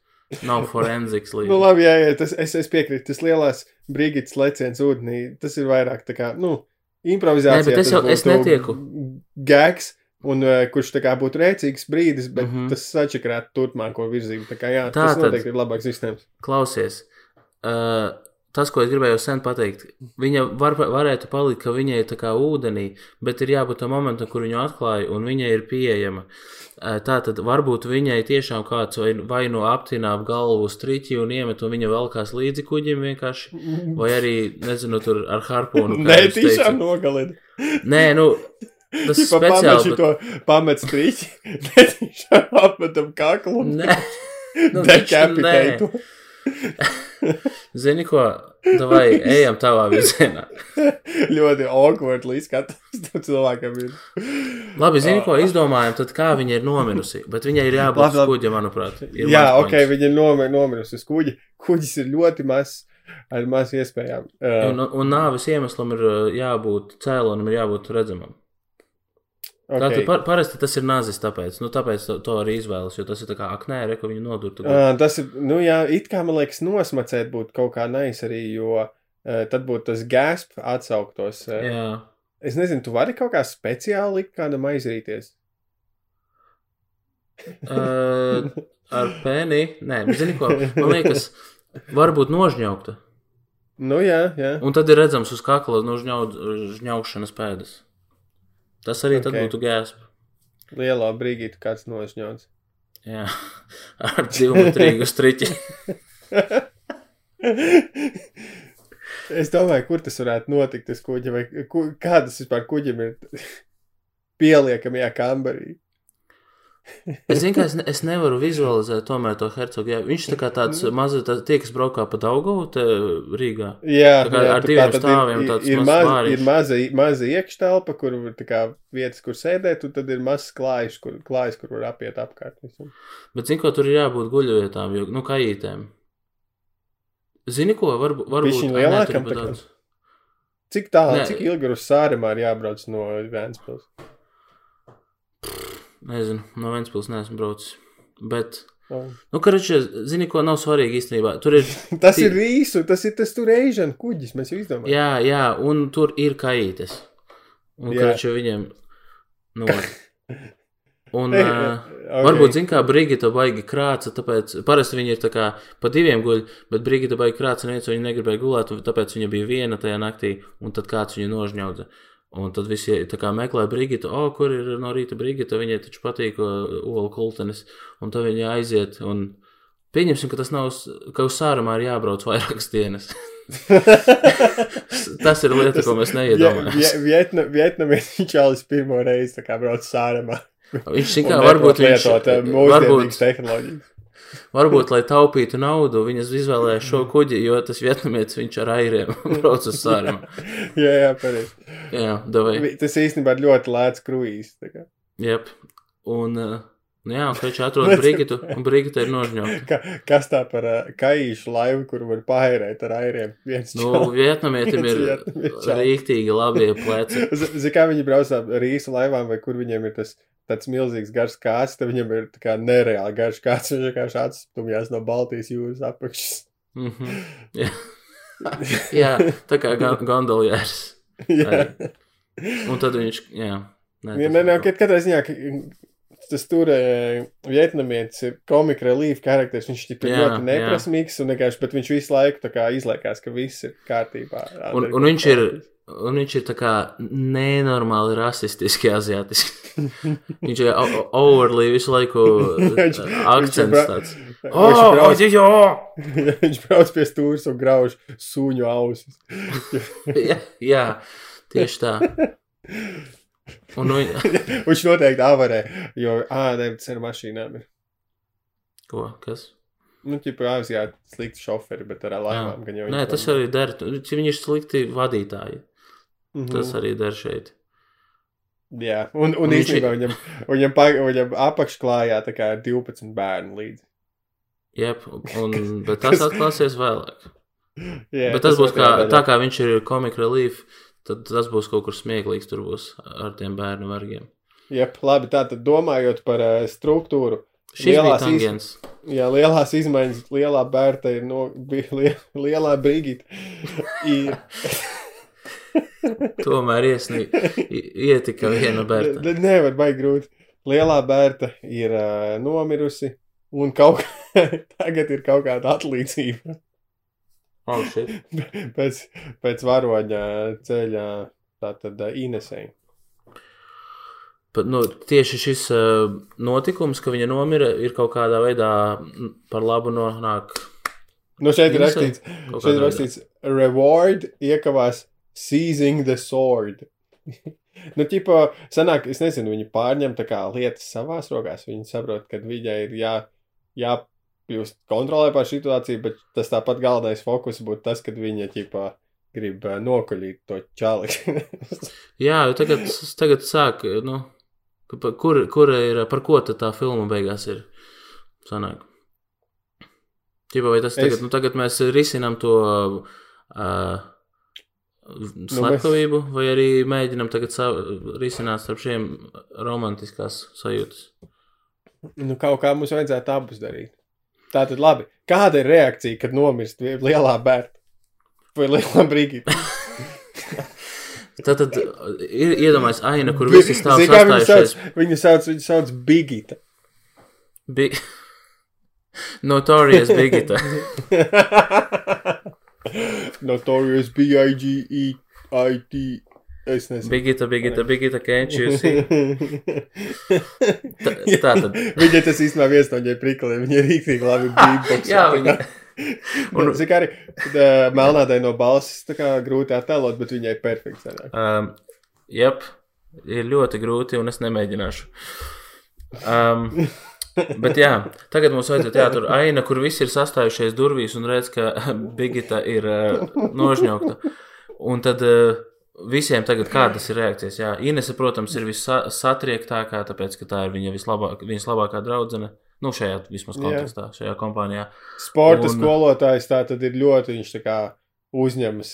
Nav forenziks līdzi. Nu, labi, jā, jā tas, es, es piekrītu. Tas lielās brīdītas leciens ūdenī, tas ir vairāk tā kā, nu, improvizācija. Nē, bet es jau- es netieku. Gags, Un uh, kurš tā kā būtu rēcīgs brīdis, bet mm. -hmm. tas sačakrētu turpmāko virzību. Tā kā jā, Tā tas tad- noteikti ir labāks sistēmas. Klausies, uh, tas, ko es gribēju sen pateikt, viņa var, varētu palikt, ka viņai ir tā kā ūdenī, bet ir jābūt tam momentam, kur viņu atklāja, un viņai ir pieejama. Tā tad varbūt viņai tiešām kāds vai, no aptina ap galvu uz triķi un iemet, un viņa velkās līdzi kuģim vienkārši, vai arī, nezinu, tur ar harpūnu. Nē, tiešām nogalina. Nē, nu, tas ir Tipā pamet speciāli. to pamet strīķi, [LAUGHS] netiešām apmetam kaklu Nē, [LAUGHS] nu, taču dekapitē nē. [LAUGHS] Zini ko, davai, ejam tavā virzienā. [LAUGHS] Ļoti awkward līdz katram cilvēkam ir. Labi, zini, ko izdomājam, tad kā viņa ir nomirusi. Bet viņai ir jābūt Labi, labi. skuģa, manuprāt. Ir Jā, ok, points. viņa ir nomi- nomirusi uz kuģi. Kuģis ir ļoti mazs, ar maz iespējām. Uh, Un, un nāves iemeslam ir jābūt cēlonim, ir jābūt redzamam. Okay. Tātad par, parasti tas ir nazis, tāpēc, nu, tāpēc to, to arī izvēlas, jo tas ir tā kā aknē, re, ko viņu nodurtu. Uh, tas ir, nu jā, it kā man liekas, nosmacēt būtu kaut kā nais arī, jo uh, tad būtu tas gasp atsauktos. Uh, Jā, es nezinu, tu vari kaut kā speciāli likt kādam aizrīties. uh, ar pēni, nē, bet zini ko, man liekas, varbūt nožņaukta. Nu jā, jā. Un tad ir redzams uz kakla nožņaukšanas pēdas. Tas arī tad Ok. būtu gēsp. Lielā brīdī kāds nošņauts. Jā, [LAUGHS] ar dzīvotrīgu striķi. [LAUGHS] es domāju, kur tas varētu notikt, tas kuģi, vai ku, kādas vispār kuģim ir [LAUGHS] pieliekamajā kambarī. Es es, ne, es nevaru vizualizēt tomēr to hercogu. Jā, viņš tā kā tāds mazs, tā, tie, kas braukā pa Daugavu te Rīgā. Jā, Tā kā jā ar diviem tātad stāviem ir, tāds ir, mazs maz, ir maza, maza iekštelpa, kur ir tā kā vietas, kur sēdēt, un tad ir mazs klājs, kur, klājs, kur var apiet apkārt. visam. Bet zinu, ko tur ir jābūt guļvietām, jo, nu, kājītēm. Zini, ko varbūt. varbūt lielākam ir tā. Cik tālu, cik ilgi uz sārumā ir jābrauc no Vēnspils? Nezinu, no Ventspils neesmu braucis. Bet, Oh. nu, karačie, zini, ko nav svarīgi īstenībā. Tur ir, [LAUGHS] Tas ir rīsu, tas ir tas tur Asian kuģis, mēs jau izdomājām. jā, jā, un tur ir kājītes. Un, Jā. karačie, viņiem, nu, [LAUGHS] un, Ei, uh, okay. Varbūt, zin kā, Brigita baigi krāca, tāpēc parasti viņi ir tā kā pa diviem guļ, bet Brigita baigi krāca, neviens viņu negribēja gulēt, tāpēc viņa bija viena tajā naktī, un tad kāds viņu nožņaudza. Un tad visi meklēja Brigitu, o, kur ir no rīta Brigita, viņai taču patīk uh, olu kultenis, un tad viņa aiziet, un pieņemsim, ka tas nav, ka uz sārumā ir jābrauc vairākas dienas. [LAUGHS] tas ir lieta, ko mēs neiedomājamies. Vietna, Vietnamieši [LAUGHS] čalis pirmo reizi brauc sārumā. Viņš kā, varbūt lietot varbūt, mūsdienīgas tehnoloģijas. Varbūt, lai taupītu naudu, viņas izvēlējās šo kuģi, jo tas vietnamietis viņš ar airiem [LAUGHS] brauc uz sāriem. jā, jā, pareizi. Jā, davai. Tas īstenībā ir ļoti lēts kruīzs. Jep. Un, uh, nu jā, viņš atrod [LAUGHS] Brigitu, un Brigita ir nožņauta. Ka, kas tā par uh, kaīšu laivu, kur var pārēt ar airiem? Viens Nu, vietnamietim ir čalis. rīktīgi labie pleci. [LAUGHS] Zini, kā viņi brauc ar rīsu laivām, vai kur viņiem ir tas tāds milzīgs garš kāds, tad viņam ir tā kā nereāli garš kāds. Viņš vienkārši atstumjās no Baltijas jūras apakšas. Mhm. [LAUGHS] Jā. [LAUGHS] jā, tā kā gondoljērs. jā, Un tad viņš, jā. Nē, ja, nē, nē, katrā ziņā tas tur e, vietnamietis ir komika relīfa karakteris. Viņš ir Jā, ļoti jā. neprasmīgs un vienkārši, bet viņš visu laiku izliekās, ka viss ir kārtībā. Un, un viņš ir, un viņš ir tā kā nenormāli rasistiski aziatiski. [LAUGHS] viņš ir overly visu laiku [LAUGHS] Viņš- viņš akcents tāds. Viņš Oh, brauc- oh, [LAUGHS] jā, viņš brauc pie stūres un grauž suņu ausis. jā, jā, tieši tā. Un, nu, viņš noteikti avarē, jo, ā, ne, tas ar mašīnām ir. ko, kas? Nu, ķipa, Āzijā slikti šoferi, bet ar laivām gan jau. Nē, tas arī der. Viņi ir slikti vadītāji. Mhm. Tas arī der šeit. Jā, un, un Un viņš īstenībā ir- viņam, viņam, pa, viņam apakšklājā tā kā ir 12 bērnu līdzi. Jep, un, [LAUGHS] bet tas atklāsies vēlāk. Jā, Bet tas būs kā, otrajā tā kā viņš ir comic relief, tad tas būs kaut kur smieklīgs. Tur būs ar tiem bērnu vargiem. Jep, labi, tā tad domājot par uh, struktūru. Šis bija Lielās iz- tangens. Jā, lielās izmaiņas, lielā bērta ir no, [LAUGHS] lielā brīgita. Ir, [LAUGHS] Tomēr iesnī, i- ietika viena Berta. Tad nevar baigi grūti. Lielā bērta ir uh, nomirusi, un kaut kā, [LAUGHS] tagad ir kaut kāda atlīdzība Oh, shit. [LAUGHS] pēc, pēc varoņa ceļa tātad Inesei. Bet, nu, tieši šis uh, notikums, ka viņa nomira, ir kaut kādā veidā par labu nonāk. Nu, šeit ir rakstīts, šeit ir rakstīts reward iekavās seizing the sword. [LAUGHS] nu, tipo, sanāk, es nezinu, viņi pārņem tā kā lietas savās rokās. Viņi saprot, ka viņai ir jā, jākļūst kontrolē pār situāciju, bet tas tāpat galvenais fokus būtu tas, kad viņa, ķipā, grib uh, nokuļīt to čali. [LAUGHS] Jā, jo tagad, tagad sāk, nu, kur, kur ir, par ko tad tā filma beigās ir? Sanāk. Ķipa, vai tas Es- tagad, nu, tagad mēs risinām to uh, slepkavību, vai arī mēģinām tagad risināt starp šiem romantiskās sajūtas? nu, kaut kā mums vajadzētu abus darīt. Tā tad labi. Kāda ir reakcija, kad nomirst lielā bērta? Vai lielā brīgīte? [LAUGHS] Tad, tad ir iedomājies aina, kur visi stāv sastājušies. Viņu sauc, viņu sauc Bigita. Bi [LAUGHS] Notorious Bigita. [LAUGHS] Notorious B-I-G-E-I-T. Es nezinu. Bigita, Bigita, Bigita, can't you see? [LAUGHS] Tā, tā tad. Viņai tas īstenībā viens no viņai prikliem. Viņa ir rīktīgi labi beatbox. Jā, viņa. Un, zini, kā arī uh, melnādai no balss tā kā grūti attēlot, bet viņai perfekts. Um, jep, ir ļoti grūti, un es nemēģināšu. Um, bet jā, tagad mums vajadzētu jātur aina, kur visi ir sastājušies durvīs un redz, ka Bigita ir uh, nožņaukta. Un tad uh, visiem tagad kādas ir reakcijas? Jā, Inese, protams, ir vissatriektākā, tāpēc, ka tā ir viņa vislabāk, viņas labākā draudzene. Nu, šajā vismaz Jā. kontekstā, šajā kompānijā. Sporta Un- skolotājs tā tad ir ļoti, viņš tā kā uzņemas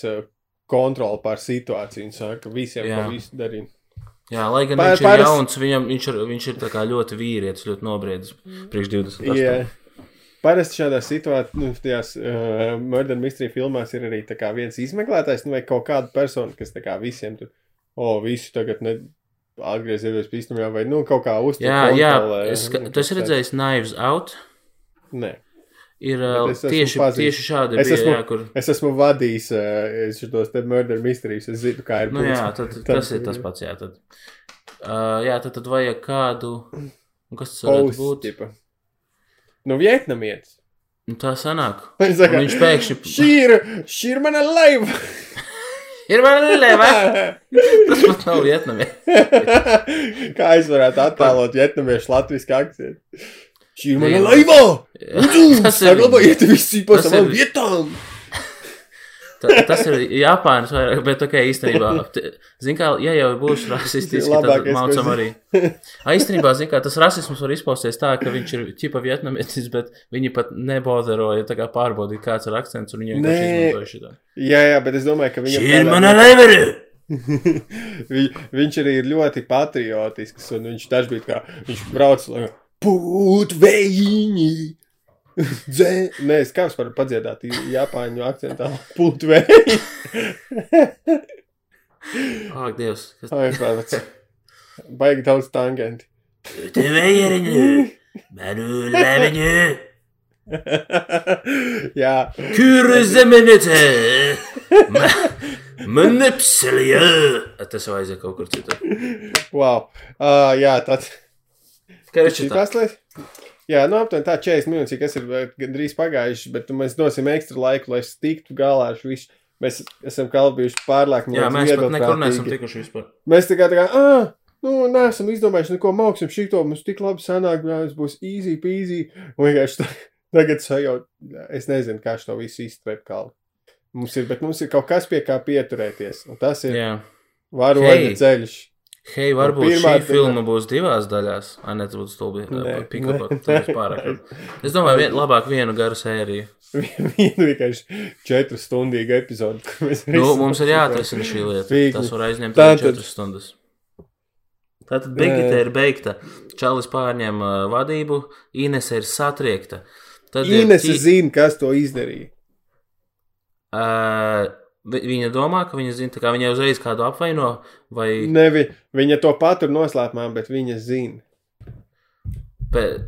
kontroli pār situāciju un saka, ka visiem Jā. to visu darīt. Jā, lai gan Pār- viņš ir pāris- jauns, viņam, viņš ir, viņš ir ļoti vīrietis, ļoti nobriedis priekš 20. Jā. Parasti šādās situācijās, nu, tajās uh, murder mystery filmās ir arī tā kā viens izmeklētājs, nu, vai kaut kāda persona, kas kā visiem tur, o, visi tagad ne atgriezīsies pie īstenībā, vai, nu, kaut kā uztur Jā, jā, kontrolē. es, tu esi redzējis Knives Out. Nē. Ir uh, es tieši, tieši šādi Es bija, esmu- jā, kur. Es esmu vadījis uh, šitos te murder mysteries, es zinu, kā ir. Nu, jā, tad, [LAUGHS] tas ir tas pats, jā. Tad, uh, jā, tad, tad vajag kādu. Kas tas varētu būt? tipa. Nu, vietnamietis. Nu, tā sanāk. [LAUGHS] Saka, viņš pēkšņi. [LAUGHS] Šī ir, šī ir mana laiva! Ir man lielā, tas pat nav vietnamie. Kā es varētu attēlot vietnamiešu latviešu akcentu? Šī ir mana laiva! Tas ir, Saglabājiet visi pa savām vietām! ta- tas ir Japānas vairāk, bet ok, īstenībā. [LAUGHS] Zin kā, ja jau būs rasistiski, tad zinu. arī. A, īstenībā, zin kā, tas rasisms var izpausties tā, ka viņš ir ķipa vietnamietis, bet viņi pat neboderoja tā kā pārbaudīt, kāds ir akcents, un viņi vienkārši izmantoja šito. Jā, jā, bet es domāju, ka viņam Šī ir mana [LAUGHS] leveri! Vi, viņš arī ir ļoti patriotisks, un viņš bija kā, viņš brauc, lai pūtveini! Dzē, nē, es kā es varu padziedāt Japāņu akcentā pūtveini! [LAUGHS] Ak, Dievs, kas Ai, pēc. Baigi daudz tangenti. te vējeriņu? Manu leveriņu! [LAUGHS] jā, Kur zemenete? Man nepselja! Tas jau aiziet kaut kur citur. wow. Uh, jā, tad. Karoči, tā. Lietas? Jā, nu aptuveni tā 40 minūtes, kas ir gandrīz pagājušas, bet mēs dosim ekstra laiku, lai es tiktu galā ar visu. Mēs esam kalbījuši pārlāk. Jā, mēs pat nekur neesam tikuši vispār. Mēs kā tā kā, ah, nu, neesam izdomājuši neko māksim šito, mums tik labi sanāk, tas būs easy peasy. Vienkārši tā- tagad sajūt, es nezinu, kā šo visu izturēt kalnu. Mums ir, bet mums ir kaut kas pie kā pieturēties. Un tas ir Jā. varoņa ceļš. Hei, varbūt pirmā šī filma būs divās daļās. Ai, ne, tas būtu stulbi. Pārāk. Es domāju, vien, labāk vienu garu sēriju. [LAUGHS] Vienu vienkārši četru stundīgu epizodu. Nu, mums ir jāatrisina šī lieta. Fīgi. Tas var aizņemt tad- 4 stundas. Tātad Begita ir beigta. Čalis pārņem uh, vadību, Inese ir satriekta. Tad ir Inese ķi- zina, kas to izdarīja. Uh, Viņa domā, ka viņa zina, kā viņa uzreiz kādu apvaino, vai Nevi, viņa to patur noslēpumā, bet viņa zina. pēc,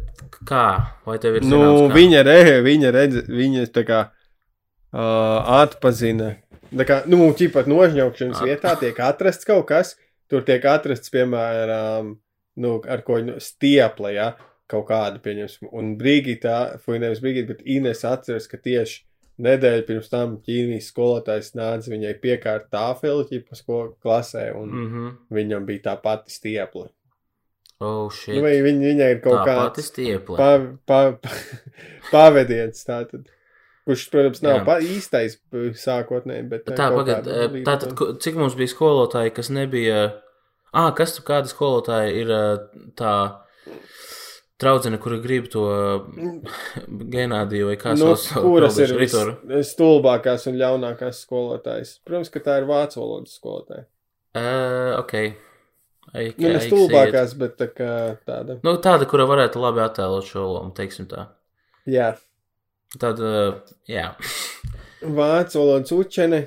kā? Vai tev ir Nu, zināms, kā? viņa, re, viņa redz, viņa tā kā uh, atpazina. Tā kā, nu, ķipat nožņaukšanas At- vietā tiek atrasts kaut kas, tur tiek atrasts, piemēram, nu, ar ko nu, stiepla, ja, kaut kāda, pieņemsim. Un Brigita, vai nevis Brigita, bet Ines atceras, ka tieši nedēļu pirms tam ķīmijas skolotājs nāca viņai piekārt tāfeli, ķipa skolu klasē, un mm. Mm -hmm. viņam bija tā pati stiepla. Oh, shit. Nu, vai viņa, viņai ir kaut stiepla. pa, pa, pa, [LAUGHS] pavadiens, tātad, kurš, protams, nav pa, īstais sākotnēji, bet Tā, kaut pagad, kāda eh, tātad, ko- cik mums bija skolotāji, kas nebija. Ah, kas tur kāda skolotāja ir eh, tā draudzene, kura grib to [LAUGHS] Genādiju vai kā Nu, sauc? kuras ir Ritoru? vis- stulbākās un ļaunākās skolotājas? Protams, ka tā ir vācu valodas skolotāja. Uh, ok. I, Nu, ne stulbākās, bet tā kā tāda. Nu, tāda, kura varētu labi attēlot šo lomu, teiksim tā. Jā, Tāda, jā. [LAUGHS] vācu valodas učene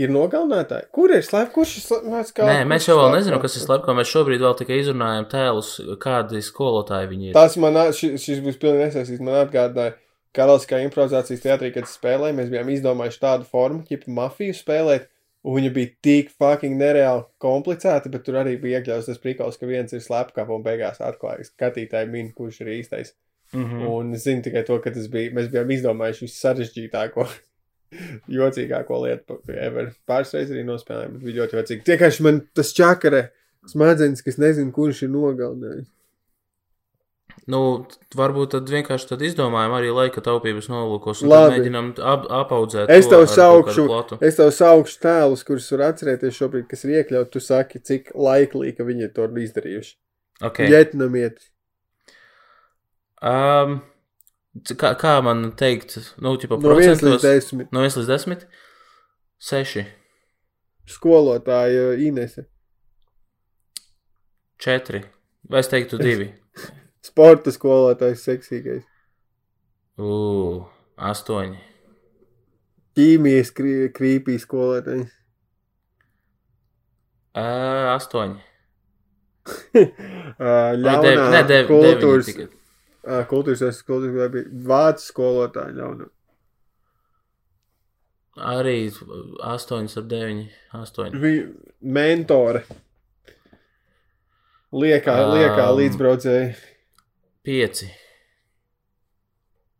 ir nogalinātāji. Kur ir slēpts? Kurš ir slēpts? Nē, mēs jau vēl nezinām, kas ir slepkavā. Mēs šobrīd vēl tikai izrunājam tēlus, kādi skolotāji viņi ir. Tas man, šis, šis būs pilnīgi nesaistīts. Man atgādināja, Karaliskā improvizācijas teātrī, kad spēlēja, mēs bijām izdomājuši tādu formu, tipu mafiju spēlēt, un viņa bija tik fucking nereāli komplicēta, bet tur arī bija iekļauts tas prikals, ka viens ir slepkava un beigās atklājas skatītāji min, kurš ir īstais. Mm -hmm. Un es zinu tikai to, ka tas bija, mēs bijām izdomājuši vissarežģītāko, jocīgāko lietu ever. Pāris reizes arī nospēlējām, bet bija ļoti jocīgi. Tikai man tas čakare smadzenes, kas nezinu, kurš ir nogalinājis. Nu, varbūt tad vienkārši tad izdomājam arī laika taupības nolūkos Labi. tad mēģinām ap, apaudzēt. Es tev saukšu, es tev saukšu tēlus, kurus var atcerēties šobrīd, kas ir iekļauts. Tu saki, cik laiklī, ka viņi to ir izdarījuši. Okay. Vietnamieti. Um, kā, kā man teikt, nu, tipā No 1 līdz procentos? 10. No 1 līdz 10? 6, Skolotāja Inese. 4. Vai es teiktu 2? [LAUGHS] Sporta skolotājs seksīgais. Ugh, 8. Ķīmijas krī, krīpī skolotājs. Uh, 8. Ā, [LAUGHS] Ļaunā ne, 9. kultūras, Tikai. Kultūras, vai bija vācu skolotāja ļauna. Arī 8 ap 9. 8. Viņa mentore. Liekā, liekā Um. līdzbraucēji. 5.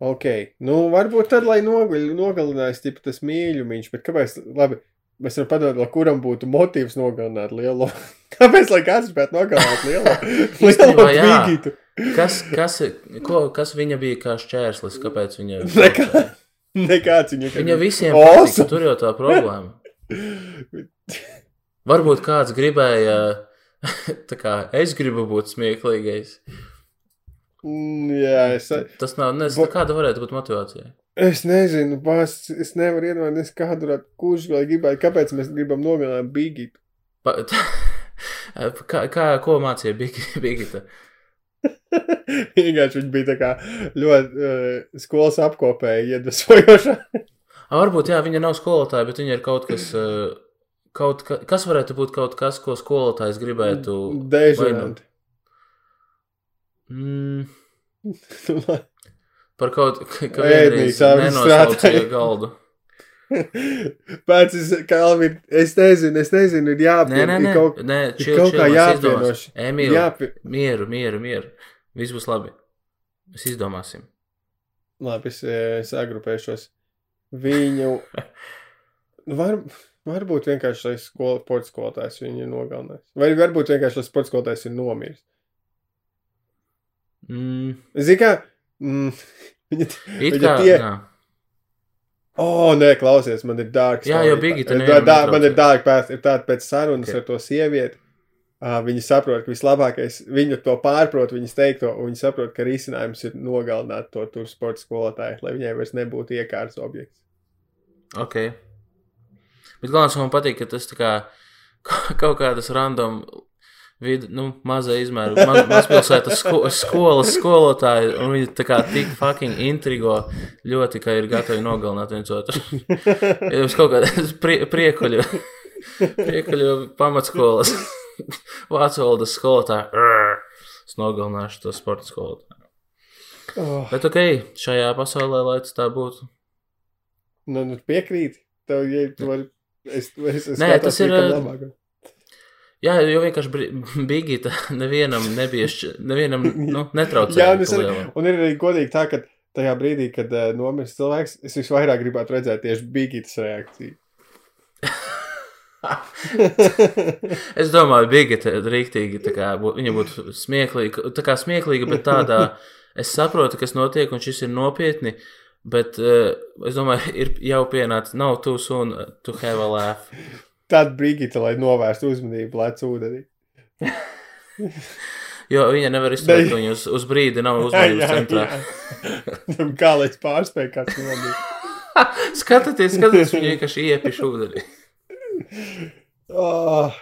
Ok, nu varbūt tad, lai nogaļ, nogalinājis tipu tas mīļumiņš, bet kāpēc, labi, mēs varam padomāt, lai kuram būtu motīvs nogalināt lielo. [LAUGHS] kāpēc, lai kāds spētu nogalināt lielo? Lielo jā. tvīgītu? Kas, kas, ko, kas viņa bija kā šķērslis? Kāpēc viņa? [LAUGHS] Nekā, nekāds viņa. Viņa visiem patika, tur jau tā problēma. Varbūt kāds gribēja, [LAUGHS] tā kā es gribu būt smieklīgais. Mm, Jā, es, Tas nav, nes, Bo- kāda varētu būt motivācija? es nezinu, bās, es nevaru iedomāties, kādu varētu, kurš vēl gribētu, kāpēc mēs gribam nogalināt bīgītu. Pa, [LAUGHS] kā, kā, ko mācīja Bigi- Bigita? [LAUGHS] Vienkārši viņa bija tā kā ļoti uh, skolas apkopēja, iedvesmojoša. [LAUGHS] A, varbūt, jā, viņa nav skolotāja, bet viņa ir kaut kas, eh, kaut ka, kas varētu būt kaut kas, ko skolotājs gribētu. Mm, [LAUGHS] par kaut ka, ka Ēdnīcā vienreiz viņi nenosaucīja strādāja. galdu. Pēc es, kā Alvin, es nezinu, es nezinu, ir Nē, jāapvieno. nē, ir nē, kaut, nē ir čil, kaut čil, kā mēs jāapvienoš. izdomāsim. Emīl, jāapvi... mieru, mieru, mieru. Viss būs labi. Mēs izdomāsim. Labi, es eh, sagrupēšos. Viņu. [LAUGHS] Var, varbūt vienkārši lai skol, sports skolotājs viņu ir nogalinājis. Vai varbūt vienkārši lai sports skolotājs ir nomiris. Mm, Zini, kā. Mm, [LAUGHS] viņa, it Viņa kā, tie- jā. O, oh, nē, klausies, man ir dārgs. Jā, jo Bigita tā, nevienam tā, man ir dārgi pēc, ir tāda pēc sarunas Ok. okay. ar to sievieti. Viņa saprot, ka vislabākais, viņa to pārprot, viņas teikto, un viņa saprot, ka risinājums ir nogalināt to tur sporta skolotāju, lai viņai vairs nebūtu iekārtas objekts. Ok. Bet galvenais man patīk, ka tas kā [LAUGHS] kaut kādas random vidu, nu, mazā izmēra, maz, mazpilsētas sko, skolas skolotāji, un viņi tā kā tik fucking intrigo ļoti, ka ir gatavi nogalināt viens otru. Ja [LAUGHS] jums kaut kāda prie, priekuļu, priekuļu pamatskolas, vācu valodas skolotāji, es nogalināšu to sporta skolotāju. Oh, Bet ok, šajā pasaulē, lai tas tā būtu. nu, nu piekrīt. Tev, ja tu vari. Es, es, es Nē, tas ir, eh, labāk. Jā, jo vienkārši [LAUGHS] Bigita nevienam nebija, nevienam, nu, [LAUGHS] netraucēja. Jā, un, arī, un ir arī godīgi tā, ka tajā brīdī, kad uh, nomirst cilvēks, es visvairāk gribētu redzēt tieši Bigītas reakciju. [LAUGHS] Es domāju, Bigita rīktīgi, kā viņa būtu smieklīga, tā kā smieklīga, bet tādā, [LAUGHS] es saprotu, kas notiek, un šis ir nopietni, bet uh, es domāju, ir jau pienācis, nav too soon to have a laugh. [LAUGHS] Tad Brigita, lai novērstu uzmanību, lec ūdenī. Jo viņa nevar izturēt, ka viņa uz, uz brīdi nav uzmanības centrā. jā. Kā lai es pārspēju, kāds nomira. Skatieties, skatieties, viņa vienkārši iepiš ūdenī. Oh,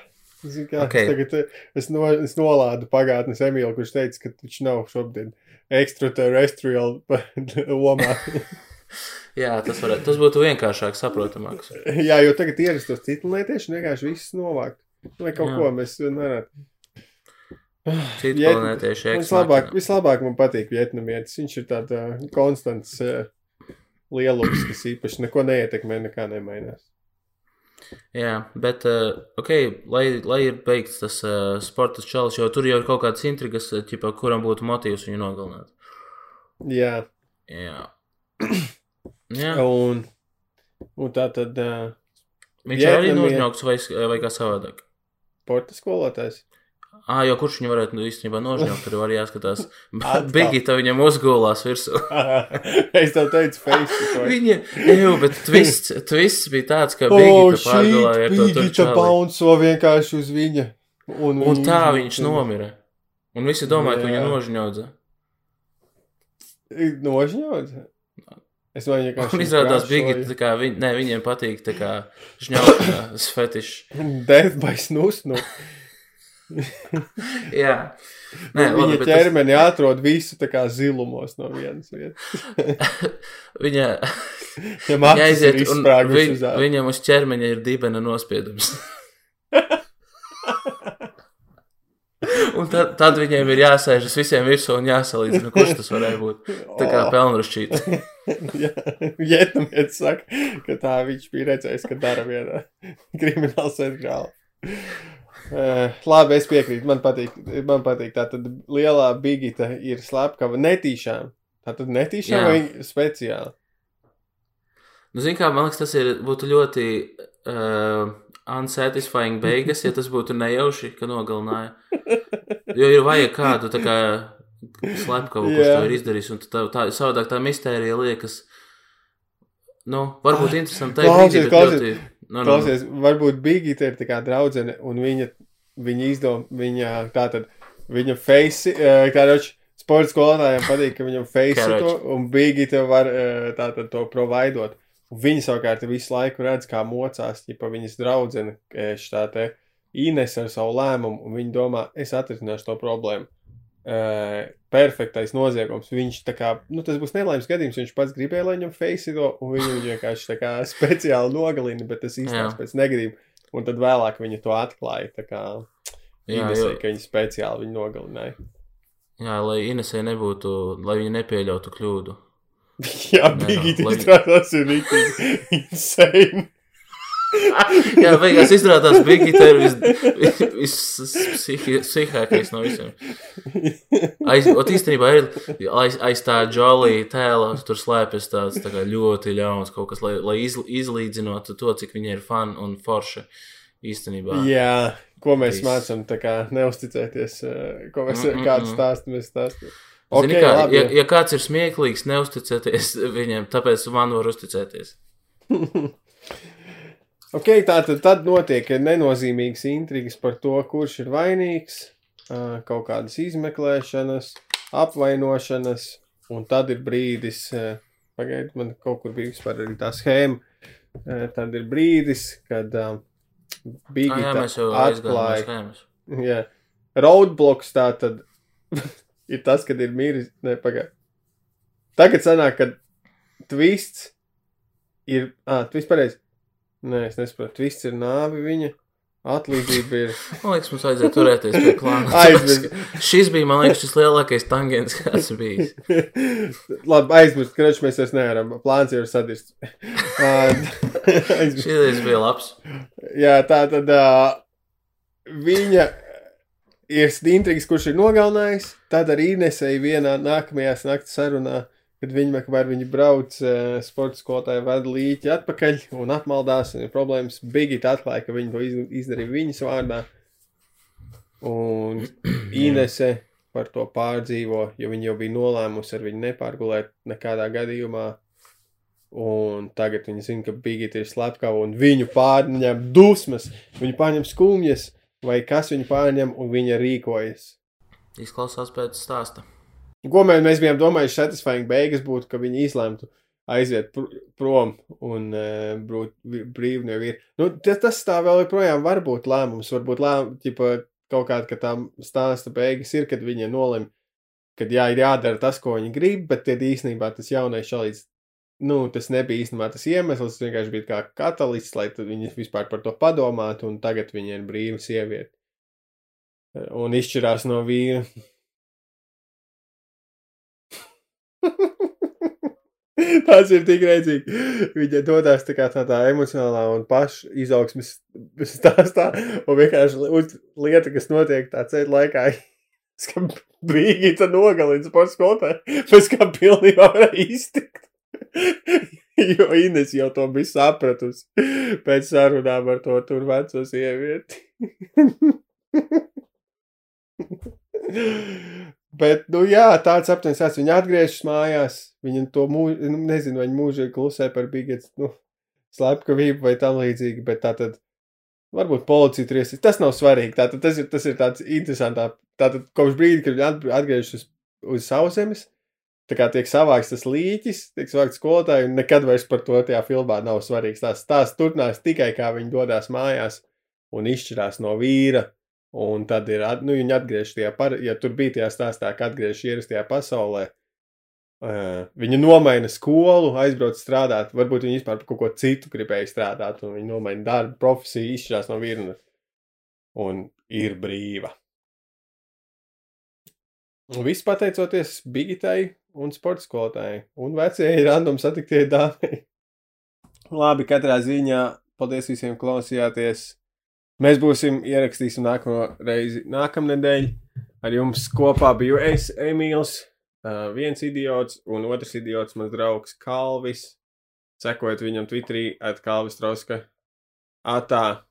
zini kā, Ok. okay. es, tagad, eh, es, no, es nolādu pagātnes Emīlu, kurš teica, ka viņš nav šobrīd extraterrestrial [LAUGHS] lomā. [LAUGHS] Jā, tas, varētu, tas būtu vienkāršāk saprotamāks. Jā, jo tagad ierastos citu lietiešu vienkārši viss novākt. Vai kaut Jā. Ko mēs nevaram. Citu Viet- planētieši Vislabāk, vislabāk man patīk vietnamietis. Viņš ir tāds uh, konstants uh, lielums, kas īpaši neko neietekmē, nekā nemainās. Jā, bet, uh, ok, lai, lai ir beigts tas uh, sporta čalis, jo tur jau ir kaut kādas intrigas, ķipa, kuram būtu motīvs viņu nogalināt. Jā, Jā. Jā. un, un tā tad uh, Viņš ir arī Vietnamie- nožņaukts vai, vai kā savādāk. sporta skolotājs. Ah, jo kurš viņu varētu nu, īstenībā nožņaukt, tur var jāskatās. [LAUGHS] Bigita viņam uzgulās virsū. [LAUGHS] es tev teicu, Facebook. Viņa, jau, bet twists, twists bija tāds, ka Bigita šī pārgulāja ar to tur Bigita bounco vienkārši uz viņa. Un, Un viņa tā viņš nomira. Un visi domāja, ka viņu Jā. nožņaudza. Nožņaudz? Es domāju, vienkārši. Un izrādās, Bigita, tā kā viņ, ne, viņiem patīk tā kā žņaukšanas fetišs. Death by snus. Nu. Jā. Nē, Viņa labi, bet tas, ķermeni atrod visu tā kā zilumos no vienas vietas. [LAUGHS] viņa, [LAUGHS] acis ir jāiziet, un viņ, uz viņam uz ķermeņa ir dibena nospiedums. [LAUGHS] un tad, tad viņiem ir jāsēžas visiem virsū un jāsalīdzina, kurš tas varēja būt. Tā kā Oh. pelnrušķīt. Jā, Vietnamietis saka, ka tā viņš bija redzējis, ka dara vienā krimināla sēdgrāla. Uh, labi, es piekrītu. Man patīk, man patīk tā tad lielā bigita ir slepkava netīšām. Tā tad netīšām Jā. vai speciāli? Nu, zin kā, man liekas, tas ir, būtu ļoti uh, unsatisfying beigas, ja tas būtu nejauši, ka nogalināja. Jo ir vajag kādu tā kā slepkavu, kurš to ir izdarījis, un tā, tā savādāk tā mistērija liekas, nu, varbūt interesanti tajā Klausies, brīdī, bet klausies. Klausies, varbūt Bigita ir tā kā draudzene, un viņa, viņa izdom, viņa tātad, viņa face, kādoč, sporta skolotājiem patīk, ka viņam face to, un Bigita var uh, tātad to providot. Un viņa savukārt visu laiku redz, kā mocās, ja pa viņas draudzene, šitā te Ines ar savu lēmumu, un viņa domā, es atrisināšu to problēmu. Uh, perfektais noziegums. Viņš tā kā, nu, tas būs nelaimes gadījums. Viņš pats gribēja, lai viņam to, un viņu vienkārši tā kā [LAUGHS] speciāli nogalina, bet tas īstenībā pēc negadījuma. Un tad vēlāk viņa to atklāja. Tā kā Inesē, ka viņa speciāli viņu nogalināja. jā, lai Inesē nebūtu, lai viņa nepieļautu kļūdu. [LAUGHS] Jā, lai- izrādās ir rīktīgi [LAUGHS] insane. Jā, beigās izrādās, ka Bigita ir vispsihākais no visiem. Aiz, ot, īstenībā ir aiz, aiz tā džolija tēla, tur slēpjas tāds tā kā ļoti ļauns kaut kas, lai, lai iz, izlīdzinotu to, cik viņa ir fani un forša īstenībā. Jā, ko mēs mācām, tā kā neusticēties, eh, ko mēs Mm, mm, kādu mm. stāstu mēs stāstām. Zini, Ok, kā, labi. ja, ja kāds ir smieklīgs, neusticēties [LAUGHS] viņam, tāpēc man var uzticēties. [LAUGHS] Ok, tā tad, tad notiek nenozīmīgas intrigas par to, kurš ir vainīgs, ā, kaut kādas izmeklēšanas, apvainošanas, un tad ir brīdis, pagaidiet, man kaut kur bija vispār arī tā schēma, ā, tad ir brīdis, kad Bigita atklāja, jā, roadblocks tā tad [LAUGHS] ir tas, kad ir miris. Nē, pagaidi. Tagad sanāk, ka twists ir. Ah, twists pareizi. Nē, es nesaprotu. Twists ir nāvi viņa. Atlīdzība ir. Man liekas, mums vajadzēja turēties pie klāna. [LAUGHS] Aizmirst. Šis bija, man liekas, šis lielākais tangents, kāds bijis. [LAUGHS] Labi, aizmirst, ka mēs vairs nevaram. Plāns jau ir sadirsts. [LAUGHS] Aizmirst. Šis bija labs. Jā, tā tad uh, viņa ir intrigas, kurš ir nogalinājis. Tad arī Inesēja vienā nākamajā naktas sarunā kad viņi kamēr viņi brauc, uh, sporta skolotāja vada līķi atpakaļ un apmaldās, un ir problēmas. Bigita atklāja, ka viņi to iz, izdarīja viņas vārdā. Un [CLEARS THROAT] Inese par to pārdzīvo, jo viņi jau bija nolēmusi ar viņu nepārgulēt nekādā gadījumā. Un tagad viņi zina, ka Bigita ir slepkava un viņu pārņem dusmas, viņu pārņem skumjas, vai kas viņu pārņem, un viņa rīkojas. Izklausās pēc stāsta. Ko mēs, mēs bijām domājuši, satisfying beigas būtu, ka viņi izlemtu aiziet pr prom un uh, būt brīvi no vīra. Nu, tas, tas tā vēl joprojām var būt lēmums. Varbūt lēmums, ķipa, kaut kāda, ka tā stāsta beigas ir, kad viņi nolem, ka jā, ir jādara tas, ko viņi grib, bet tad īstenībā tas jaunais šalīts, nu, tas nebija īstenībā tas iemesls, tas vienkārši bija kā katalists, lai viņi vispār par to padomātu, un tagad viņi ir brīvi sievieti. Un izšķirās no vīra. [LAUGHS] Tas ir tik redzīgi. Viņa dodas tā kā tādā emocionālā un pašu izaugsmes stāstā, un vienkārši lieta, kas notiek tā ceļa laikā, [LAUGHS] ka brīvīgi tā nogalina sporta skolotāju, pēc kā pilnībā varēja iztikt. [LAUGHS] jo Ines jau to bija sapratusi pēc sarunām ar to tur veco sievieti. Bet, nu, jā, tāds aptuveni sāc. Viņa atgriežas mājās. Viņa to mūžu, nu, nezinu, vai viņa mūžīgi klusē par bigets, nu, slepkavību vai tam līdzīgi, bet tā tad varbūt policija tur iesaistīt. Tas nav svarīgi. Tātad tas ir, tas ir tāds interesants. Tātad kopš brīdi, kad viņi atgriežas uz, uz sauszemes, tā kā tiek savāks tas līķis, tiek savāks skolotāji, un nekad vairs par to tajā filmā nav svarīgs. Tās, tās turpinās tikai kā viņi dodas mājās un izšķirās no vīra Un tad ir, nu, viņi atgriežas tajā, par, ja tur bija tajā stāstā, ka atgriežas ierastajā pasaulē. Uh, viņa nomaina skolu, aizbrauc strādāt. Varbūt viņa vispār par kaut ko citu gribēja strādāt, un viņa nomaina darbu, profesiju, izšķirās no virnas. Un ir brīva. Un viss pateicoties Bigitai un sporta skolotājai un vecajai [LAUGHS] random satiktie dāmai. Labi, katrā ziņā paldies visiem klausījāties. Mēs būsim ierakstīsim nākamo reizi nākamnedēļ. Ar jums kopā biju es, Emīls, viens idiots un otrs idiots, mans draugs Kalvis. Sekojiet viņam Twitterī, at Kalvis Trauska. Atā!